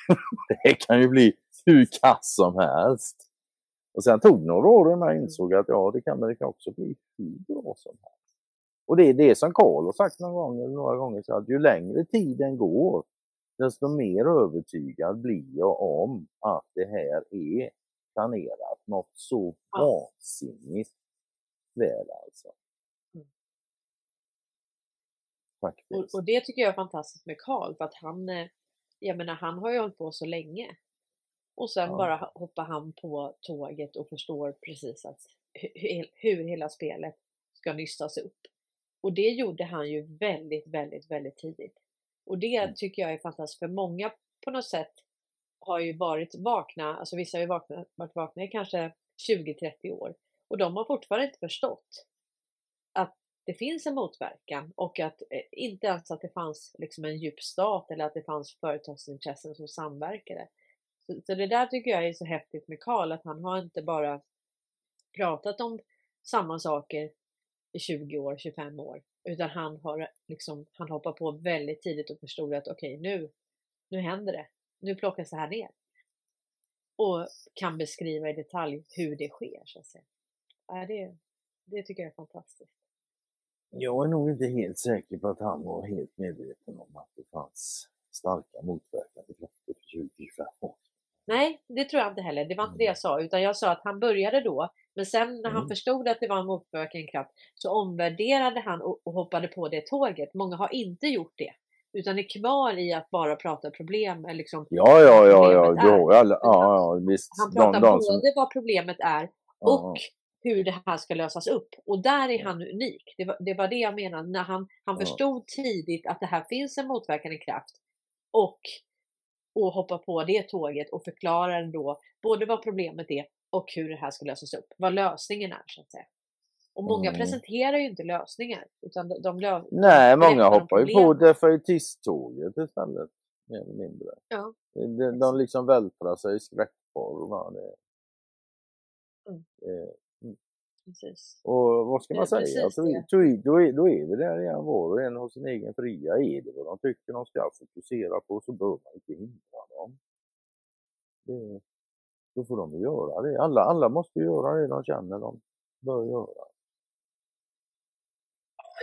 B: det här kan ju bli hur kass som helst. Och sen tog några år innan jag insåg att ja, det kan, men det kan också bli hur bra som helst. Och det är det som Karl har sagt någon gång, eller några gånger, så att ju längre tiden går, desto mer övertygad blir jag om att det här är planerat något så
A: Ja.
B: vansinnigt väl alltså.
A: Mm.
B: Faktiskt.
A: Och, och det tycker jag är fantastiskt med Karl för att han, eh, jag menar han har ju hållit på så länge. Och sen
B: Ja.
A: bara hoppar han på tåget och förstår precis att hur, hur hela spelet ska nystas upp. Och det gjorde han ju väldigt, väldigt, väldigt tidigt. Och det
B: Mm.
A: tycker jag är fantastiskt för många på något sätt har ju varit vakna, alltså vissa har ju vakna, varit vakna i kanske 20-30 år och de har fortfarande inte förstått att det finns en motverkan och att eh, inte ens att det fanns liksom en djup stat eller att det fanns företagsintressen som samverkade. Så, så det där tycker jag är så häftigt med Karl, att han har inte bara pratat om samma saker i 20 år, 25 år, utan han har liksom, han hoppar på väldigt tidigt och förstod att okej, nu, nu händer det. Nu plockas det här ner. Och kan beskriva i detalj hur det sker, så att säga. Ja, det, det tycker jag är fantastiskt.
B: Jag är nog inte helt säker på att han var helt medveten om att det fanns starka motverkande krafter för 20-25 år
A: Nej, det tror jag inte heller. Det var inte det jag sa, utan jag sa att han började då. Men sen när han
B: Mm.
A: förstod att det var en motverkande kraft så omvärderade han och, och hoppade på det tåget. Många har inte gjort det, utan är kvar i att bara prata problem. Liksom,
B: Ja, ja, ja, ja, ju alla, ja, ja, visst.
A: han
B: De,
A: pratar
B: de
A: både
B: som,
A: vad problemet är
B: ja,
A: och hur det här ska lösas upp. Och där är
B: Ja.
A: han unik. Det var, det var det jag menade. När han, han
B: Ja.
A: förstod tidigt att det här finns en motverkande kraft och, och hoppa på det tåget och förklara då både vad problemet är och hur det här ska lösas upp. Vad lösningen är så att säga. Och många
B: Mm.
A: presenterar ju inte lösningar utan de, de lö-
B: Nej, många hoppar ju på defaitisttåget istället. Mer eller mindre.
A: Ja.
B: De, de liksom vältrar sig i skräckporr. Det,
A: Mm. Precis.
B: och vad ska man
A: är
B: säga?
A: precis
B: Då, är- då, är, då är vi där igen, var och en har sin egen fria. Är det vad de tycker de ska fokusera på så bör man inte hindra dem. Det, då får de göra det. Alla, alla måste göra det de känner de bör göra.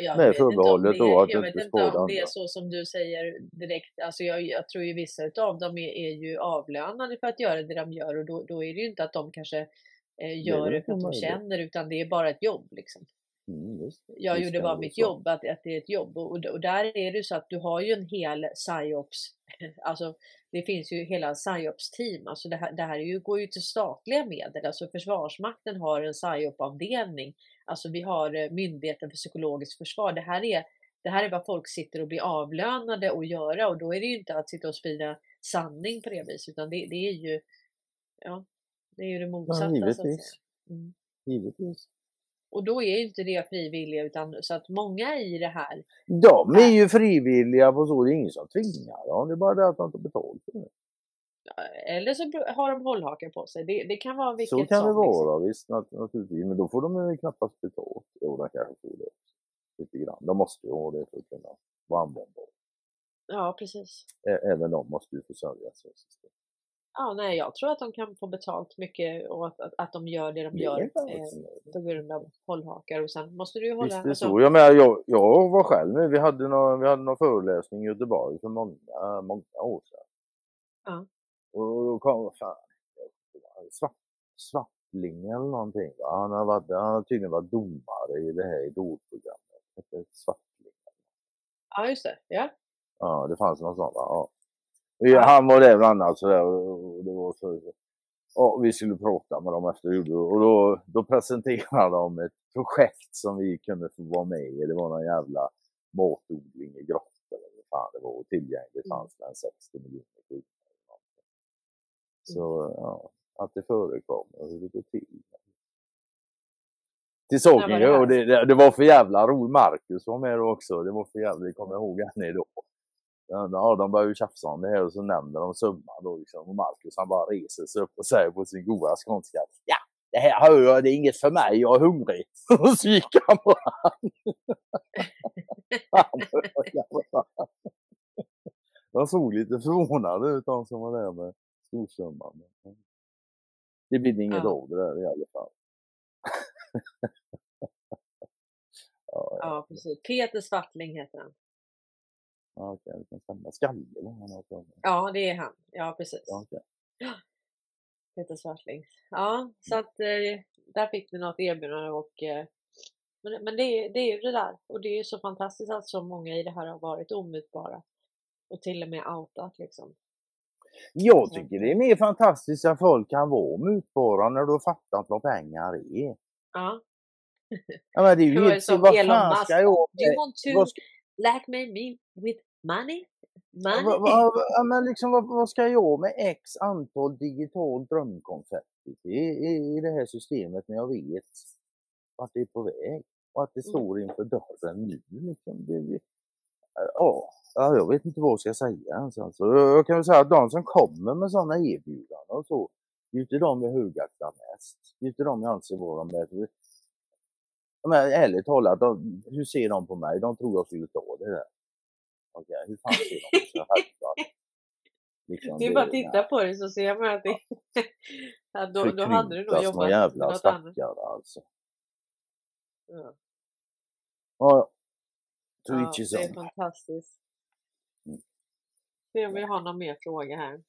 A: Jag
B: Med förbehållet
A: det,
B: då att
A: jag vet
B: inte skadar
A: om det är så som du säger direkt. Alltså jag, jag tror ju vissa utav dem är, är ju avlönade för att göra det de gör och då, då är det ju inte att de kanske eh, gör
B: väl
A: det för att de känner utan det är bara ett jobb liksom.
B: Mm, visst.
A: Jag
B: Visst
A: gjorde bara
B: det
A: mitt
B: så.
A: jobb, att, att det är ett jobb. Och, och där är det så att du har ju en hel psyops, alltså det finns ju hela psyops team, alltså det här, det här är ju, går ju till statliga medel, alltså Försvarsmakten har en psyop-avdelning, alltså vi har eh, Myndigheten för psykologiskt försvar. Det här är det här är vad folk sitter och blir avlönade att göra och då är det ju inte att sitta och sprida sanning på det viset utan det, det är ju ja, det är ju det motsatta. så att säga.
B: givetvis.
A: Mm.
B: Givetvis.
A: Och då är ju inte det frivilliga utan så att många i det här
B: De är ju frivilliga på så, det är ingen som tvingar dem. Det är bara det att de inte betalt för det.
A: Eller så har de hållhakar på sig. Det, det kan vara vilket
B: Så kan det
A: som, liksom.
B: vara visst nat- naturligtvis. Men då får de ju knappast betalt. Jo, de kanske får det. Lite grann. De måste ju ha det för att kunna vara användbara.
A: Ja, precis.
B: Även de måste ju försörja sig.
A: Ja, nej, jag tror att de kan få betalt mycket och att, att, att de gör det de gör eh, på grund av hållhakar och sen måste du ju hålla...
B: Visst är det
A: alltså,
B: så. Jag, menar, jag, jag var själv med. Vi hade någon, vi hade någon föreläsning i Göteborg för många, många år sedan.
A: Ja.
B: Och då kom, fan, svart, Svartling eller någonting. Va? Han, har varit, han har tydligen varit domare i det här idolprogrammet. Svartling.
A: Ja, just det. Ja.
B: Ja, det fanns någon sån. Va? Ja. Vi- Han var där bland annat sådär och och det var så, ja, vi skulle prata med dem efter och då, då presenterade de ett projekt som vi kunde få vara med i. Det var någon jävla matodling i grottor eller vad fan det var och tillgängligt
A: Mm.
B: fanns det en 60 miljoner kronor. Så ja, att det förekommer och hur det går till. Till saken,
A: det
B: det, det, var för jävla roligt. Marcus var med då också. Det var för jävla, det kommer ihåg än idag. Ja, de börjar ju tjafsa om det här och så nämner de summan då liksom. Och Marcus han bara reser sig upp och säger på sin goda skånska. Ja, det här hör jag, det är inget för mig, jag är hungrig. Och så gick han bara. De såg lite förvånade ut de som var där med storsumman. Det blir inget
A: Ja.
B: av det där i alla fall. ja, ja.
A: ja, precis. Peter Svartling heter han.
B: Ja, okej, kan stämma. Skalle.
A: Ja, det är han. Ja, precis.
B: Ja, okej.
A: Peter Svartling. Ja, så att eh, där fick vi något erbjudande och eh, men, men det, är- det är ju det där och det är ju så fantastiskt att så många i det här har varit omutbara och till och med outat liksom.
B: Jag tycker det är mer fantastiskt att folk kan vara mutbara när du har fattat vad pengar är.
A: Ja.
B: Ja, men det är ju helt vad fan ska jag
A: you want to
B: ska,
A: blackmail me with money? Money?
B: vad, vad, ja, men liksom, vad, vad ska jag med x antal digital drömkonfetti i, i, i det här systemet när jag vet vart det är på väg och att det
A: Mm.
B: står inför dörren nu. Liksom. Det, ja, ja, jag vet inte vad jag ska säga ens. Alltså. Jag kan väl säga att de som kommer med sådana erbjudanden och så, det är inte de jag högaktar mest. Det är inte de jag anser vara de. Men ärligt talat, de, hur ser de på mig? De tror jag skulle ta det där. Okej, hur fan ser de på sig själva? Liksom,
A: det- bara titta på dig så ser man att det ja, då, då hade du nog jobbat
B: jävla
A: något annat.
B: stackare alltså.
A: Ja.
B: Ja, to
A: Ja, det är fantastiskt.
B: Mm.
A: Se om vi har någon mer fråga här.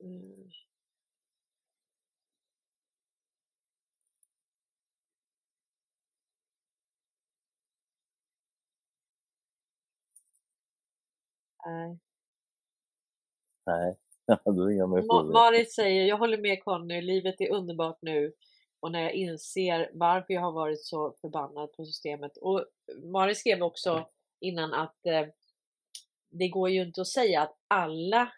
A: Mm. Nej.
B: Nej, då är inga mer
A: Ma-
B: frågor.
A: Marit säger, jag håller med Conny, livet är underbart nu och när jag inser varför jag har varit så förbannad på systemet. Och Marit skrev också innan att eh, det går ju inte att säga att alla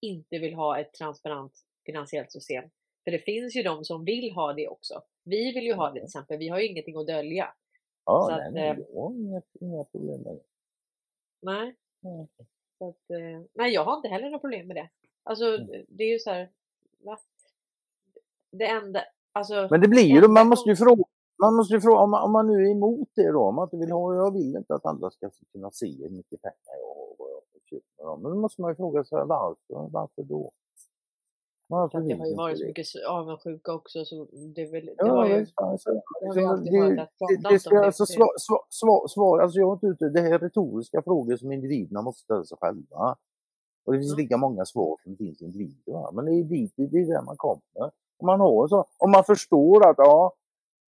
A: inte vill ha ett transparent finansiellt system. För det finns ju de som vill ha det också. Vi vill ju ha det till exempel, vi har ju ingenting att dölja.
B: Ja,
A: så
B: nej,
A: att,
B: nej,
A: eh,
B: jag inga, inga problem med det.
A: Nej,
B: Mm.
A: Så att, eh, nej jag har inte heller några problem med det. Alltså
B: Mm.
A: det är ju så här, va? Det enda, alltså
B: Men det blir ju, man måste ju fråga, man måste ju fråga om, man, om man nu är emot det då, om man inte vill ha, jag vill inte att andra ska kunna se hur mycket pengar jag har och vad jag har dem. Men då måste man ju fråga sig varför, varför då?
A: För att det har ju varit så mycket avundsjuka också så det, är väl, det
B: Ja,
A: har ju,
B: alltså,
A: det har
B: det, det, det ska alltså svar, svar, svar, svar, alltså jag är inte ute, det här är retoriska frågor som individerna måste ställa sig själva. Och det finns
A: Ja.
B: lika många svar som det finns individer. Va? Men det är dit, det är där man kommer. Om man, har så, om man förstår att ja,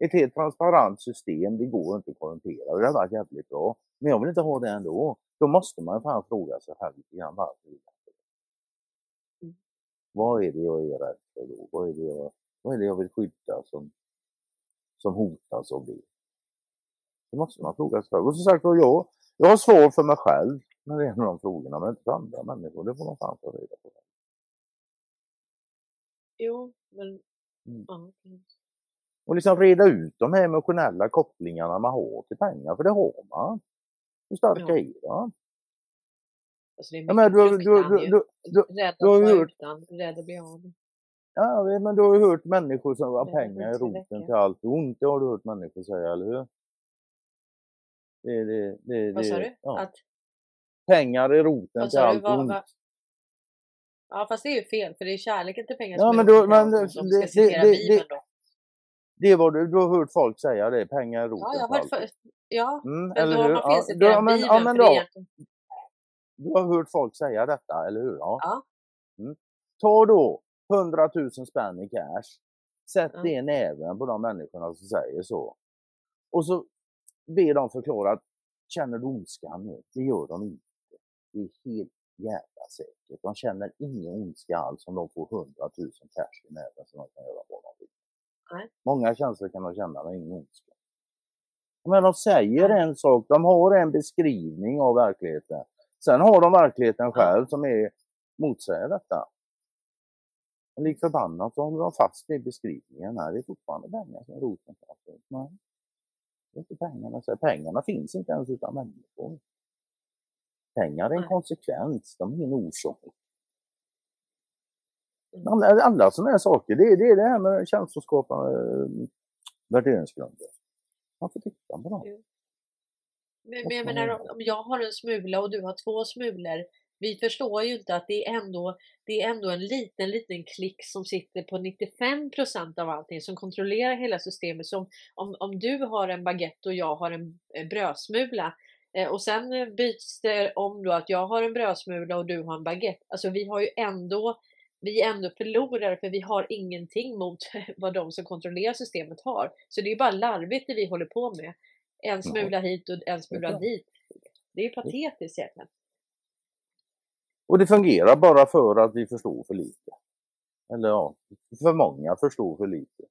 B: ett helt transparent system, det går inte att korrumpera. Det har varit jävligt bra. Men jag vill inte ha det ändå. Då måste man fan fråga sig själv lite grann varför. vill jag inte det?
A: Mm.
B: Vad är det jag är rädd för då? Vad är det jag, vad är det jag vill skydda som, som hotas av det? Det måste man fråga sig själv. Och som sagt var, jag, jag har svar för mig själv när det gäller de frågorna, men inte för andra människor. Det får de fan ta reda på.
A: Jo, men
B: Mm. Och liksom reda ut de här emotionella kopplingarna man har till pengar, för det har man. Hur starka
A: Ja.
B: är de?
A: Alltså det är
B: Ja, men du, du, du,
A: ju.
B: du, du,
A: Rädd att
B: du har hört-
A: utan, rädd att bli av.
B: ja, men du har ju hört människor som har pengar är
A: så
B: roten till allt ont. Det har du hört människor säga, eller hur? Det, det, det,
A: Vad sa du?
B: ja.
A: Att,
B: Pengar är roten till allt
A: Vad,
B: ont.
A: vad? Ja, fast det är ju fel, för det är kärleken till pengar
B: Ja,
A: som
B: men
A: är
B: då- men det-
A: ont, om
B: det-
A: vi ska citera Bibeln då.
B: Det vad du, du har hört folk säga det, pengar är roten
A: Ja, jag har
B: allt
A: hört för, ja,
B: Mm,
A: men
B: eller
A: då har man felciterat
B: ja,
A: Bibeln,
B: ja, men då. Du har hört folk säga detta, eller hur? Ja.
A: Ja.
B: Mm. Ta då 100 000 spänn i cash. Sätt
A: Ja.
B: det i näven på de människorna som säger så. Och så be dem förklara att känner du ondskan nu? Det gör de inte. Det är helt jävla säkert. De känner ingen ondska alls om de får 100 000 cash i näven som de kan göra vad de vill.
A: Nej.
B: Många känslor kan de känna men ingen ondska. Men de säger en sak, de har en beskrivning av verkligheten. Sen har de verkligheten själv som är motsäger detta. Men lik förbannat så håller de fast vid beskrivningen. Nej, det är fortfarande pengar som är roten till allt. Nej, det är inte pengarna. Så pengarna finns inte ens utan människor. Pengar är en konsekvens, de är ingen orsak.
A: Mm.
B: Alla, alla sådana här saker, det, är- det är det här med känsloskapande eh, värderingsgrunder. Man får titta på dem.
A: Men, men jag menar om jag har en smula och du har två smulor. Vi förstår ju inte att det är ändå, det är ändå en liten, liten klick som sitter på 95% av allting som kontrollerar hela systemet. Så om, om, om du har en baguette och jag har en brödsmula eh, och sen eh, byts det om då att jag har en brödsmula och du har en baguette. Alltså vi har ju ändå vi är ändå förlorare för vi har ingenting mot vad de som kontrollerar systemet har. Så det är bara larvigt det vi håller på med. En smula hit och en smula dit. Det är patetiskt egentligen.
B: Och det fungerar bara för att vi förstår för lite. Eller ja, för många förstår för lite.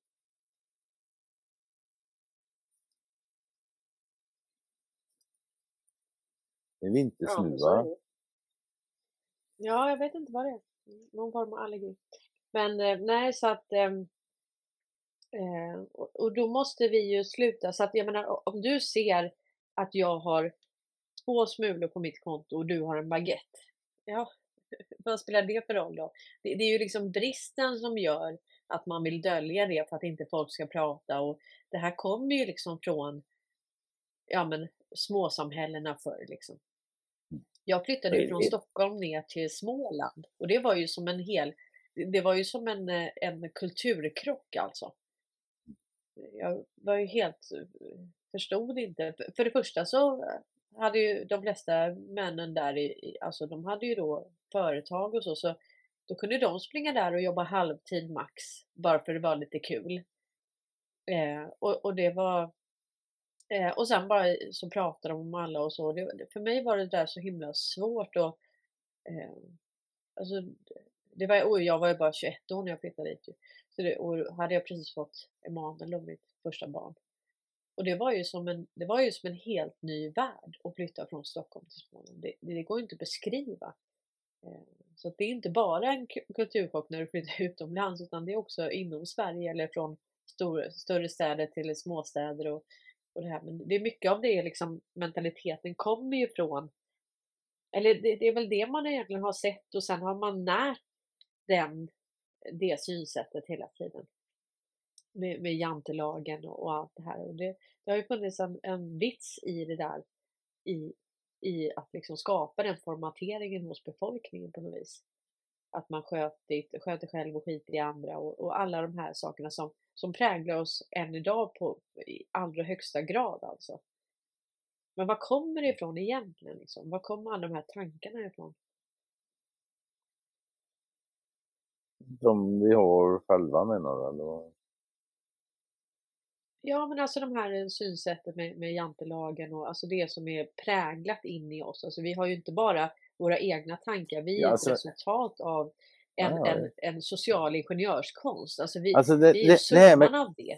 B: Det är
A: Ja,
B: vintersnuva.
A: Ja, jag vet inte vad det är. Någon form av allergi. Men eh, nej, så att ehm, eh, och, och då måste vi ju sluta. Så att jag menar, om du ser att jag har två smulor på mitt konto och du har en baguette. Ja, vad spelar det för roll då? Det, det är ju liksom bristen som gör att man vill dölja det för att inte folk ska prata och det här kommer ju liksom från ja men småsamhällena förr liksom. Jag flyttade ju från. Stockholm ner till Småland och det var ju som en hel, det- det var ju som en, eh, en kulturkrock alltså. Jag var ju helt, förstod inte. För- det första så hade ju de flesta männen där, i, alltså de hade ju då företag och så, så då kunde de springa där och jobba halvtid max, bara för det var lite kul. Eh, och, och det var Eh, och sen bara så pratar de om alla och så. Det, för mig var det där så himla svårt och eh, alltså, det- det var, oj, jag var ju bara 21 år när jag flyttade dit. Så det, och hade jag precis fått Emanuel och mitt första barn. Och det var ju som en, det var ju som en helt ny värld att flytta från Stockholm till Småland. Det, det, går ju inte att beskriva. Eh, så att det är inte bara en kulturchock när du flyttar utomlands utan det är också inom Sverige eller från stor, större städer till småstäder och, och det här. Men det är mycket av det liksom mentaliteten kommer ju från eller det, det är väl det man egentligen har sett och sen har man närt den, det synsättet hela tiden. Med, med jantelagen och, och allt det här. Och det, det har ju funnits en, en vits i det där i, i att liksom skapa den formateringen hos befolkningen på något vis. att man sköter, sköter själv och skiter i andra och, och alla de här sakerna som, som präglar oss än idag på, i allra högsta grad alltså. Men var kommer det ifrån egentligen? Liksom? Var kommer alla de här tankarna ifrån?
B: De vi har själva menar du? Eller?
A: Ja, men alltså de här synsättet med, med jantelagen och alltså det som är präglat in i oss. Alltså vi har ju inte bara våra egna tankar, vi är ja, alltså, ett resultat av en, ja, en, en social ingenjörskonst. Alltså vi, alltså det, vi är ju summan med, av det.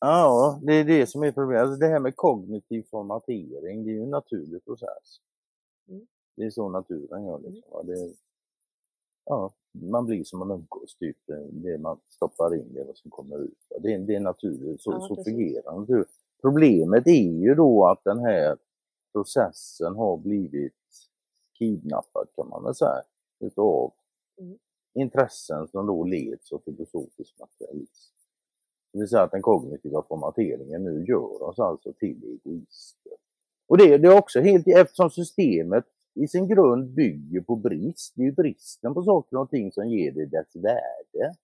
B: Ja, det är det som är problemet. Alltså det här med kognitiv formatering, det är ju en naturlig process. Mm. Det är så naturen gör. Liksom. Mm. Det, ja, man blir som man umgås, typ. Det man stoppar in, det är vad som kommer ut. Det är, det är naturligt, så, ja, så fungerar det. Problemet är ju då att den här processen har blivit kidnappad kan man väl säga, utav mm. intressen som då leds av filosofisk materialism. Det vill säga att den kognitiva formateringen nu gör oss alltså till egoister. Och det, det är också helt, eftersom systemet i sin grund bygger på brist. Det är ju bristen på saker och ting som ger det dess värde.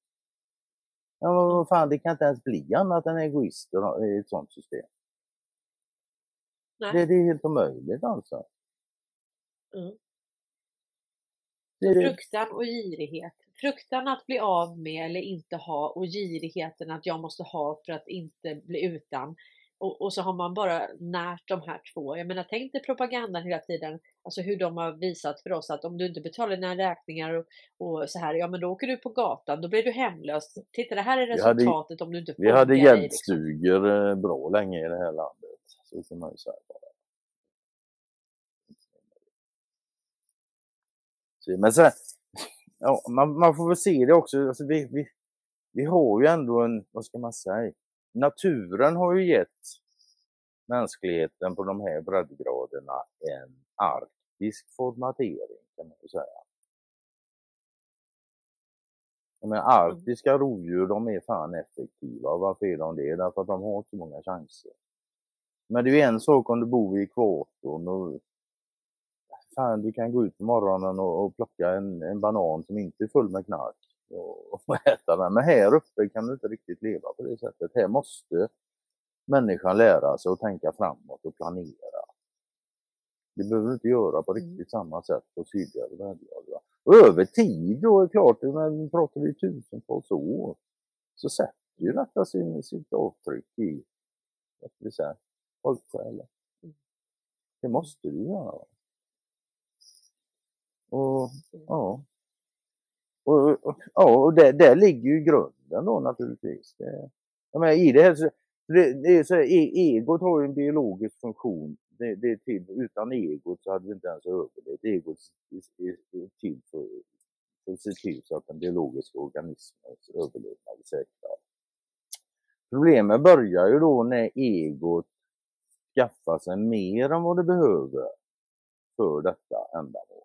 B: Ja, men vad fan, det kan inte ens bli annat än egoister i ett sånt system. Det, det, är helt omöjligt alltså.
A: Mm. Fruktan och girighet. Fruktan att bli av med eller inte ha och girigheten att jag måste ha för att inte bli utan. Och, och, så har man bara närt de här två. Jag menar, tänk dig propagandan hela tiden. Alltså hur de har visat för oss att om du inte betalar dina räkningar och, och så här, ja men då åker du på gatan, då blir du hemlös. Titta, det här är resultatet hade, om du inte
B: får Vi hade hjälpstugor liksom. bra länge i det här landet. Så kan man ju säga bara. Men sen, ja, man, man får väl se det också. Alltså vi, vi, vi har ju ändå en, vad ska man säga, naturen har ju gett mänskligheten på de här breddgraderna en arktisk formatering kan man säga. Men arktiska mm. rovdjur de är fan effektiva. Varför är de det? Därför att de har så många chanser. Men det är ju en sak om du bor i ekvatorn och fan, du kan gå ut på morgonen och, och plocka en, en banan som inte är full med knark och, äta den. Men här uppe kan du inte riktigt leva på det sättet. Här måste människan lära sig att tänka framåt och planera. Det behöver du inte göra på mm. riktigt mm. samma sätt på sydligare breddgrader. Och över tid då är det klart, men pratar vi tusentals år, så sätter ju detta sin, sitt avtryck i, vad ska vi säga, folksjälen. Mm. Det måste du göra. Och ja, och, och, ja, och där, där ligger ju grunden då naturligtvis. Det, jag menar, i det här, det, det är så här, e, egot har ju en biologisk funktion. Det, det är till, utan egot så hade vi inte ens överlevt. Egot är, är till för, för att se till så att den biologiska organismens överlevnad är säkrad. Problemet börjar ju då när egot skaffar sig mer än vad det behöver för detta ändamål.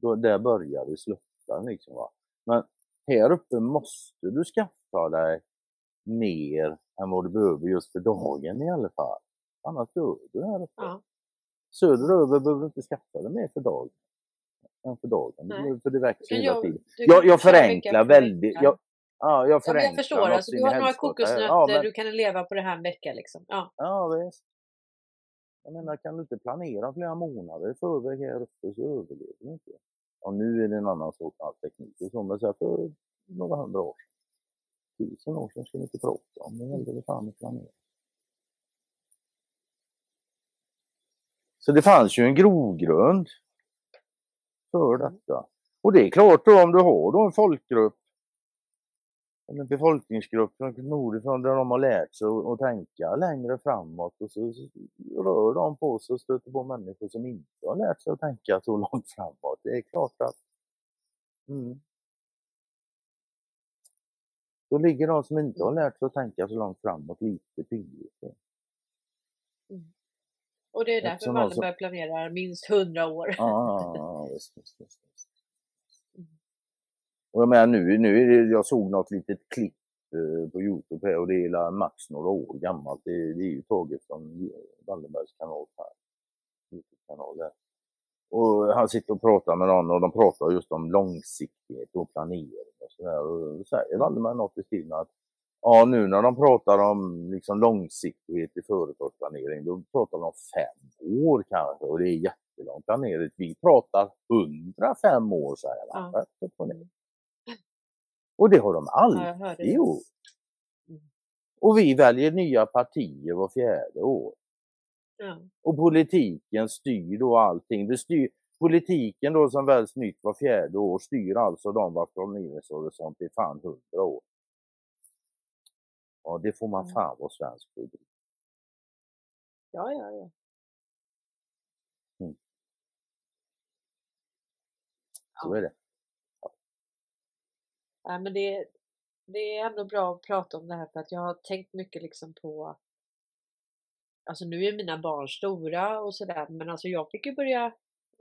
B: Då, där börjar det sluta ytan. Liksom, va? Men här uppe måste du skaffa dig mer än vad du behöver just för dagen i alla fall. Annars dör du här uppe. Ja. Söderöver behöver du inte skaffa dig mer för dagen. Än för dagen. Nej. För det växer hela tiden. Jag, jag förenklar väldigt. Jag, ja, jag förenklar. Ja,
A: jag förstår. Alltså, du har några kokosnötter, ja, men... du kan leva på det här en vecka. Liksom. Ja,
B: ja visst. Jag menar, kan du inte planera flera månader i förväg här uppe så överlever du inte. Och nu är det en annan sorts all teknik och så, men så för några hundra år sedan, tusen år sedan ska vi inte prata om, det gällde det fan att planera. Så det fanns ju en grogrund för detta. Och det är klart då om du har då en folkgrupp en befolkningsgrupp nordifrån där de har lärt sig att tänka längre framåt och så rör de på sig och stöter på människor som inte har lärt sig att tänka så långt framåt. Det är klart att mm. Då ligger de som inte har lärt sig att tänka så långt framåt lite pyngligt.
A: Mm. Och det är därför Wallenberg som... planerar minst hundra år.
B: Ja, visst, visst, visst. Och jag menar nu, nu jag såg något litet klipp eh, på Youtube här och det är max några år gammalt. Det, det är ju taget från Wallenbergs kanal här. Youtube-kanal där. Och han sitter och pratar med någon och de pratar just om långsiktighet och planering och sådär. Och då säger Valdemar något i stilen att ja, nu när de pratar om liksom långsiktighet i företagsplanering, då pratar de om fem år kanske och det är jättelång planering. Vi pratar 105 år säger han.
A: Ja.
B: Ja. Och det har de
A: Ja,
B: alltid
A: det.
B: gjort.
A: Mm.
B: Och vi väljer nya partier var fjärde år.
A: Ja.
B: Och politiken styr då allting. Det styr, politiken då som väljs nytt var fjärde år styr alltså de vars planeringshorisont i fan hundra år. Ja, det får man
A: Mm.
B: fan vara svensk för.
A: ja, ja, ja.
B: Så är det.
A: Äh, men det, det är ändå bra att prata om det här för att jag har tänkt mycket liksom på Alltså nu är mina barn stora och sådär men alltså jag fick ju börja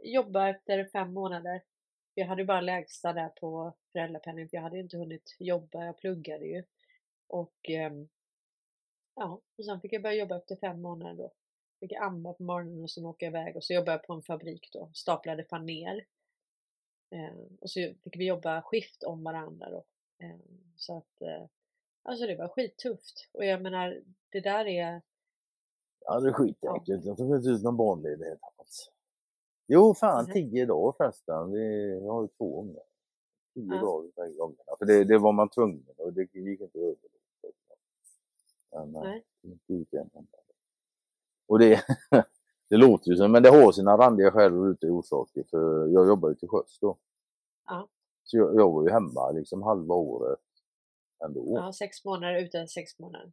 A: jobba efter fem månader. Jag hade ju bara lägsta där på föräldrapenning för jag hade inte hunnit jobba, jag pluggade ju. Och ehm, ja, och sen fick jag börja jobba efter fem månader då. Fick jag amma på morgonen och sen åka iväg och så jobbade jag på en fabrik då, staplade faner. Eh, och så fick vi jobba skift om varandra då. Eh, så att, eh, alltså det var skittufft. Och jag menar, det där är,
B: Ja, det är skitäckligt. Jag tog inte ut någon barnledighet alls. Jo, fan
A: Mhm.
B: tio dagar förresten. Vi har ju två ungar. Tio
A: Ja.
B: dagar bägge gångerna. För det, det var man tvungen och det gick inte överlåta. Men,
A: nej,
B: inte ut en enda. Och det, det låter ju som, men det har sina randiga skäl och ute orsaker. För jag jobbar ju till sjöss då.
A: Ja.
B: Så jag, jag var ju hemma liksom halva året ändå.
A: ja, sex månader utan sex månader.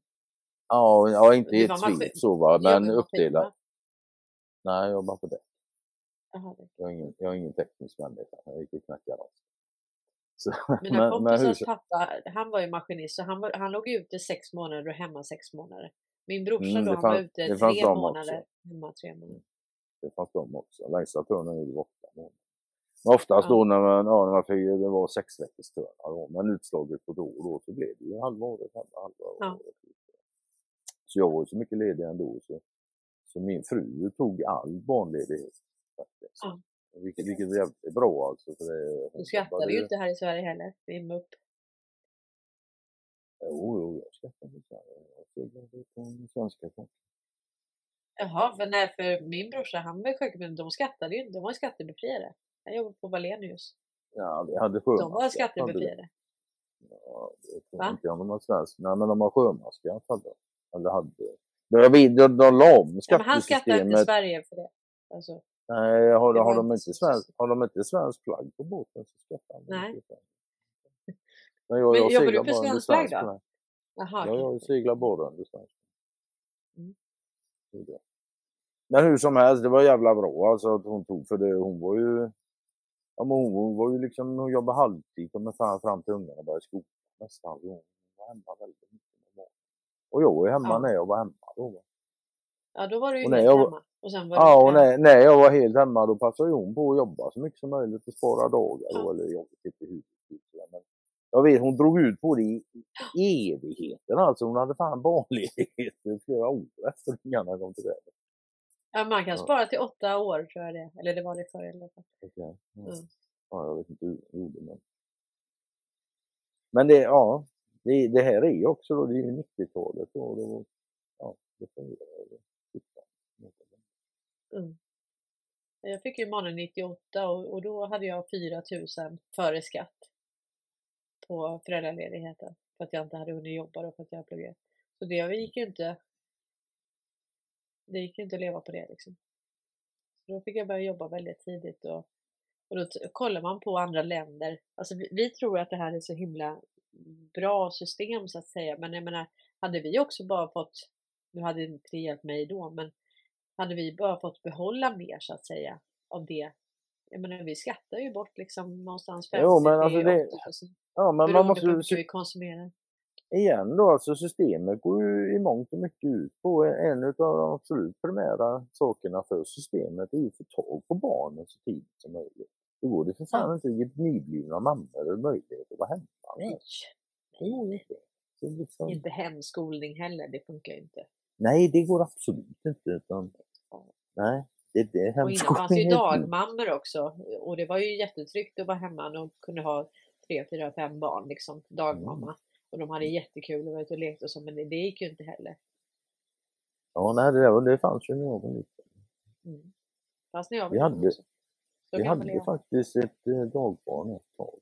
B: Ja, ja inte i ett svep så va, men uppdelat. Nej, jag jobbar på det. Jag är ingen, jag är ingen teknisk människa. Jag gick knackade av. Så,
A: Mina
B: men, men hur,
A: kompisars pappa, han var ju maskinist så han, var, han låg ute sex månader och hemma sex månader. Min brorsa
B: Mm,
A: då, han var ute tre
B: de
A: månader,
B: också.
A: hemma tre månader.
B: det fanns de också. Längsta törnen är ju åtta månader. Men oftast
A: Ja.
B: då när man, ja, när man fick, det var sex veckors då, men utslaget på ett år då så blev det ju halva året hemma, halva
A: Ja.
B: året. Så jag var ju så mycket ledig ändå så, så min fru tog all barnledighet. Faktiskt.
A: Ja.
B: Vilket, vilket är jävligt bra alltså. För det, hon
A: Du skrattade ju inte här i Sverige heller, vid MUP.
B: Jo, jo, jag i Sverige. Jag seglade på en svenska konton.
A: Jaha, för, nej, för min brorsa han var sjuk men de skattade ju inte, de var skattebefriade. Jag jobbade på Wallenius.
B: Ja, vi hade
A: De var
B: sjömansskatt. hade vi.
A: skattebefriade.
B: Ja, det tror
A: Va?
B: inte jag de har svensk. Nej, men de har sjömansskatt hade de. Eller hade. Jag vet, de, de la om
A: Ja, men han skattade inte
B: skattesystemet.
A: Sverige för det. Alltså,
B: Nej, har,
A: Det
B: de- har,
A: var
B: de
A: inte
B: svensk, har de inte svensk flagg på båten så skattar de
A: Nej.
B: inte. Men jag,
A: Men
B: jag
A: jobbar du på svensk flagg då? jaha,
B: Ja, jag seglar bara under svensk
A: Mm.
B: Men hur som helst, det var jävla bra alltså att hon tog för det. Hon var ju Ja, men hon, hon var ju liksom, hon jobbade halvtid kom fram, fram till ungarna började skolan nästan. Hon var hemma väldigt mycket. Och jag var ju hemma
A: Ja.
B: när jag var hemma då.
A: Ja, då var du ju helt
B: jag
A: hemma. Och sen var
B: Ja, och när, när jag var helt hemma då passade hon på att jobba så mycket som möjligt och spara dagar då,
A: Ja.
B: eller jag vet inte hur det men jag vet, hon drog ut på det i evigheten alltså. Hon hade fan barnledighet i flera år efter ungarna kom till världen.
A: Ja, man kan spara till åtta år tror jag det Eller det var det förr i alla fall.
B: Okej. Ja.
A: Mm.
B: Ja, jag vet inte hur hon gjorde men. Men det, ja, det, det här är ju också då, det är ju 90-talet och då, ja, det fungerar ju.
A: Mm. Jag fick ju mannen 98 och, och då hade jag 4000 före skatt på föräldraledigheten för att jag inte hade hunnit jobba och för att jag pluggade. Så det gick ju inte. Det gick ju inte att leva på det liksom. Så då fick jag börja jobba väldigt tidigt och, och då kollar man på andra länder. Alltså vi, vi tror att det här är så himla bra system så att säga. Men jag menar, hade vi också bara fått, nu hade inte det hjälpt mig då, men hade vi bara fått behålla mer så att säga av det. Jag menar vi skattar ju bort liksom någonstans 50
B: Jo, men alltså det-
A: 80%,
B: Ja, men man måste
A: på hur vi konsumerar.
B: igen då, alltså systemet går ju i mångt och mycket ut på en av de absolut primära sakerna för systemet är ju att få tag på barnen så tidigt som möjligt. Då går det för fan
A: Ja.
B: inte att ge nyblivna mammor möjlighet att vara hemma.
A: Nej.
B: Så liksom,
A: inte hemskolning heller, det funkar ju inte.
B: nej, det går absolut inte. Utan, nej, Det, det är
A: Och innan fanns ju dagmammor också och det var ju jättetryggt att vara hemma och kunde ha tre, fyra, fem barn liksom, dagmamma. Mm. Och de hade jättekul och var ute och lekte och så, men det, gick ju inte heller.
B: Ja, nej, det, det fanns ju var liten.
A: Mm. Fast när jag var
B: vi hade, vi hade jag. faktiskt ett eh, dagbarn ett tag.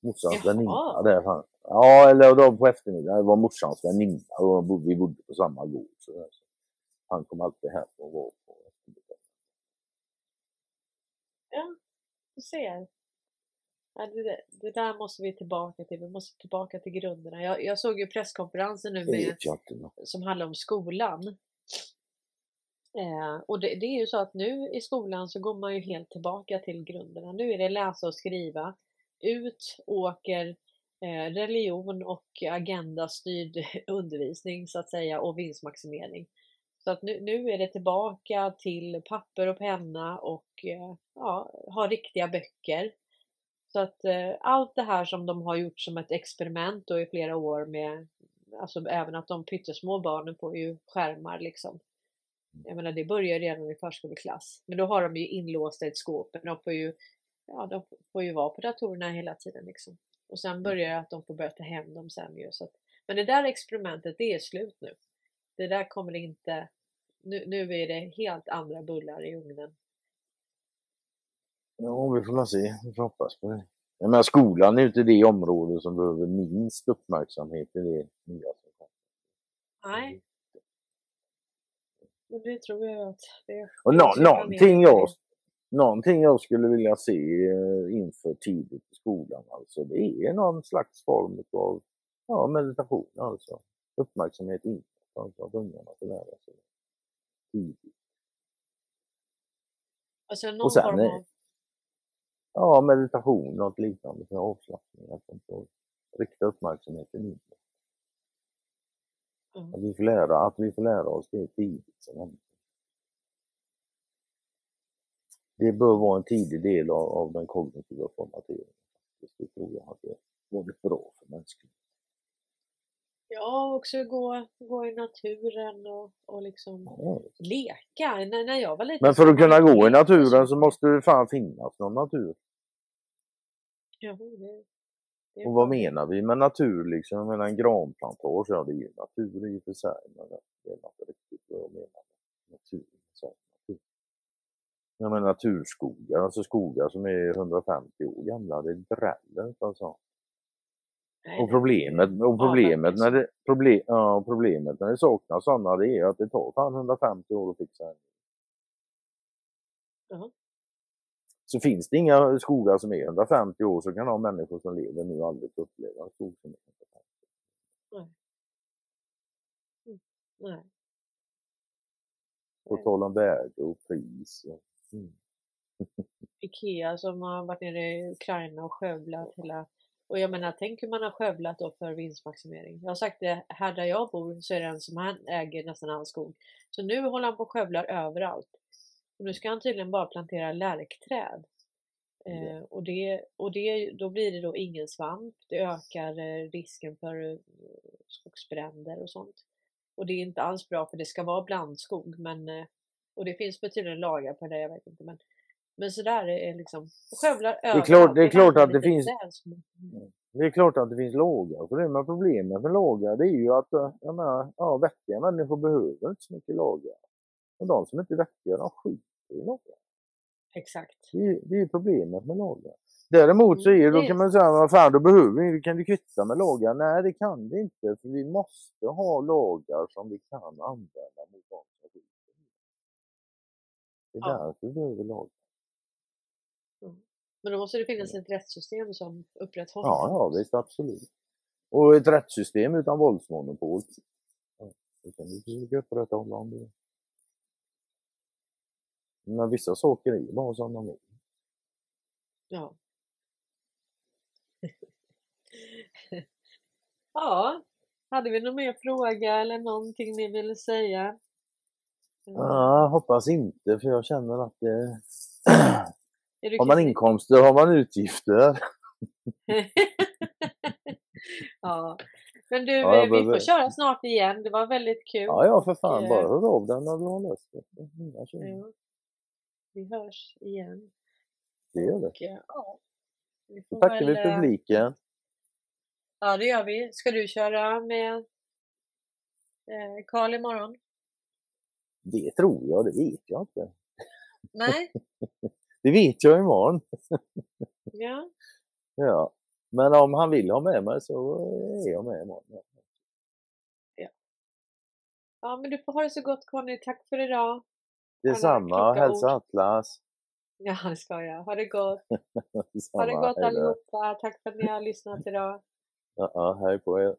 B: Morsans väninna där. Han, ja, eller då på eftermiddagen. Det var morsans väninna och vi bodde på samma gård. Så, så han kom alltid hem och var på eftermiddagen.
A: Ja, du ser. Det, det, där måste vi tillbaka till. Vi måste tillbaka till grunderna. Jag, jag såg ju presskonferensen nu med, som handlar om skolan. Eh, och det, det, är ju så att nu i skolan så går man ju helt tillbaka till grunderna. Nu är det läsa och skriva, ut, åker, eh, religion och agendastyrd undervisning så att säga och vinstmaximering. Så att nu, nu är det tillbaka till papper och penna och eh, ja, ha riktiga böcker. Så att eh, allt det här som de har gjort som ett experiment då i flera år med, alltså även att de pyttesmå barnen får ju skärmar liksom. Jag menar det börjar redan i förskoleklass. Men då har de ju inlåsta i ett skåp. Men de får ju, ja, de får ju vara på datorerna hela tiden liksom. Och sen börjar det att de får börja ta hem dem sen ju. Så att, men det där experimentet, det är slut nu. Det där kommer inte, nu, nu är det helt andra bullar i ugnen.
B: Ja, vi får se. Vi får hoppas på det. Jag menar, skolan är ju inte det område som behöver minst uppmärksamhet i det nya som kommer.
A: Nej, men det tror jag att det
B: Och nå någonting, jag, någonting jag skulle vilja se eh, inför tidigt i skolan, alltså, det är någon slags form av ja, meditation, alltså. Uppmärksamhet inåt, alltså att ungarna får lära sig tidigt.
A: Alltså någon sen, form av...
B: Ja, meditation, något liknande för avslappning, att de får rikta uppmärksamheten inåt. Mm. Att, vi får lära, att vi får lära oss det tidigt som Det bör vara en tidig del av, av den kognitiva formateringen. Det tror jag hade varit bra för mänskligheten.
A: Ja, också gå, gå i naturen och, och liksom ja. leka. När, när jag var liten
B: Men för att kunna gå i naturen så måste det fan finnas någon natur.
A: Ja, det,
B: och vad menar vi med natur liksom? Jag menar en granplantage, ja det är ju natur i och för sig. Men det är inte riktigt vad jag menar med natur. Jag menar naturskogar, alltså skogar som är 150 år gamla, det dräller alltså. Och problemet, och problemet, när det, problem, ja, problemet när det saknas sådana det är att det tar fan 150 år att fixa en. -huh. Så finns det inga skogar som är 150 år så kan de människor som lever nu aldrig få uppleva en skog som är 150
A: Nej. Mm. Nej.
B: På tal om värde och pris. Och, mm.
A: Ikea som har varit nere i Ukraina och skövlat hela och jag menar, tänk hur man har skövlat då för vinstmaximering. Jag har sagt det, här där jag bor så är det en som han äger nästan all skog. Så nu håller han på och skövlar överallt. Och nu ska han tydligen bara plantera lärkträd. Eh, och det, och det, då blir det då ingen svamp. Det ökar eh, risken för eh, skogsbränder och sånt. Och det är inte alls bra för det ska vara blandskog. Men, eh, och det finns betydande lagar på det, jag vet inte. Men, men sådär är liksom, skövlar
B: det är klart, det är klart att det finns det är klart att det finns lagar för det, men problemet med lagar det är ju att eh, jag menar, ja, vettiga människor behöver inte så mycket lagar. Och de som inte är vettiga, de skiter i lagar.
A: Exakt.
B: Det är, det är problemet med lagar. Däremot så är, då kan man säga, vad fan då behöver vi, kan vi kvitta med lagar? Nej det kan vi inte, för vi måste ha lagar som vi kan använda mot de som skiter Det är ja. därför vi behöver lagar.
A: Mm. Men då måste det finnas ett rättssystem som upprätthåller
B: Ja, ja visst absolut. Och ett rättssystem utan våldsmonopol. Ja, det kan vi försöka upprätthålla om det men vissa saker är ju bara som de är.
A: Ja. ja, hade vi någon mer fråga eller någonting ni ville säga?
B: Ja, hoppas inte för jag känner att det... har man inkomster har man utgifter.
A: ja, Men du,
B: Ja,
A: eh, vi
B: behöver-
A: får köra snart igen. Det var väldigt kul.
B: Ja, ja för fan.
A: eh,
B: Bara hör av dig när du har. Inga känner.
A: Ja. Vi hörs igen.
B: Det gör det.
A: Och, eh, ja, vi
B: Då tackar vi
A: väl, eh,
B: publiken.
A: Ja, det gör vi. Ska du köra med eh, Karl imorgon?
B: Det tror jag, det vet jag inte.
A: Nej?
B: Det vet jag imorgon.
A: Ja.
B: Ja. Men om han vill ha med mig så är jag med imorgon.
A: ja, men du får ha det så gott Conny. Tack för idag.
B: Detsamma. Hälsa Atlas.
A: Ja, det ska jag. Ha det gott. Ha det gott allihopa. Tack för att ni har lyssnat idag.
B: Ja, ja, hej på er.